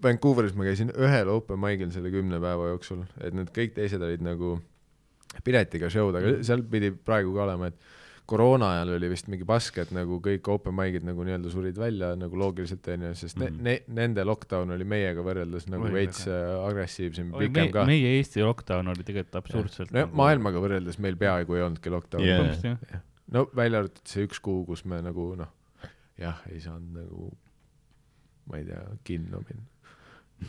Vancouveris ma käisin ühel open mic'il selle kümne päeva jooksul, et need kõik teised olid nagu piletiga show'd, aga seal pidi praegu ka olema, et koroona ajal oli vist mingi pask, et nagu kõik open mic'id nagu nii-öelda surid välja nagu loogiliselt onju, sest ne, Mhm. ne, nende lockdown oli meiega võrreldes nagu veits äh, agressiivsem, pikem me, ka. meie Eesti lockdown oli tegelikult absurdselt. no maailmaga võrreldes meil peaaegu ei olnudki lockdown'i Jaa. yeah.. no välja arvatud see üks kuu, kus me nagu noh, jah, ei saanud nagu, ma ei tea, kinno minna.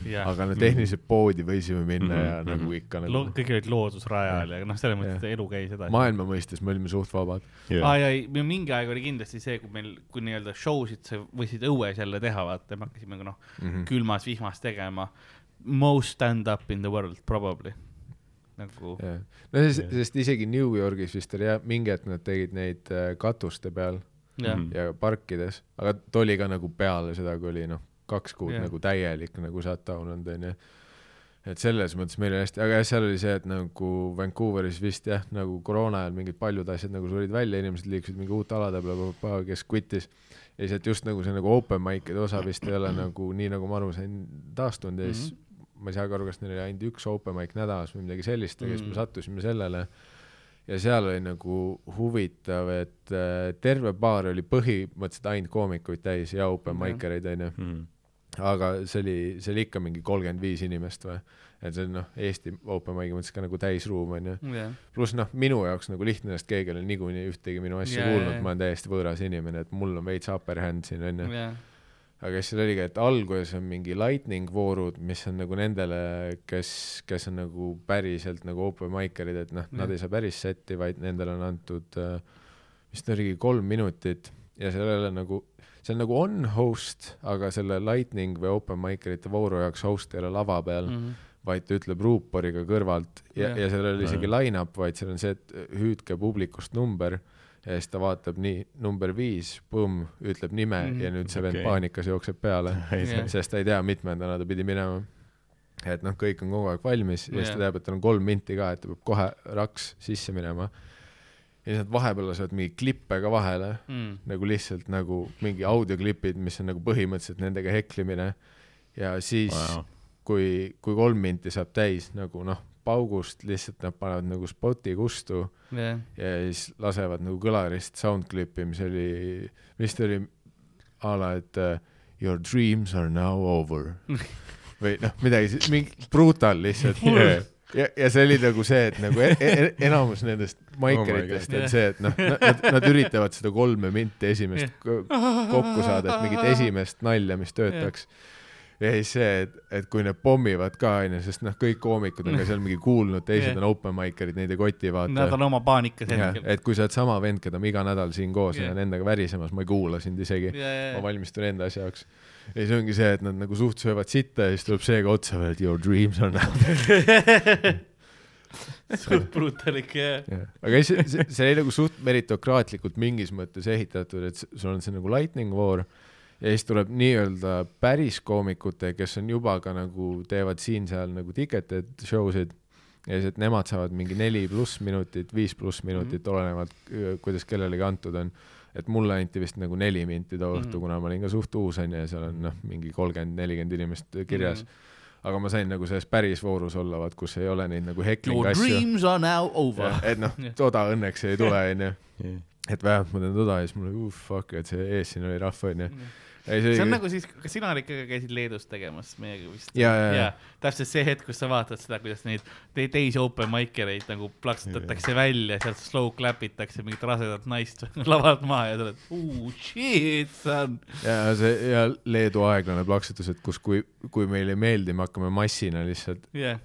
jah, aga no tehniliselt poodi võisime minna Mhm, ja mhm. nagu ikka Lo- nagu kõik olid loodusrajal ja noh, selles mõttes elu käis edasi. maailma mõistes me olime suht vabad. aa ja ei, mingi aeg oli kindlasti see, kui meil, kui nii-öelda show sid sa võisid õues jälle teha, vaata, me hakkasime ka noh, Mhm. külmas vihmas tegema. Most stand-up in the world probably. nagu, no sest, sest isegi New Yorgis vist oli jah, mingi hetk nad tegid neid äh, katuste peal Mhm. ja parkides, aga ta oli ka nagu peale seda, kui oli noh, kaks kuud yeah. nagu täielik nagu shutdown olnud onju. et selles mõttes meil oli hästi, aga jah, seal oli see, et nagu Vancouveris vist jah, nagu koroona ajal mingid paljud asjad nagu surid välja, inimesed liikusid mingi uute alade peale, kes quit'is. ja siis, et just nagu see nagu open mic'ide osa vist ei ole nagu nii, nagu ma aru sain, taastunud ja siis ma ei saagi aru, kas neil oli ainult üks open mic nädalas või midagi sellist ja siis me sattusime sellele ja seal oli nagu huvitav, et äh, terve baar oli põhimõtteliselt ainult koomikuid täis ja open mic ereid onju, Mhm. Aga see oli, see oli ikka mingi kolmkümmend viis inimest või, et see on noh, Eesti open mic'i mõttes ka nagu täisruum onju, jah, pluss noh, minu jaoks nagu lihtne, sest keegi ei ole niikuinii ühtegi minu asja yeah, kuulnud. jaa., ma olen täiesti võõras inimene, et mul on veits upper hand siin onju, jah, aga siis seal oligi, et alguses on mingi lightning voorud, mis on nagu nendele, kes, kes on nagu päriselt nagu open mic'erid, et noh, nad ei saa päris setti, vaid nendele on antud äh, vist oligi kolm minutit. Ja sellele nagu, see on nagu on host, aga selle lightning või open mic'erite vooru jaoks host ei ole lava peal mm, -hmm. vaid ta ütleb ruuporiga kõrvalt ja yeah., ja seal ei ole isegi line-up, vaid seal on see, et hüüdke publikust number ja siis ta vaatab nii, number viis, põmm, ütleb nime mm. -hmm. ja nüüd see vend Okei. paanikas jookseb peale Jah. sest ta ei tea, mitmendana ta pidi minema. et noh, kõik on kogu aeg valmis ja siis ta teab, et tal on kolm minti ka, et ta peab kohe raks sisse minema. Ja siis nad vahepeal lasevad mingeid klippe ka vahele, mm. nagu lihtsalt nagu mingi audioklipid, mis on nagu põhimõtteliselt nendega heklimine. ja siis wow., kui, kui kolm minti saab täis nagu noh, paugust lihtsalt nad panevad nagu spoti kustu jah, ja siis lasevad nagu kõlarist soundclip'i, mis oli, vist oli a la, et uh, your dreams are now over või noh, midagi, mingi brutal lihtsalt Yeah. ja, ja see oli nagu see, et nagu e e enamus nendest maikeritest God. on see, et noh, nad, nad üritavad seda kolme minti esimest ko- kokku saada, et mingit esimest nalja, mis töötaks. ja siis see, et, et kui need pommivad ka onju, sest noh, kõik koomikud on ka seal mingi kuulnud, teised Jah. on open mikerid, neid ei koti vaata nad on oma paanikas hetkel. et kui sa oled sama vend, keda ma iga nädal siin koos yeah. olen endaga värisemas, ma ei kuula sind isegi ja, ja, ma ja, valmistun enda asja jaoks. Ja siis ongi see, et nad nagu suht söövad sitta ja siis tuleb see ka otsa veel, et your dreams are now. suht brutal ikka jah. aga ei, see, see, see oli nagu suht meritokraatlikult mingis mõttes ehitatud, et sul on see nagu lightning voor ja siis tuleb nii-öelda päris koomikute, kes on juba ka nagu teevad siin-seal nagu ticketed show sid ja siis, et nemad saavad mingi neli pluss minutit, viis pluss minutit mm, -hmm. olenevalt, kuidas kellelegi antud on. Et mulle anti vist nagu neli minti too õhtu mm. -hmm. kuna ma olin ka suht uus onju ja seal on noh, mingi kolmkümmend, nelikümmend inimest kirjas mm. -hmm. aga ma sain nagu selles päris voorus olla, vaat kus ei ole neid nagu heckling Your asju. dreams are now over. et noh Jah. toda õnneks ei tule onju, et vähemalt ma teen toda ja siis mul oli uh fuck, et see ees siin oli rahva onju. ei see see on nagu siis, kas sina ikka käisid Leedus tegemas meiega vist? ja, ja, ja täpselt see hetk, kus sa vaatad seda, kuidas neid te teisi open mikereid nagu plaksutatakse välja, sealt slow clap itakse mingit rasedat naist lavalt maha ja sa oled, oh shit, son. ja see ja Leedu aeglane plaksutus, et kus, kui, kui meile ei meeldi, me hakkame massina lihtsalt Jah.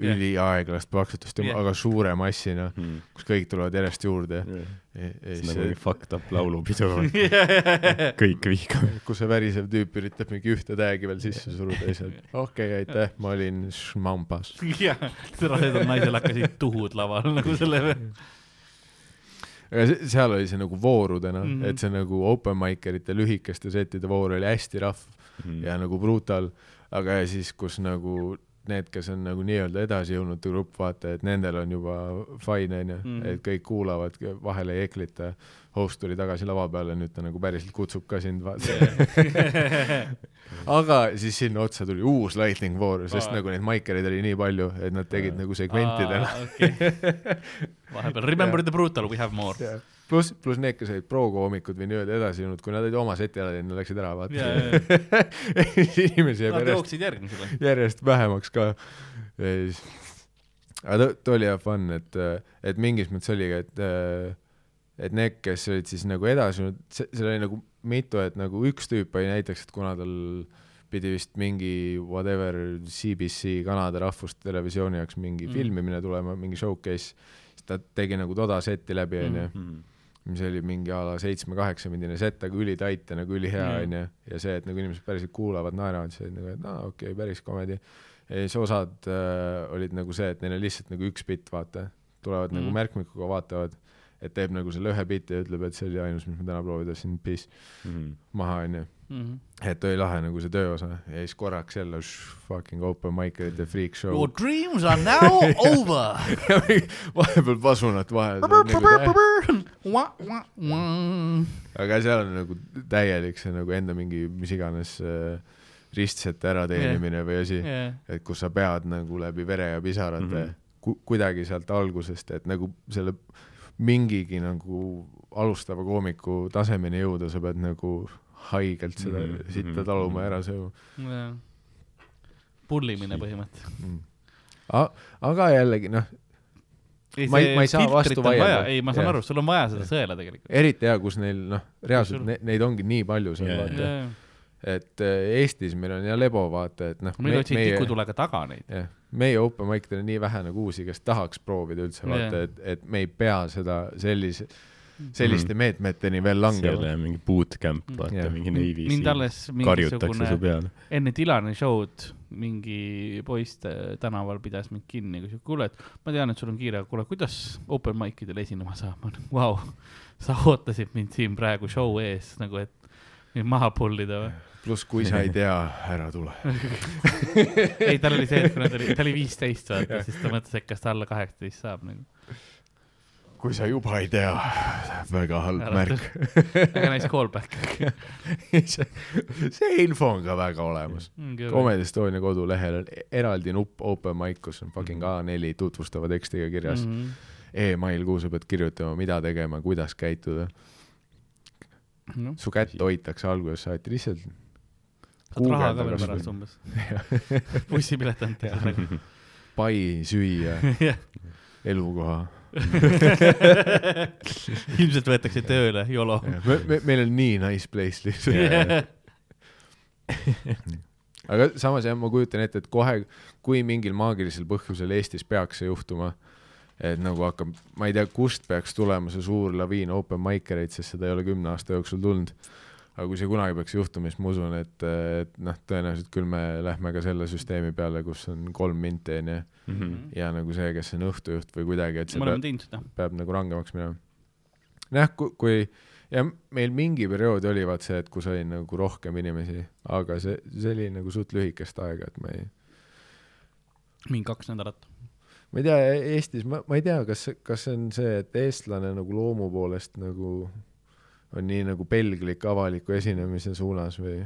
üliaeglast plaksutust yeah., aga suure massina, Hmm. kus kõik tulevad järjest juurde. See on nagu mingi fucked up laulupidu, jah, kõik vihkavad. kus see värisev tüüp üritab mingi ühte tag'i veel sisse suruda ja siis, et okei okay,, aitäh, ma olin šmambas. rasedal naisel hakkasid tuhud laval nagu selle peale. seal oli see nagu voorudena mm. -hmm. et see nagu open micerite lühikeste settide voor oli hästi rahv Hmm. ja nagu brutal, aga ja siis, kus nagu need, kes on nagu nii-öelda edasijõudnud grupp, vaata, et nendel on juba fine onju Mhm. et kõik kuulavad, vahele ei eklita. host tuli tagasi lava peale, nüüd ta nagu päriselt kutsub ka sind, vaata. aga siis sinna otsa tuli uus lightning voor, sest Aa. nagu neid maikereid oli nii palju, et nad tegid nagu segmentidena. vahepeal remember the brutal, we have more. pluss, pluss need, kes olid pro-koomikud või nii-öelda edasijõudnud, kui nad olid oma seti ära teinud, nad läksid ära, vaata jaa.. inimesi jääb Nad järjest järjest vähemaks ka. aga ta, ta oli jah fun, et, et mingis mõttes oligi, et, et need, kes olid siis nagu edasi, seal oli nagu mitu, et nagu üks tüüp oli näiteks, et kuna tal pidi vist mingi whatever CBC Kanada rahvustelevisiooni jaoks mingi Mm. mm. filmimine tulema, mingi showcase, siis ta tegi nagu toda seti läbi, onju, mis oli mingi a la seitsme-kaheksapindine set, aga ülitait ja nagu ülihea, Mm. onju, ja see, et nagu inimesed päriselt kuulavad, naeravad, siis nagu, et aa, okei okay,, päris komedi. ja siis osad äh, olid nagu see, et neil on lihtsalt nagu üks bitt, vaata, tulevad mm. Mm. nagu märkmikuga, vaatavad, et teeb nagu selle ühe biti ja ütleb, et see oli ainus, mis ma täna proovida tahtsin, peace, maha, onju. Mhm. et oli lahe nagu see tööosa ja siis korraks jälle fucking open mic'ide freak show Your. dreams are now over. vahepeal pasunat vahel. aga seal on nagu täielik see nagu enda mingi mis iganes äh, ristsete ärateenimine või asi, et kus sa pead nagu läbi vere ja pisarate mm. -hmm. ku, kuidagi sealt algusest, et nagu selle mingigi nagu alustava koomiku tasemeni jõuda, sa pead nagu haigelt seda mm -hmm. sitta mhm, taluma mhm. ära sööma pullimine põhimõtteliselt. mm.. aga jällegi noh, Ma ei- ma ei saa vastu vaielda. ei, ma saan Jah. aru, sul on vaja seda sõela tegelikult. eriti hea, kus neil noh, reaalselt sul- ne, neid ongi nii palju seal yeah, vaata yeah., et äh, Eestis meil on ja lebo vaata, et noh, meil otsid tikutulega taga neid. jah, meie open mic del on nii vähe nagu uusi, kes tahaks proovida üldse vaata Jaa. et, et me ei pea seda sellise, selliste meetmeteni veel langema. selle mingi bootcamp, vaata Jah. mingi Navy mind alles karjutakse su mingisugune, peale. enne Dilani show'd mingi poiss äh, tänaval pidas mind kinni, kui kuule, et ma tean, et sul on kiire, aga kuule, kuidas open mic idel esinema saab, ma olen, vau, sa ootasid mind siin praegu show ees nagu, et mind maha pull ida või? pluss, kui sa ei tea, ära tule. ei, tal oli see, et kuna ta oli, ta oli viisteist, vaata, siis ta mõtles, et kas ta alla kaheksateist saab nagu. Kui sa juba ei tea, väga halb Ära märk. väga nice callback. see, info on ka väga olemas. Comedy Estonia kodulehel on eraldi nupp open mic, kus on fucking A4 tutvustava tekstiga kirjas mm. -hmm. email, kuhu sa pead kirjutama, mida tegema, kuidas käituda. noh, su kätt hoitakse algusest saati lihtsalt. saad raha ka veel pärast umbes. bussipilet antakse pai, süüa, elukoha. ilmselt võetakse tööle, YOLO. me, me, meil on nii nice place lihtsalt. aga samas jah, ma kujutan ette, et kohe, kui mingil maagilisel põhjusel Eestis peaks see juhtuma, et nagu hakkab, ma ei tea, kust peaks tulema see suur laviin open mic ereid, sest seda ei ole kümne aasta jooksul tulnud. aga kui see kunagi peaks juhtuma, siis ma usun, et, et noh, tõenäoliselt küll me lähme ka selle süsteemi peale, kus on kolm minti onju Mhm. ja nagu see, kes on õhtujuht või kuidagi, et see peab seda. peab nagu rangemaks minema. nojah, kui, kui ja meil mingi periood oli vaat see, et kus oli nagu rohkem inimesi, aga see, see oli nagu suht lühikest aega, et ma ei, mingi kaks nädalat. ma ei tea, Eestis ma, ma ei tea, kas, kas see on see, et eestlane nagu loomu poolest nagu on nii nagu pelglik avaliku esinemise suunas või?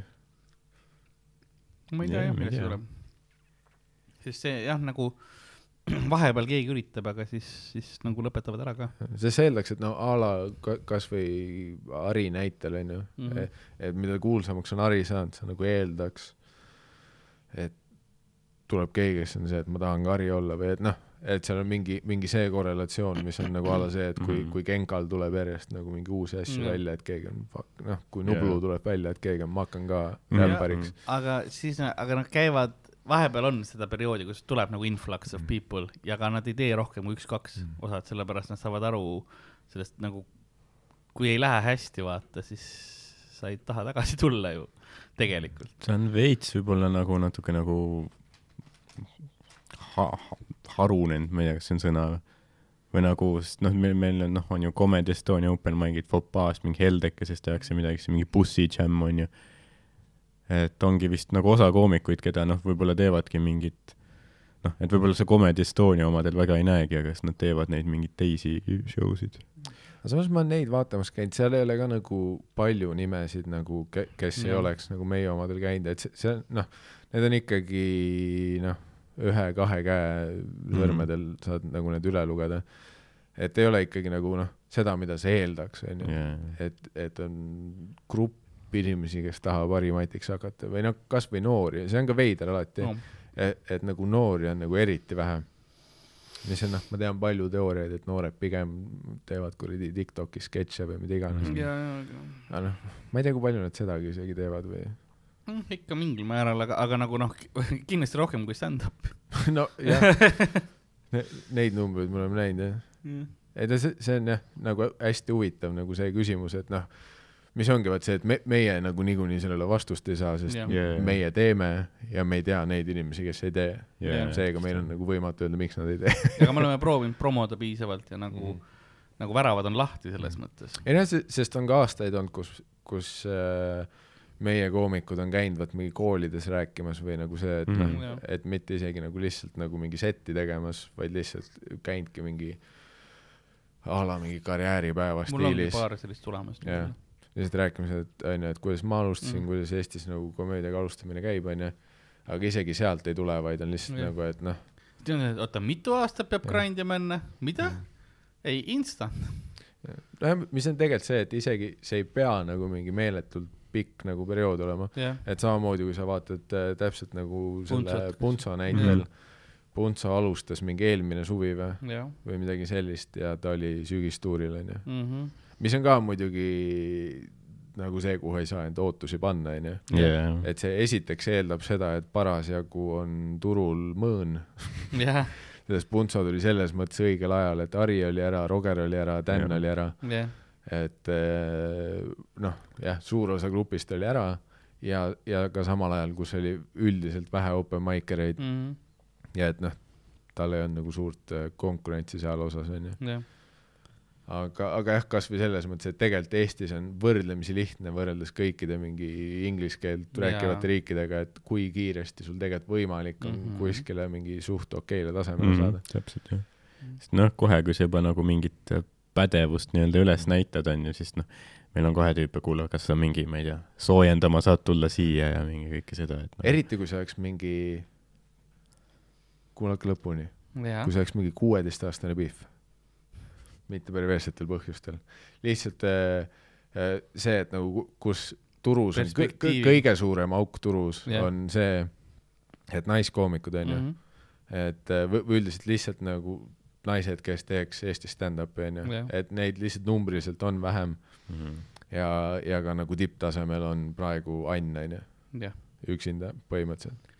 ma ei tea jah, millest see tuleb. sest see jah, nagu vahepeal keegi üritab, aga siis, siis nagu lõpetavad ära ka. sest see eeldaks, et no a la ka- kasvõi Ari näitel onju mm. -hmm. et mida kuulsamaks on Ari saanud, sa nagu eeldaks, et tuleb keegi, kes on see, et ma tahan ka Ari olla või et noh, et seal on mingi, mingi see korrelatsioon, mis on nagu a la see, et kui Mhm. kui Genkal tuleb järjest nagu mingi uusi asju Mhm. välja, et keegi on noh, kui Nublu Jaa. tuleb välja, et keegi on, ma hakkan ka Mhm. räppariks. aga siis, aga nad käivad, vahepeal on seda perioodi, kus tuleb nagu influx of people ja ka nad ei tee rohkem kui üks-kaks Mhm. osad, sellepärast nad saavad aru sellest nagu, kui ei lähe hästi, vaata, siis sa ei taha tagasi tulla ju tegelikult. see on veits võib-olla nagu natuke nagu ha, ha, harunenud, ma ei tea, kas see on sõna või nagu, sest noh, meil, meil on noh, on ju Comedy Estonia open mic'id Fopaast, mingi Heldekeses tehakse midagi, siis mingi Bussi Jam on ju. Et ongi vist nagu osa koomikuid, keda noh, võib-olla teevadki mingit noh, et võib-olla see Comedy Estonia omadel väga ei näegi, aga siis nad teevad neid mingeid teisi show sid. aga samas ma olen neid vaatamas käinud, seal ei ole ka nagu palju nimesid nagu, kes ei Jah. oleks nagu meie omadel käinud, et see, see noh, need on ikkagi noh, ühe-kahe käe sõrmedel mm -hmm. saad nagu need üle lugeda. et ei ole ikkagi nagu noh, seda, mida sa eeldaks, onju. et, et on grupp inimesi, kes tahab harimatiks hakata või noh, kasvõi noori, see on ka veider alati No, et, et nagu noori on nagu eriti vähe. mis on noh, ma tean palju teooriaid, et noored pigem teevad kuradi Tiktokis sketše või mida iganes mm.. ja, ja, aga noh, ma ei tea, kui palju nad sedagi isegi teevad või ikka mingil määral, aga, aga nagu noh, kindlasti rohkem kui stand-up. no jah ne,, neid numbreid me oleme näinud jah. ei ta see, see on jah, nagu hästi huvitav nagu see küsimus, et noh, mis ongi vaat see, et me, meie nagu niikuinii sellele vastust ei saa, sest. Yeah. meie teeme ja me ei tea neid inimesi, kes ei tee Yeah. seega meil on nagu võimatu öelda, miks nad ei tee. aga me oleme proovinud promoda piisavalt ja nagu mm., nagu väravad on lahti selles mõttes. ei noh, sest on ka aastaid olnud, kus, kus äh, meie koomikud on käinud vaat mingi koolides rääkimas või nagu see, et noh Mhm. Jah. et mitte isegi nagu lihtsalt nagu mingi setti tegemas, vaid lihtsalt käinudki mingi a la mingi karjääripäeva mul ongi stiilis paar sellist tulemas. Jah. Lihtsalt rääkimas, et onju, et kuidas ma alustasin Mm. mm., kuidas Eestis nagu komöödiaga alustamine käib, onju. aga isegi sealt ei tule, vaid on lihtsalt Jah. nagu, et noh, oota, mitu aastat peab grind ima enne, mida? ei, instant. nojah, mis on tegelikult see, et isegi see ei pea nagu mingi meeletult pikk nagu periood olema, jah, et samamoodi, kui sa vaatad äh, täpselt nagu selle Puntsot. Puntso näitel Mhm. mm., Puntso alustas mingi eelmine suvi või, jah või midagi sellist ja ta oli sügistuuril onju, mm. -hmm. Mis on ka muidugi nagu see, kuhu ei saa enda ootusi panna onju, yeah.. et see esiteks eeldab seda, et parasjagu on turul mõõn jah, sest Puntso tuli selles mõttes õigel ajal, et Ari oli ära, Roger oli ära, Dan Jah. oli ära, jah, et eh, noh, jah, suur osa grupist oli ära ja, ja ka samal ajal, kus oli üldiselt vähe open mic ereid Mhm. ja et noh, tal ei olnud nagu suurt eh, konkurentsi seal osas onju. aga, aga jah, kasvõi selles mõttes, et tegelikult Eestis on võrdlemisi lihtne võrreldes kõikide mingi inglise keelt rääkivate riikidega, et kui kiiresti sul tegelikult võimalik on mm Mhm. -hmm. kuskile mingi suht okeile tasemele mm mm, -hmm. saada. täpselt jah. sest noh, kohe, kui sa juba nagu mingit äh, pädevust nii-öelda üles näitad, on ju, siis noh, meil on kohe tüüpe, kuule, kas sa mingi, ma ei tea, soojendama saad tulla siia ja mingi kõike seda, et noh, eriti kui see oleks mingi, kuulake lõpuni, kui, see oleks mingi kuueteistaastane Pihv, mitte perverssetel põhjustel, lihtsalt äh, äh, see, et nagu ku- kus turus on kõ- kõ- Perspektiivi. kõige suurem auk turus Jah. on see, et naiskoomikud onju mm. -hmm. et äh, või üldiselt lihtsalt nagu naised, kes teeks Eestis stand-up'i onju Jah., et neid lihtsalt numbriliselt on vähem mhm. ja, ja ka nagu tipptasemel on praegu Ann onju, jah, üksinda põhimõtteliselt,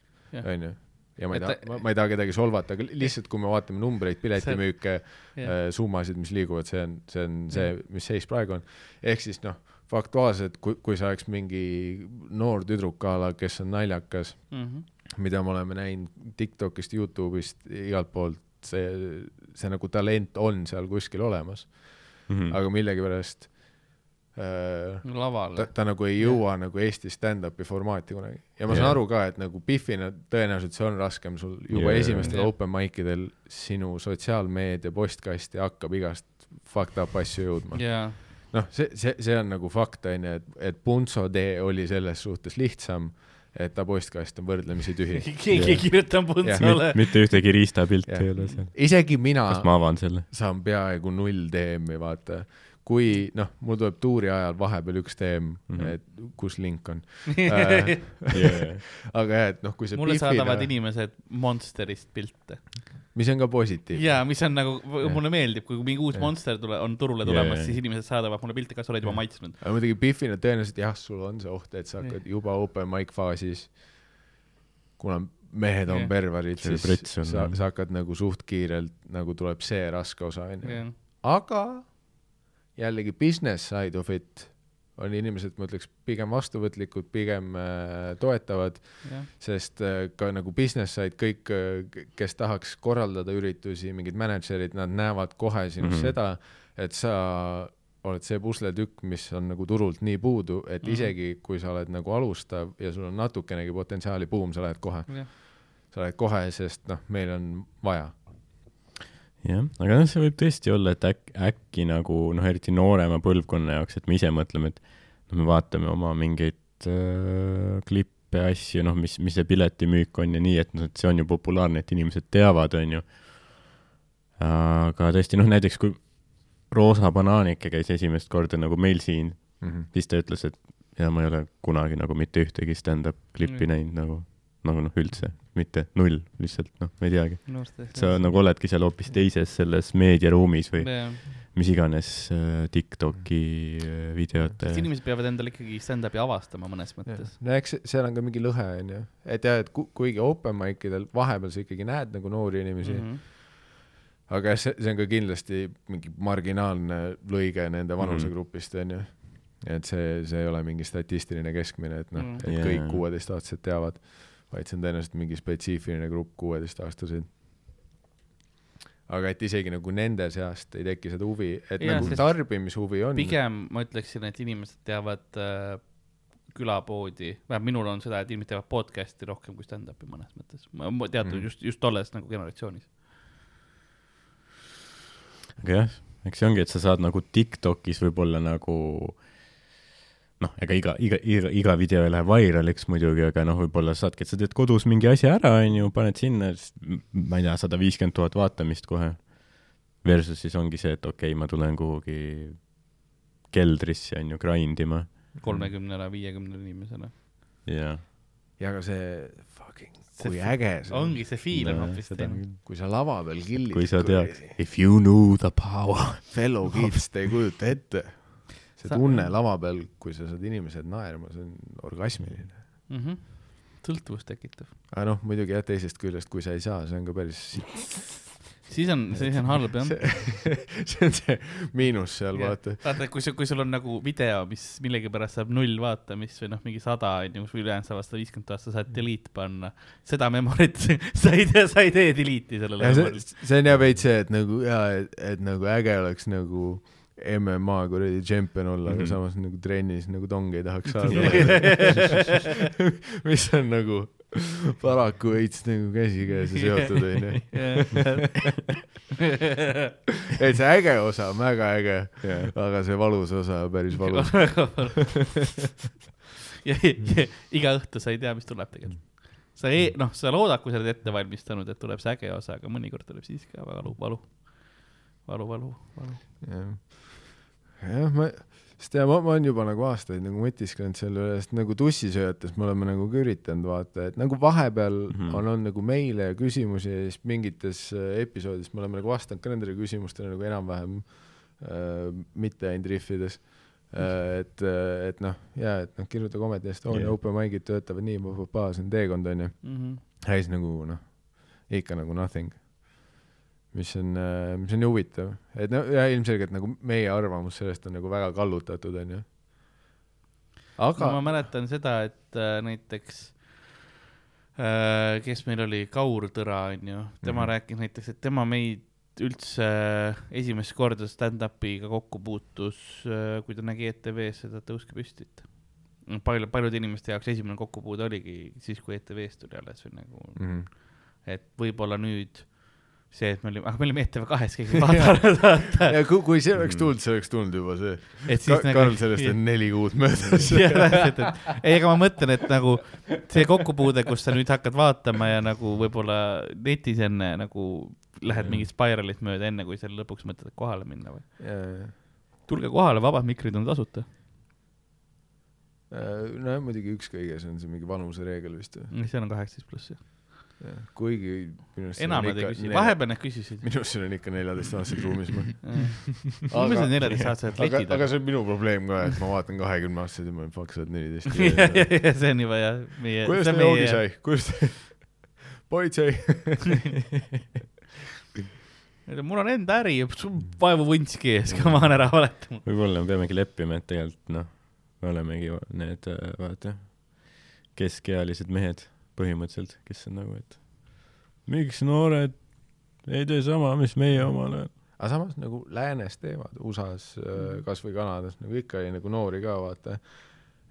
onju. Ja ma ei taha ta-, ma, ma ei taha kedagi solvata, aga lihtsalt kui me vaatame numbreid, piletimüüke, jah, summasid, mis liiguvad, see on, see on see, mis seis praegu on. ehk siis noh, faktuaalselt, kui, kui sa oleks mingi noor tüdruk a la, kes on naljakas, Mhm. mida me oleme näinud Tiktokist, Youtube'ist, igalt poolt, see, see nagu talent on seal kuskil olemas, Mhm. aga millegipärast äh, laval ta, ta nagu ei jõua nagu Eesti stand-up'i formaati kunagi. ja ma saan Jah. aru ka, et nagu Biffina tõenäoliselt see on raskem sul juba Jah. esimestel Jah. open mic idel sinu sotsiaalmeedia postkasti hakkab igast fucked up asju jõudma. noh, see, see, see on nagu fakt, onju, et, et Punso tee oli selles suhtes lihtsam, et ta postkast on võrdlemisi tühi. keegi ei kirjuta Puntsole. mitte ühtegi riistapilti ei ole seal. isegi mina kas ma avan selle? saan peaaegu null DM-i, vaata. Kui noh, mul tuleb tuuri ajal vahepeal üks DM mm. -hmm. et kus link on äh,. Yeah. aga jah, et noh, kui see mulle saadavad Biffina, inimesed Monsterist pilte. mis on ka positiivne. jaa, mis on nagu, mulle meeldib, kui mingi uus Jah. Monster tule, on turule tulemas jaa., siis inimesed saadavad mulle pilte, kas oled juba maitsnud. aga muidugi Biffina tõenäoliselt jah, sul on see oht, et sa hakkad juba open mic faasis, kuna mehed on Jah. perverid, siis on, sa sa hakkad nagu suht kiirelt, nagu tuleb see raske osa, onju. aga jällegi business side of it on inimesed, ma ütleks, pigem vastuvõtlikud, pigem äh, toetavad, jah, sest äh, ka nagu business side kõik, kes tahaks korraldada üritusi, mingid mänedžerid, nad näevad kohe sinust mm. -hmm. seda, et sa oled see pusletükk, mis on nagu turult nii puudu, et mm. -hmm. isegi kui sa oled nagu alustav ja sul on natukenegi potentsiaali, buum, sa lähed kohe, jah, sa lähed kohe, sest noh, meil on vaja. jah, aga noh, see võib tõesti olla, et äkki, äkki nagu noh, eriti noorema põlvkonna jaoks, et me ise mõtleme, et no me vaatame oma mingeid äh, klippe, asju, noh, mis, mis see piletimüük on ja nii, et noh, et see on ju populaarne, et inimesed teavad, on ju. aga tõesti, noh, näiteks kui Roosa Banaanike käis esimest korda nagu meil siin, Mm -hmm. siis ta ütles, et ja ma ei ole kunagi nagu mitte ühtegi stand-up klippi Mm. näinud nagu, nagu noh, üldse, mitte null, lihtsalt noh, ma ei teagi. sa nagu oledki seal hoopis teises selles meediaruumis või, mis iganes äh, Tiktoki äh, videote inimesed peavad endale ikkagi stand-up'i avastama mõnes mõttes. no eks see- seal on ka mingi lõhe onju, et jah, et ku- kuigi open mic idel vahepeal sa ikkagi näed nagu noori inimesi mm, Mhm. -hmm. aga see, see on ka kindlasti mingi marginaalne lõige nende vanusegrupist onju. et see, see ei ole mingi statistiline keskmine, et noh Mhm., et Jaa. kõik kuueteistaastased teavad, vaid see on tõenäoliselt mingi spetsiifiline grupp kuueteistaastaseid. aga et isegi nagu nende seast ei teki seda huvi, et ja, nagu tarbimishuvi on. pigem ma ütleksin, et inimesed teavad äh, külapoodi, vähemalt minul on seda, et inimesed teevad podcast'i rohkem kui stand-up'i mõnes mõttes. teatud mm. just, just tolles nagu generatsioonis. aga jah, eks see ongi, et sa saad nagu Tiktokis võib-olla nagu noh, ega iga, iga, iga, iga video ei lähe vairaliks muidugi, aga noh, võib-olla saadki, et sa teed kodus mingi asja ära, onju, paned sinna, ma ei tea, sada viiskümmend tuhat vaatamist kohe. Versus siis ongi see, et okei okay,, ma tulen kuhugi keldrisse, onju, grind ima kolmekümnele, viiekümnele inimesele. ja ja aga see fucking, See kui äge see on, ongi, see feel on hoopis teine. kui sa lava peal killid. kui sa tead, if you knew the power. fellow kids, te ei kujuta ette. See Sa- tunne lava peal, kui sa saad inimesed naerma, see on orgasmiline. Mhm. sõltuvust tekitav. aga noh, muidugi jah, teisest küljest, kui sa ei saa, see on ka päris, siis on, siis on halb jah. see, on see miinus seal, vaata. vaata, kui sul, kui sul on nagu video, mis millegipärast saab null vaatamist või noh, mingi sada on ju, või ülejäänud saavad sada viiskümmend tuhat, sa saad delete panna. seda memorit sa ei tee, sa ei tee delete'i sellele ja see see on jah veits see, et nagu jaa, et, et nagu äge oleks nagu MMA kuradi tšempion olla, aga Mhm. samas nagu trennis nagu tongi ei tahaks saada. mis on nagu paraku veits nagu käsikäes seotud onju. et see äge osa on väga äge, aga see valus osa on päris valus. ja, ja iga õhtu sa ei tea, mis tuleb tegelikult. sa ei, noh, sa loodad, kui sa oled ette valmistanud, et tuleb see äge osa, aga mõnikord tuleb siis ka valu, valu, valu, valu, valu. jah, jah, ma, sest ja ma, ma olen juba nagu aastaid nagu mõtisklenud selle üle, sest nagu tussisööjates me oleme nagu ka üritanud vaata, et nagu vahepeal mm. -hmm. on olnud nagu meile küsimusi ja siis mingites äh, episoodides me oleme nagu vastanud ka nendele küsimustele nagu enam-vähem äh, mitte ainult rihvides äh,. et, et noh, jaa, et noh, kirjuta Comedy Estonia yeah. open mic'id töötavad nii, see on teekond onju. Mhm. ja siis nagu noh, ikka nagu nothing. Mis on, mis on ju huvitav, et no ja ilmselgelt nagu meie arvamus sellest on nagu väga kallutatud, onju. aga no, ma mäletan seda, et äh, näiteks äh,, kes meil oli, Kaur Tõra onju, tema mm. -hmm. rääkis näiteks, et tema meid üldse äh, esimest korda stand-up'iga kokku puutus äh,, kui ta nägi ETV-s seda Tõuske püstit. palju, paljude inimeste jaoks esimene kokkupuude oligi siis, kui ETV-st tuli alles või nagu, mm, et võib-olla nüüd see, et me olime, ah me olime ETV kahes, keegi ei vaadanud, vaata. ja kui, kui see oleks tulnud, see oleks tulnud juba see et Ka,. Karl, sellest on neli kuud möödas. ei, aga ma mõtlen, et nagu see kokkupuude, kus sa nüüd hakkad vaatama ja nagu võib-olla netis enne nagu lähed mingit spiralit mööda, enne kui seal lõpuks mõtled, et kohale minna või? tulge kohale, vabad mikrid on tasuta. nojah, muidugi üks kõige, see on see mingi vanusereegel vist või? seal on kaheksateist pluss jah. Kuigi minu arust enam nad ei küsi, vahepeal nad küsisid. minu arust seal on ikka neljateistaastased ruumis ma et neljateist-aastased aga, letid aga on. see on minu probleem ka, et ma vaatan kahekümne aastaseid ja ma olen fuck, sa oled neliteist. see on juba jah, meie. kuidas teil joogi sai, kuidas te, politsei. mul on enda äri, vaevu vuntski ees, ma olen ära valetanud. võib-olla me peamegi leppima, et tegelikult noh, me olemegi need äh, vaata keskealised mehed põhimõtteliselt, kes on nagu, et miks noored ei tee sama, mis meie omal ajal. aga samas nagu läänes teevad, USA-s äh, kasvõi Kanadas nagu ikka oli nagu noori ka vaata.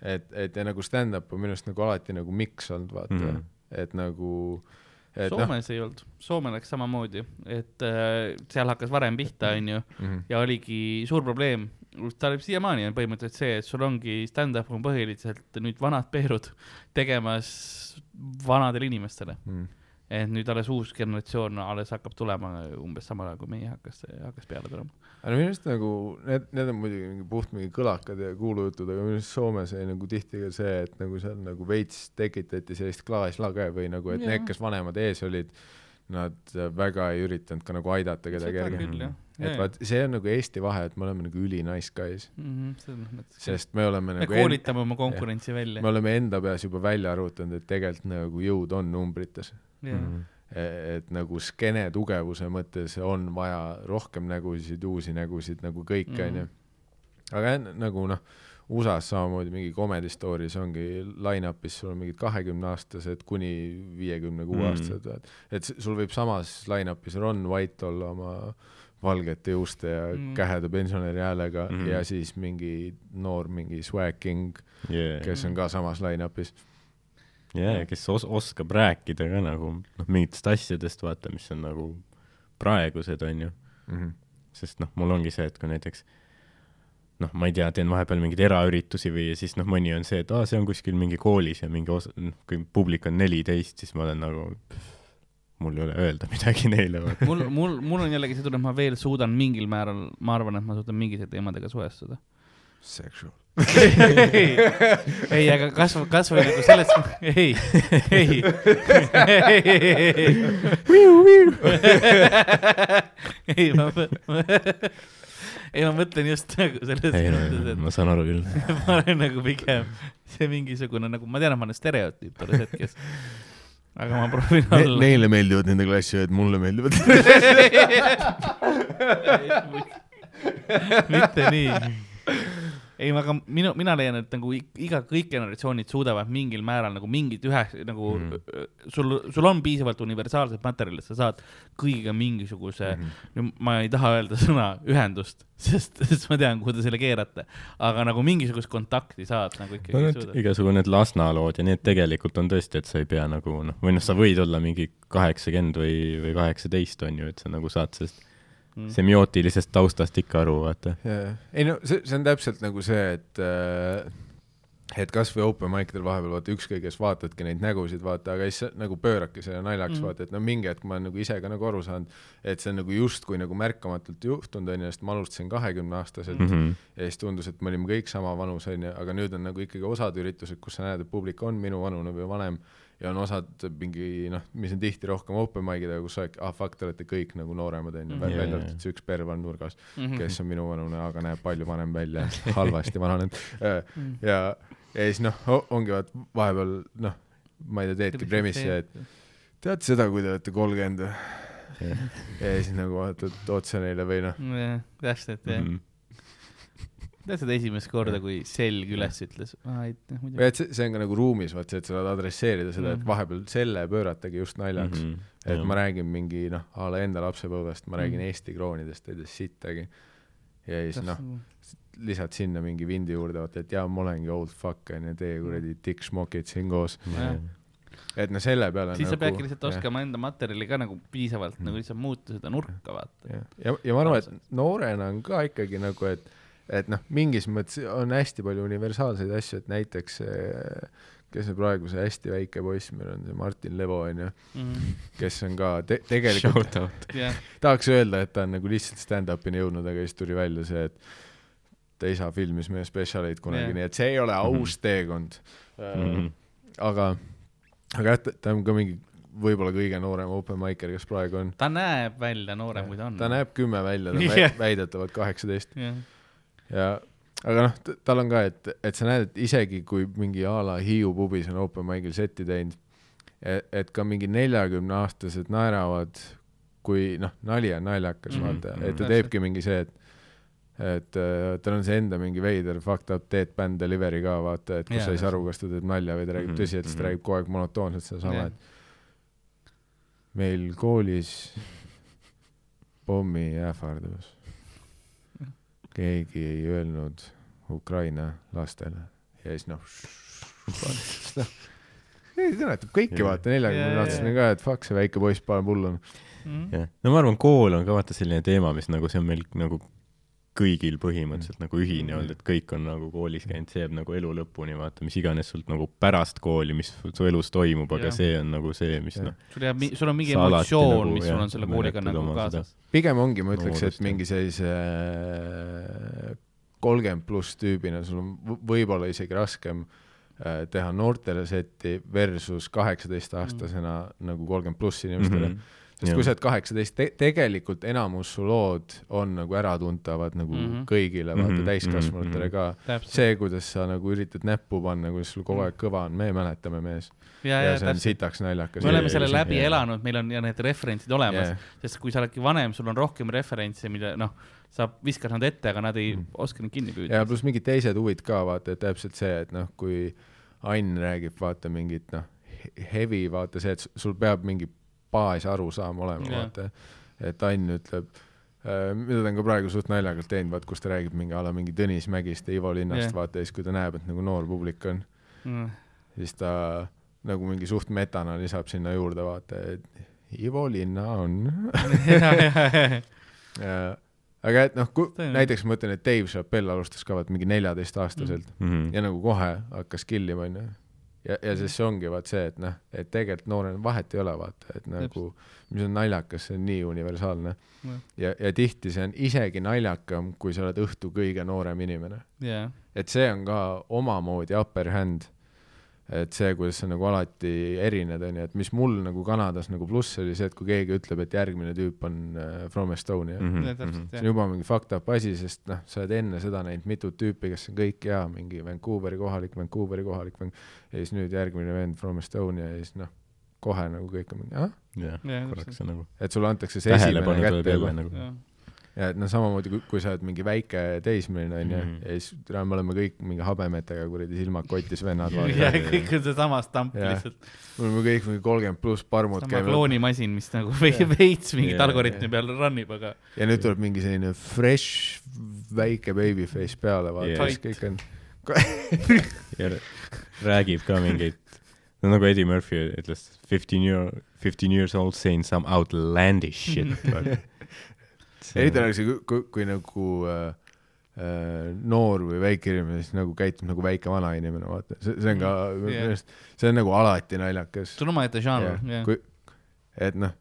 et, et ja nagu stand-up on minu arust nagu alati nagu miks olnud vaata mm, Mhm. -hmm. et nagu, et noh Soomes ei olnud, Soome läks samamoodi, et äh, seal hakkas varem pihta, onju, mm -hmm. ja oligi suur probleem, ta oli siiamaani on põhimõtteliselt see, et sul ongi stand-up on põhiliselt nüüd vanad peerud tegemas vanadele inimestele. Mm et nüüd alles uus generatsioon alles hakkab tulema umbes samal ajal, kui meie hakkas, hakkas peale tulema. aga minu arust nagu need, need on muidugi mingi puht mingi kõlakad ja kuulujutud, aga minu arust Soomes oli nagu tihti ka see, et nagu seal nagu veits tekitati sellist klaaslage või nagu, et Jaa. need, kes vanemad ees olid, nad väga ei üritanud ka nagu aidata kedagi seda järgi. küll jah. et vaat see on nagu Eesti vahe, et me oleme nagu üli nice guys, selles mõttes. sest me oleme me nagu en- koolitame oma konkurentsi välja me. oleme enda peas juba välja arvutanud, et tegelikult nagu jõud on numbrites. Mhm. et nagu skeene tugevuse mõttes on vaja rohkem nägusid, uusi nägusid nagu kõik, Mhm. onju. aga enne nagu noh, USA-s samamoodi mingi Comedy Story's ongi line-up'is sul on mingid kahekümneaastased kuni viiekümne kuue aastased mm., et s- sul võib samas line-up'is Ron White olla oma valgete juuste ja Mm. käheda pensionäri häälega mm. -hmm. ja siis mingi noor mingi swag king, kes on ka samas line-up'is. jaa, kes os-, oskab rääkida ka nagu noh, mingitest asjadest, vaata, mis on nagu praegused, onju. Mm -hmm. sest noh, mul ongi see, et kui näiteks noh, ma ei tea, teen vahepeal mingeid eraüritusi või siis noh, mõni on see, et aa, see on kuskil mingi koolis ja mingi osa, noh, kui publik on neliteist, siis ma olen nagu, mul ei ole öelda midagi neile, mul, mul, mul on jällegi see tunne, et ma veel suudan mingil määral, ma arvan, et ma suudan mingite teemadega suhestuda. Sexual. ei, ei, aga kasvõi, kasvõi nagu selles, ei, ei, ei, ma, ei, ma mõtlen just nagu selles ei mõttes, no et ma saan aru küll. ma olen nagu pigem see mingisugune nagu, ma tean, et ma olen stereotüüp tolles hetkes. aga ma proovin Ne, olla. neile meeldivad nende klassiõed, mulle meeldivad. mitte nii. ei, aga minu, mina leian, et nagu iga, kõik generatsioonid suudavad mingil määral nagu mingit ühe nagu mm., sul, sul on piisavalt universaalset materjali, et sa saad kõigiga mingisuguse mm, -hmm. ma ei taha öelda sõna ühendust, sest, sest ma tean, kuhu te selle keerate, aga nagu mingisugust kontakti saad nagu ikkagi no suudad. igasugu need Lasna lood ja need tegelikult on tõesti, et sa ei pea nagu noh, või noh, sa võid olla mingi kaheksakümmend või, või kaheksateist on ju, et sa nagu saad sellest Mm. semiootilisest taustast ikka aru, vaata. ei no see, see on täpselt nagu see, et äh, et kasvõi open mic del vahepeal vaata ükskõik kes vaatadki neid nägusid vaata, aga siis nagu pööradki selle naljaks mm. vaata, et no mingi hetk ma olen nagu ise ka nagu aru saanud, et see on nagu justkui nagu märkamatult juhtunud onju, sest ma alustasin kahekümne aastaselt mm. -hmm. ja siis tundus, et me olime kõik sama vanus onju, aga nüüd on nagu ikkagi osad üritused, kus sa näed, et publik on minu vanune või vanem ja on osad mingi noh, mis on tihti rohkem open mic'id, aga kus sa oled, ah fuck, te olete kõik nagu nooremad onju, Mhm. välja Jaa, arvatud see üks perv on nurgas, Mhm. kes on minuvanune, aga näeb palju vanem välja, halvasti vananenud. Mhm. ja, ja siis noh, ongi vaat vahepeal noh, ma ei tea, teedki premissi, et teate seda, kui te olete kolmkümmend või? ja siis nagu vaatad otse neile või noh, jah, täpselt jah. Mhm. Tead seda esimest korda, kui selg üles ütles? või muidugi. et see, see on ka nagu ruumis, vaat see, et sa saad adresseerida seda, et Mhm. vahepeal selle pööratagi just naljaks mm. -hmm. et ma räägin mingi noh, a la enda lapsepõlvest, ma räägin Mhm. Eesti kroonidest, ei tea sittagi. ja siis noh, lisad sinna mingi vindi juurde, vaata, et jaa, ma olengi old fuck onju, teie kuradi dick schmokid siin koos. Jah. et noh, selle peale siis sa nagu, peadki lihtsalt oskama enda materjali ka nagu piisavalt Mm. nagu lihtsalt muuta seda nurka, vaata. ja, ja, ja ma arvan, et noorena on ka ikkagi nagu, et, et noh, mingis mõttes on hästi palju universaalseid asju, et näiteks see, kes see praegu see hästi väike poiss meil on, see Martin Levo onju, kes on ka te-, tegelikult jah, tahaks öelda, et ta on nagu lihtsalt stand-up'ini jõudnud, aga siis tuli välja see, et ta isa filmis meie spetsialeid kunagi Jah. yeah., nii et see ei ole aus teekond Mhm. äh,. aga, aga jah, ta on ka mingi võib-olla kõige noorem open micer, kes praegu on. ta näeb välja noorem, kui ta on. ta näeb kümme välja, ta on yeah. väidetavalt kaheksateist jah, ja aga noh, tal on ka, et, et sa näed, et isegi kui mingi a la Hiiu pubis on open mic'il setti teinud, et ka mingi neljakümneaastased naeravad, kui noh, nali on naljakas Mhm, mm, -hmm. vaata, mhm. et ta Täpselt. teebki mingi see, et et äh, tal on see enda mingi veider fucked up dead band delivery ka vaata, et kus Jaa, sa ei saa aru, kas ta teeb nalja või ta räägib Mhm, tõsi, et siis ta mhm. räägib kogu aeg monotoonselt sedasama, Jah. et meil koolis pommiähvardus. Keegi ei öelnud Ukraina lastele ja siis noh, noh, kõnetab kõiki Jaa. vaata, neljakümne aastasena ka, et fuck see väike poiss paneb hullu. Mhm. jah, no ma arvan, kool on ka vaata selline teema, mis nagu see on meil nagu kõigil põhimõtteliselt nagu ühine olnud, et kõik on nagu koolis käinud, see jääb nagu elu lõpuni, vaata, mis iganes sult nagu pärast kooli, mis su elus toimub, aga Jah. see on nagu see, mis noh, sul jääb, sul on mingi alati emotsioon nagu,, mis sul on selle kooliga nagu kaasas. pigem ongi, ma ütleks, et mingi sellise kolmkümmend pluss tüübina sul on võib-olla isegi raskem äh, teha noortele setti versus kaheksateistaastasena mm. nagu kolmkümmend pluss inimestele mm. -hmm. Sest kui sa oled kaheksateist te, tegelikult enamus su lood on nagu äratuntavad nagu mm. -hmm. kõigile, vaata mm -hmm. täiskasvanutele mhm, ka. täpselt. see, kuidas sa nagu üritad näppu panna, kuidas sul kogu aeg kõva on, me mäletame, mees. ja, ja ja see on täpselt. sitaks naljakas. me oleme selle ja- läbi ja- elanud, meil on ja need referentsid olemas Jah., sest kui sa oledki vanem, sul on rohkem referentse, mille noh, sa viskad nad ette, aga nad ei Mm. oska neid kinni ja püüda. pluss mingid teised huvid ka, vaata, et täpselt see, et noh, kui Ain räägib, vaata mingit noh, heavy, vaata see, et sul peab mingi baasarusaam olema, Jah. vaata. et Ain ütleb äh, mida ta on ka praegu suht naljakalt teinud, vaat kus ta räägib mingi a la mingi Tõnis Mägist ja Ivo Linnast yeah., vaata ja siis, kui ta näeb, et nagu noor publik on, siis ta nagu mingi suht metana lisab sinna juurde, vaata, et Ivo Linna on ja, aga et noh, näiteks ma mõtlen, et Dave Chappelle alustas ka vaat mingi neljateistaastaselt mm. Mhm. ja nagu kohe hakkas killima, onju. ja, ja siis see ongi vaat see, et noh, et tegelikult noorel vahet ei ole, vaata, et nagu, mis on naljakas, see on nii universaalne. Ja, ja tihti see on isegi naljakam, kui sa oled õhtu kõige noorem inimene. jah, et see on ka omamoodi upper hand. Et see, kuidas sa nagu alati erined, onju, et mis mul nagu Kanadas nagu pluss oli see, et kui keegi ütleb, et järgmine tüüp on äh, From Estonia mm. Mhm. Ja täpselt, see on juba mingi fucked up asi, sest noh, sa oled enne seda näinud mitut tüüpi, kes on kõik jaa, mingi Vancouveri kohalik, Vancouveri kohalik, ja siis nüüd järgmine vend From Estonia ja siis noh, kohe nagu kõik on mingi, ah, jah, Jah, korraks see nagu et sulle antakse see esimene kätte juba. nagu. Ja et noh, samamoodi kui, kui sa oled mingi väike teismeline onju Mhm. ja siis täna me oleme kõik mingi habemetega kuradi silmad kotis vennad ja kõik on seesama stamp lihtsalt, me oleme kõik mingi kolmkümmend pluss parmud sama käivad kloonimasin, mis nagu ve- veits mingit Jah, algoritmi peal run ib, aga ja nüüd tuleb mingi selline fresh väike babyface peale vaata Yeah. yeah., siis kõik on ja räägib ka mingeid, no nagu Eddie Murphy ütles, fifteen year, fifteen years old saying some outlandish shit. eriti on see, kui, kui nagu äh, äh, noor või väike inimene siis nagu käitub nagu väike vana inimene, vaata, see, see on ka Mm, meelest, see on nagu alati naljakas. see on omaette žanr, jah. kui, et noh,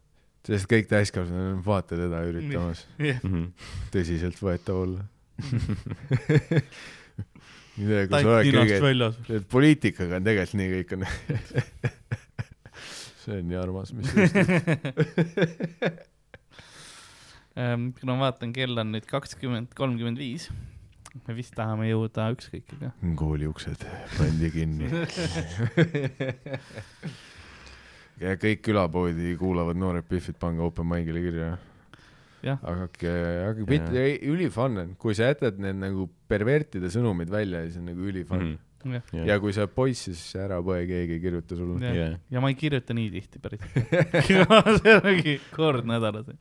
sest kõik täiskasvanud, vaata teda üritamas Mhm. tõsiseltvõetav olla. sa oled ninast kõige, väljas. poliitikaga on tegelikult nii kõik on see on nii armas, mis Ehm, kuna ma vaatan, kell on nüüd kakskümmend, kolmkümmend viis. me vist tahame jõuda ükskõikiga. kooli uksed pandi kinni. ja kõik külapoodi kuulavad Noored Biffid, pange open mic'ile kirja. Hakake, hakake pit-, ülifun on, kui sa jätad need nagu pervertide sõnumid välja, siis on nagu ülifun mm.. jah, ja kui sa oled poiss, siis ära põe, keegi ei kirjuta sulle. Jah. ja ma ei kirjuta nii tihti päris. see ongi kord nädalas.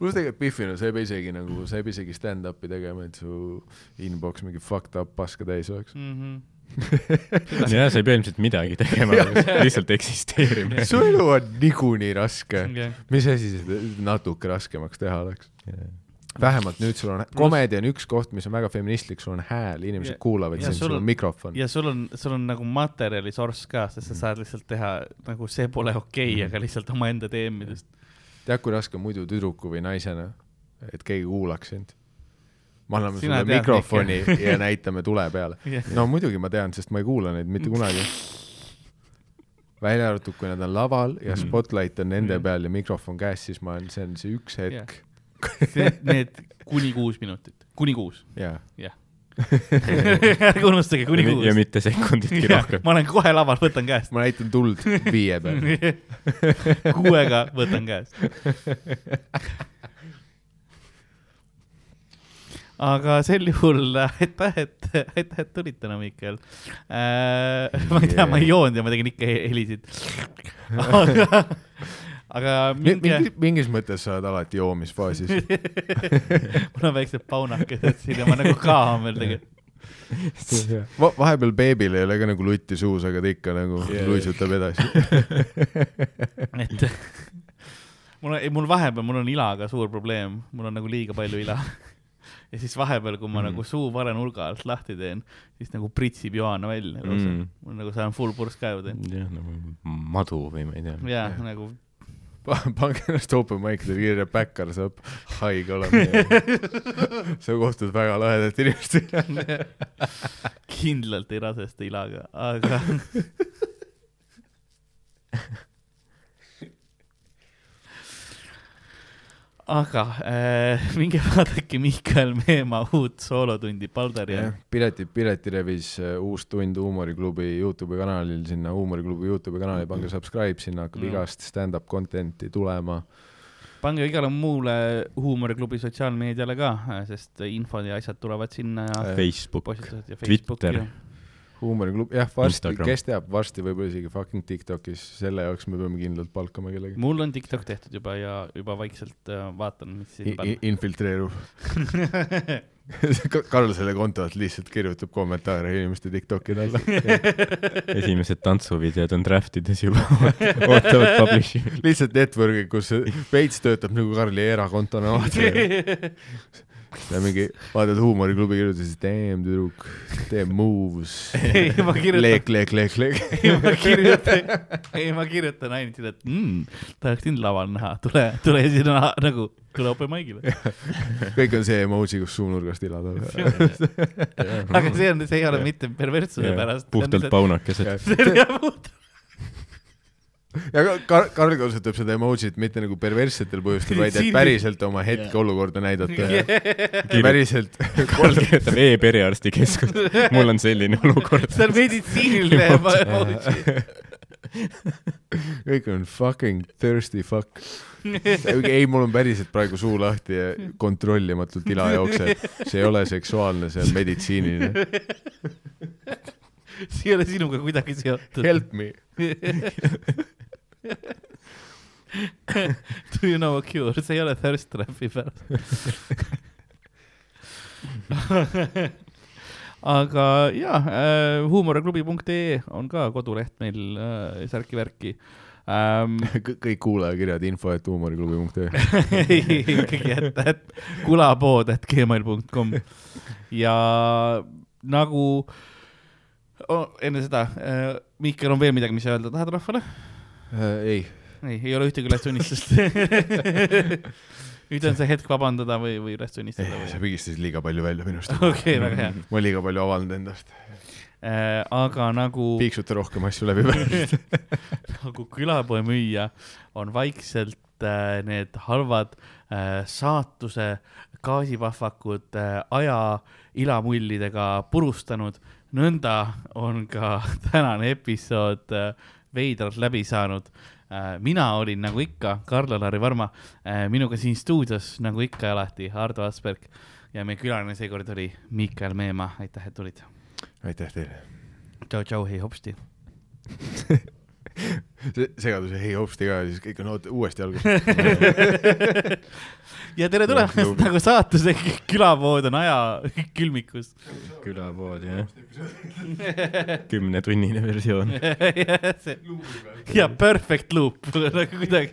Pluss tegelikult Biffina, sa ei pea isegi nagu, sa ei pea isegi stand-up'i tegema, et su inbox mingi fucked up paska täis oleks. Mhm. jah, sa ei pea ilmselt midagi tegema, lihtsalt eksisteerima. su elu on niikuinii raske. jah, mis asi seda natuke raskemaks teha oleks? vähemalt nüüd sul on, komedi on üks koht, mis on väga feministlik, sul on hääl, inimesed Ja- kuulavad ja sind, sul on- on mikrofon. ja sul on, sul on nagu materjali source ka, sest sa saad lihtsalt teha nagu see pole okei okay,, aga lihtsalt omaenda teemidest. tead, kui raske muidu tüdruku või naisena, et keegi kuulaks sind? me anname Sina sulle mikrofoni ja näitame tule peale. jah, no muidugi ma tean, sest ma ei kuula neid mitte kunagi. välja arvatud, kui nad on laval ja Mhm. spotlight on nende Mhm. peal ja mikrofon käes, siis ma olen, see on see üks hetk. need kuni kuus minutit, kuni kuus, jaa. ärge unustage, kuni kuus ja. mitte sekunditki rohkem. ma olen kohe laval, võtan käest. ma näitan tuld viie peal. kuuega võtan käest. aga sel juhul aitäh, et, aitäh, et tulid täna, Mihkel äh,. ma ei tea, ma ei joonud ja ma tegin ikka he- helisid. aga, aga minge, mingis mõttes sa oled alati joomisfaasis. mul on väiksed paunakesed siin ja ma nagu kaahan veel tegelikult. Va vahepeal beebil ei ole ka nagu lutti suus, aga ta ikka nagu yeah. luisutab edasi. et mul on, mul vahepeal, mul on ilaga suur probleem, mul on nagu liiga palju ila. ja siis vahepeal, kui ma Mhm. nagu suu vale nurga alt lahti teen, siis nagu pritsib Johanna välja lausa Mm. mul nagu saan full purss käevu teen. jah, nagu madu või ma ei tea. ja Jah. nagu pange ennast open mic'idele kirja, Backar saab haige olema. sa kohtud väga lahedate inimestega. kindlalt ei rasesta ilaga, aga aga äh, minge vaadake Miikael Meemaa uut soolotundi Baldari jah, pileti, pileti revis äh, uus tund Huumoriklubi Youtube'i kanalil, sinna Huumoriklubi Youtube'i kanali pange subscribe, sinna hakkab Mm. igast stand-up content'i tulema. pange igale muule huumoriklubi sotsiaalmeediale ka, sest infod ja asjad tulevad sinna ja Äh, Facebook, ja Twitter. Huumoriklubi, jah, varsti, Instagram. kes teab, varsti võib-olla isegi fucking Tiktokis, selle jaoks me peame kindlalt palkama kellegi. mul on TikTok tehtud juba ja juba vaikselt äh, vaatan, mis siin panna. infiltreerub. Karl selle konto alt lihtsalt kirjutab kommentaare inimeste Tiktokide alla. esimesed tantsuvideod on draft ides juba, ootavad publish'i. lihtsalt network'i, kus veits töötab nagu Karli erakontona, vaata. Ja mingi, vaatad huumoriklubi kirjutasid, damn tüdruk, teeb moves. ei, ma kirjutan, leek, leek, leek, leek. ei ma kirjutan, ei ma kirjutan ainult seda, et mm, tahaks sind laval näha, tule, tule sinna nagu, tule open mic'ile. kõik on see emoji, kus suunurgast ila tuleb. aga see on, see ei ole mitte perverssuse pärast. puhtalt. paunakesed. see on jah puhtalt. Ja ka- Kar-, Karl kasutab seda emoji't mitte nagu perverssetel põhjustel, vaid et päriselt oma hetkeolukorda näidata Kirjut- päriselt kirjutab e-perearstikeskus, mul on selline olukord. see on meditsiiniline emoji. kõik on fucking thirsty fuck. ei, mul on päriselt praegu suu lahti ja kontrollimatult ila jookseb. see ei ole seksuaalne, see on meditsiiniline. see ei ole sinuga kuidagi seotud. Help me. Do you know a cure, see ei ole thirst trap'i pärast. aga jaa äh,, huumoriklubi.ee on ka koduleht meil äh, särki-värki ähm,. kõik kuulajakirjad info, et huumoriklubi.ee. ikkagi, et, et kulapood, et gmail.com ja nagu oh, enne seda äh,, Mihkel on veel midagi, mis sa öelda tahad rahvale? ei, ei, ei ole ühtegi ülestunnistust. nüüd on see hetk vabandada või, või ülestunnistada või? sa pigistasid liiga palju välja minust. okei, väga hea. ma liiga palju avaldanud endast. Äh, aga nagu, piiksuta rohkem asju läbi pärast. nagu külapoe müüja on vaikselt äh, need halvad äh, saatuse gaasipahvakud äh, aja ilamullidega purustanud, nõnda on ka tänane episood äh, veidralt läbi saanud äh,. mina olin nagu ikka Karl-Alari Varma äh,, minuga siin stuudios nagu ikka ja alati Ardo Asperg ja meie külaline seekord oli Miikael Meemaa, aitäh, et tulid. aitäh teile. tšau-tšau, hei hopsti. segaduse hei hopsti ka ja siis kõik on oot- uuesti alguses. ja tere tulemast nagu saatuse külapood on aja külmikus. külapood, jah. kümnetunnine versioon. ja perfect loop nagu kuidagi.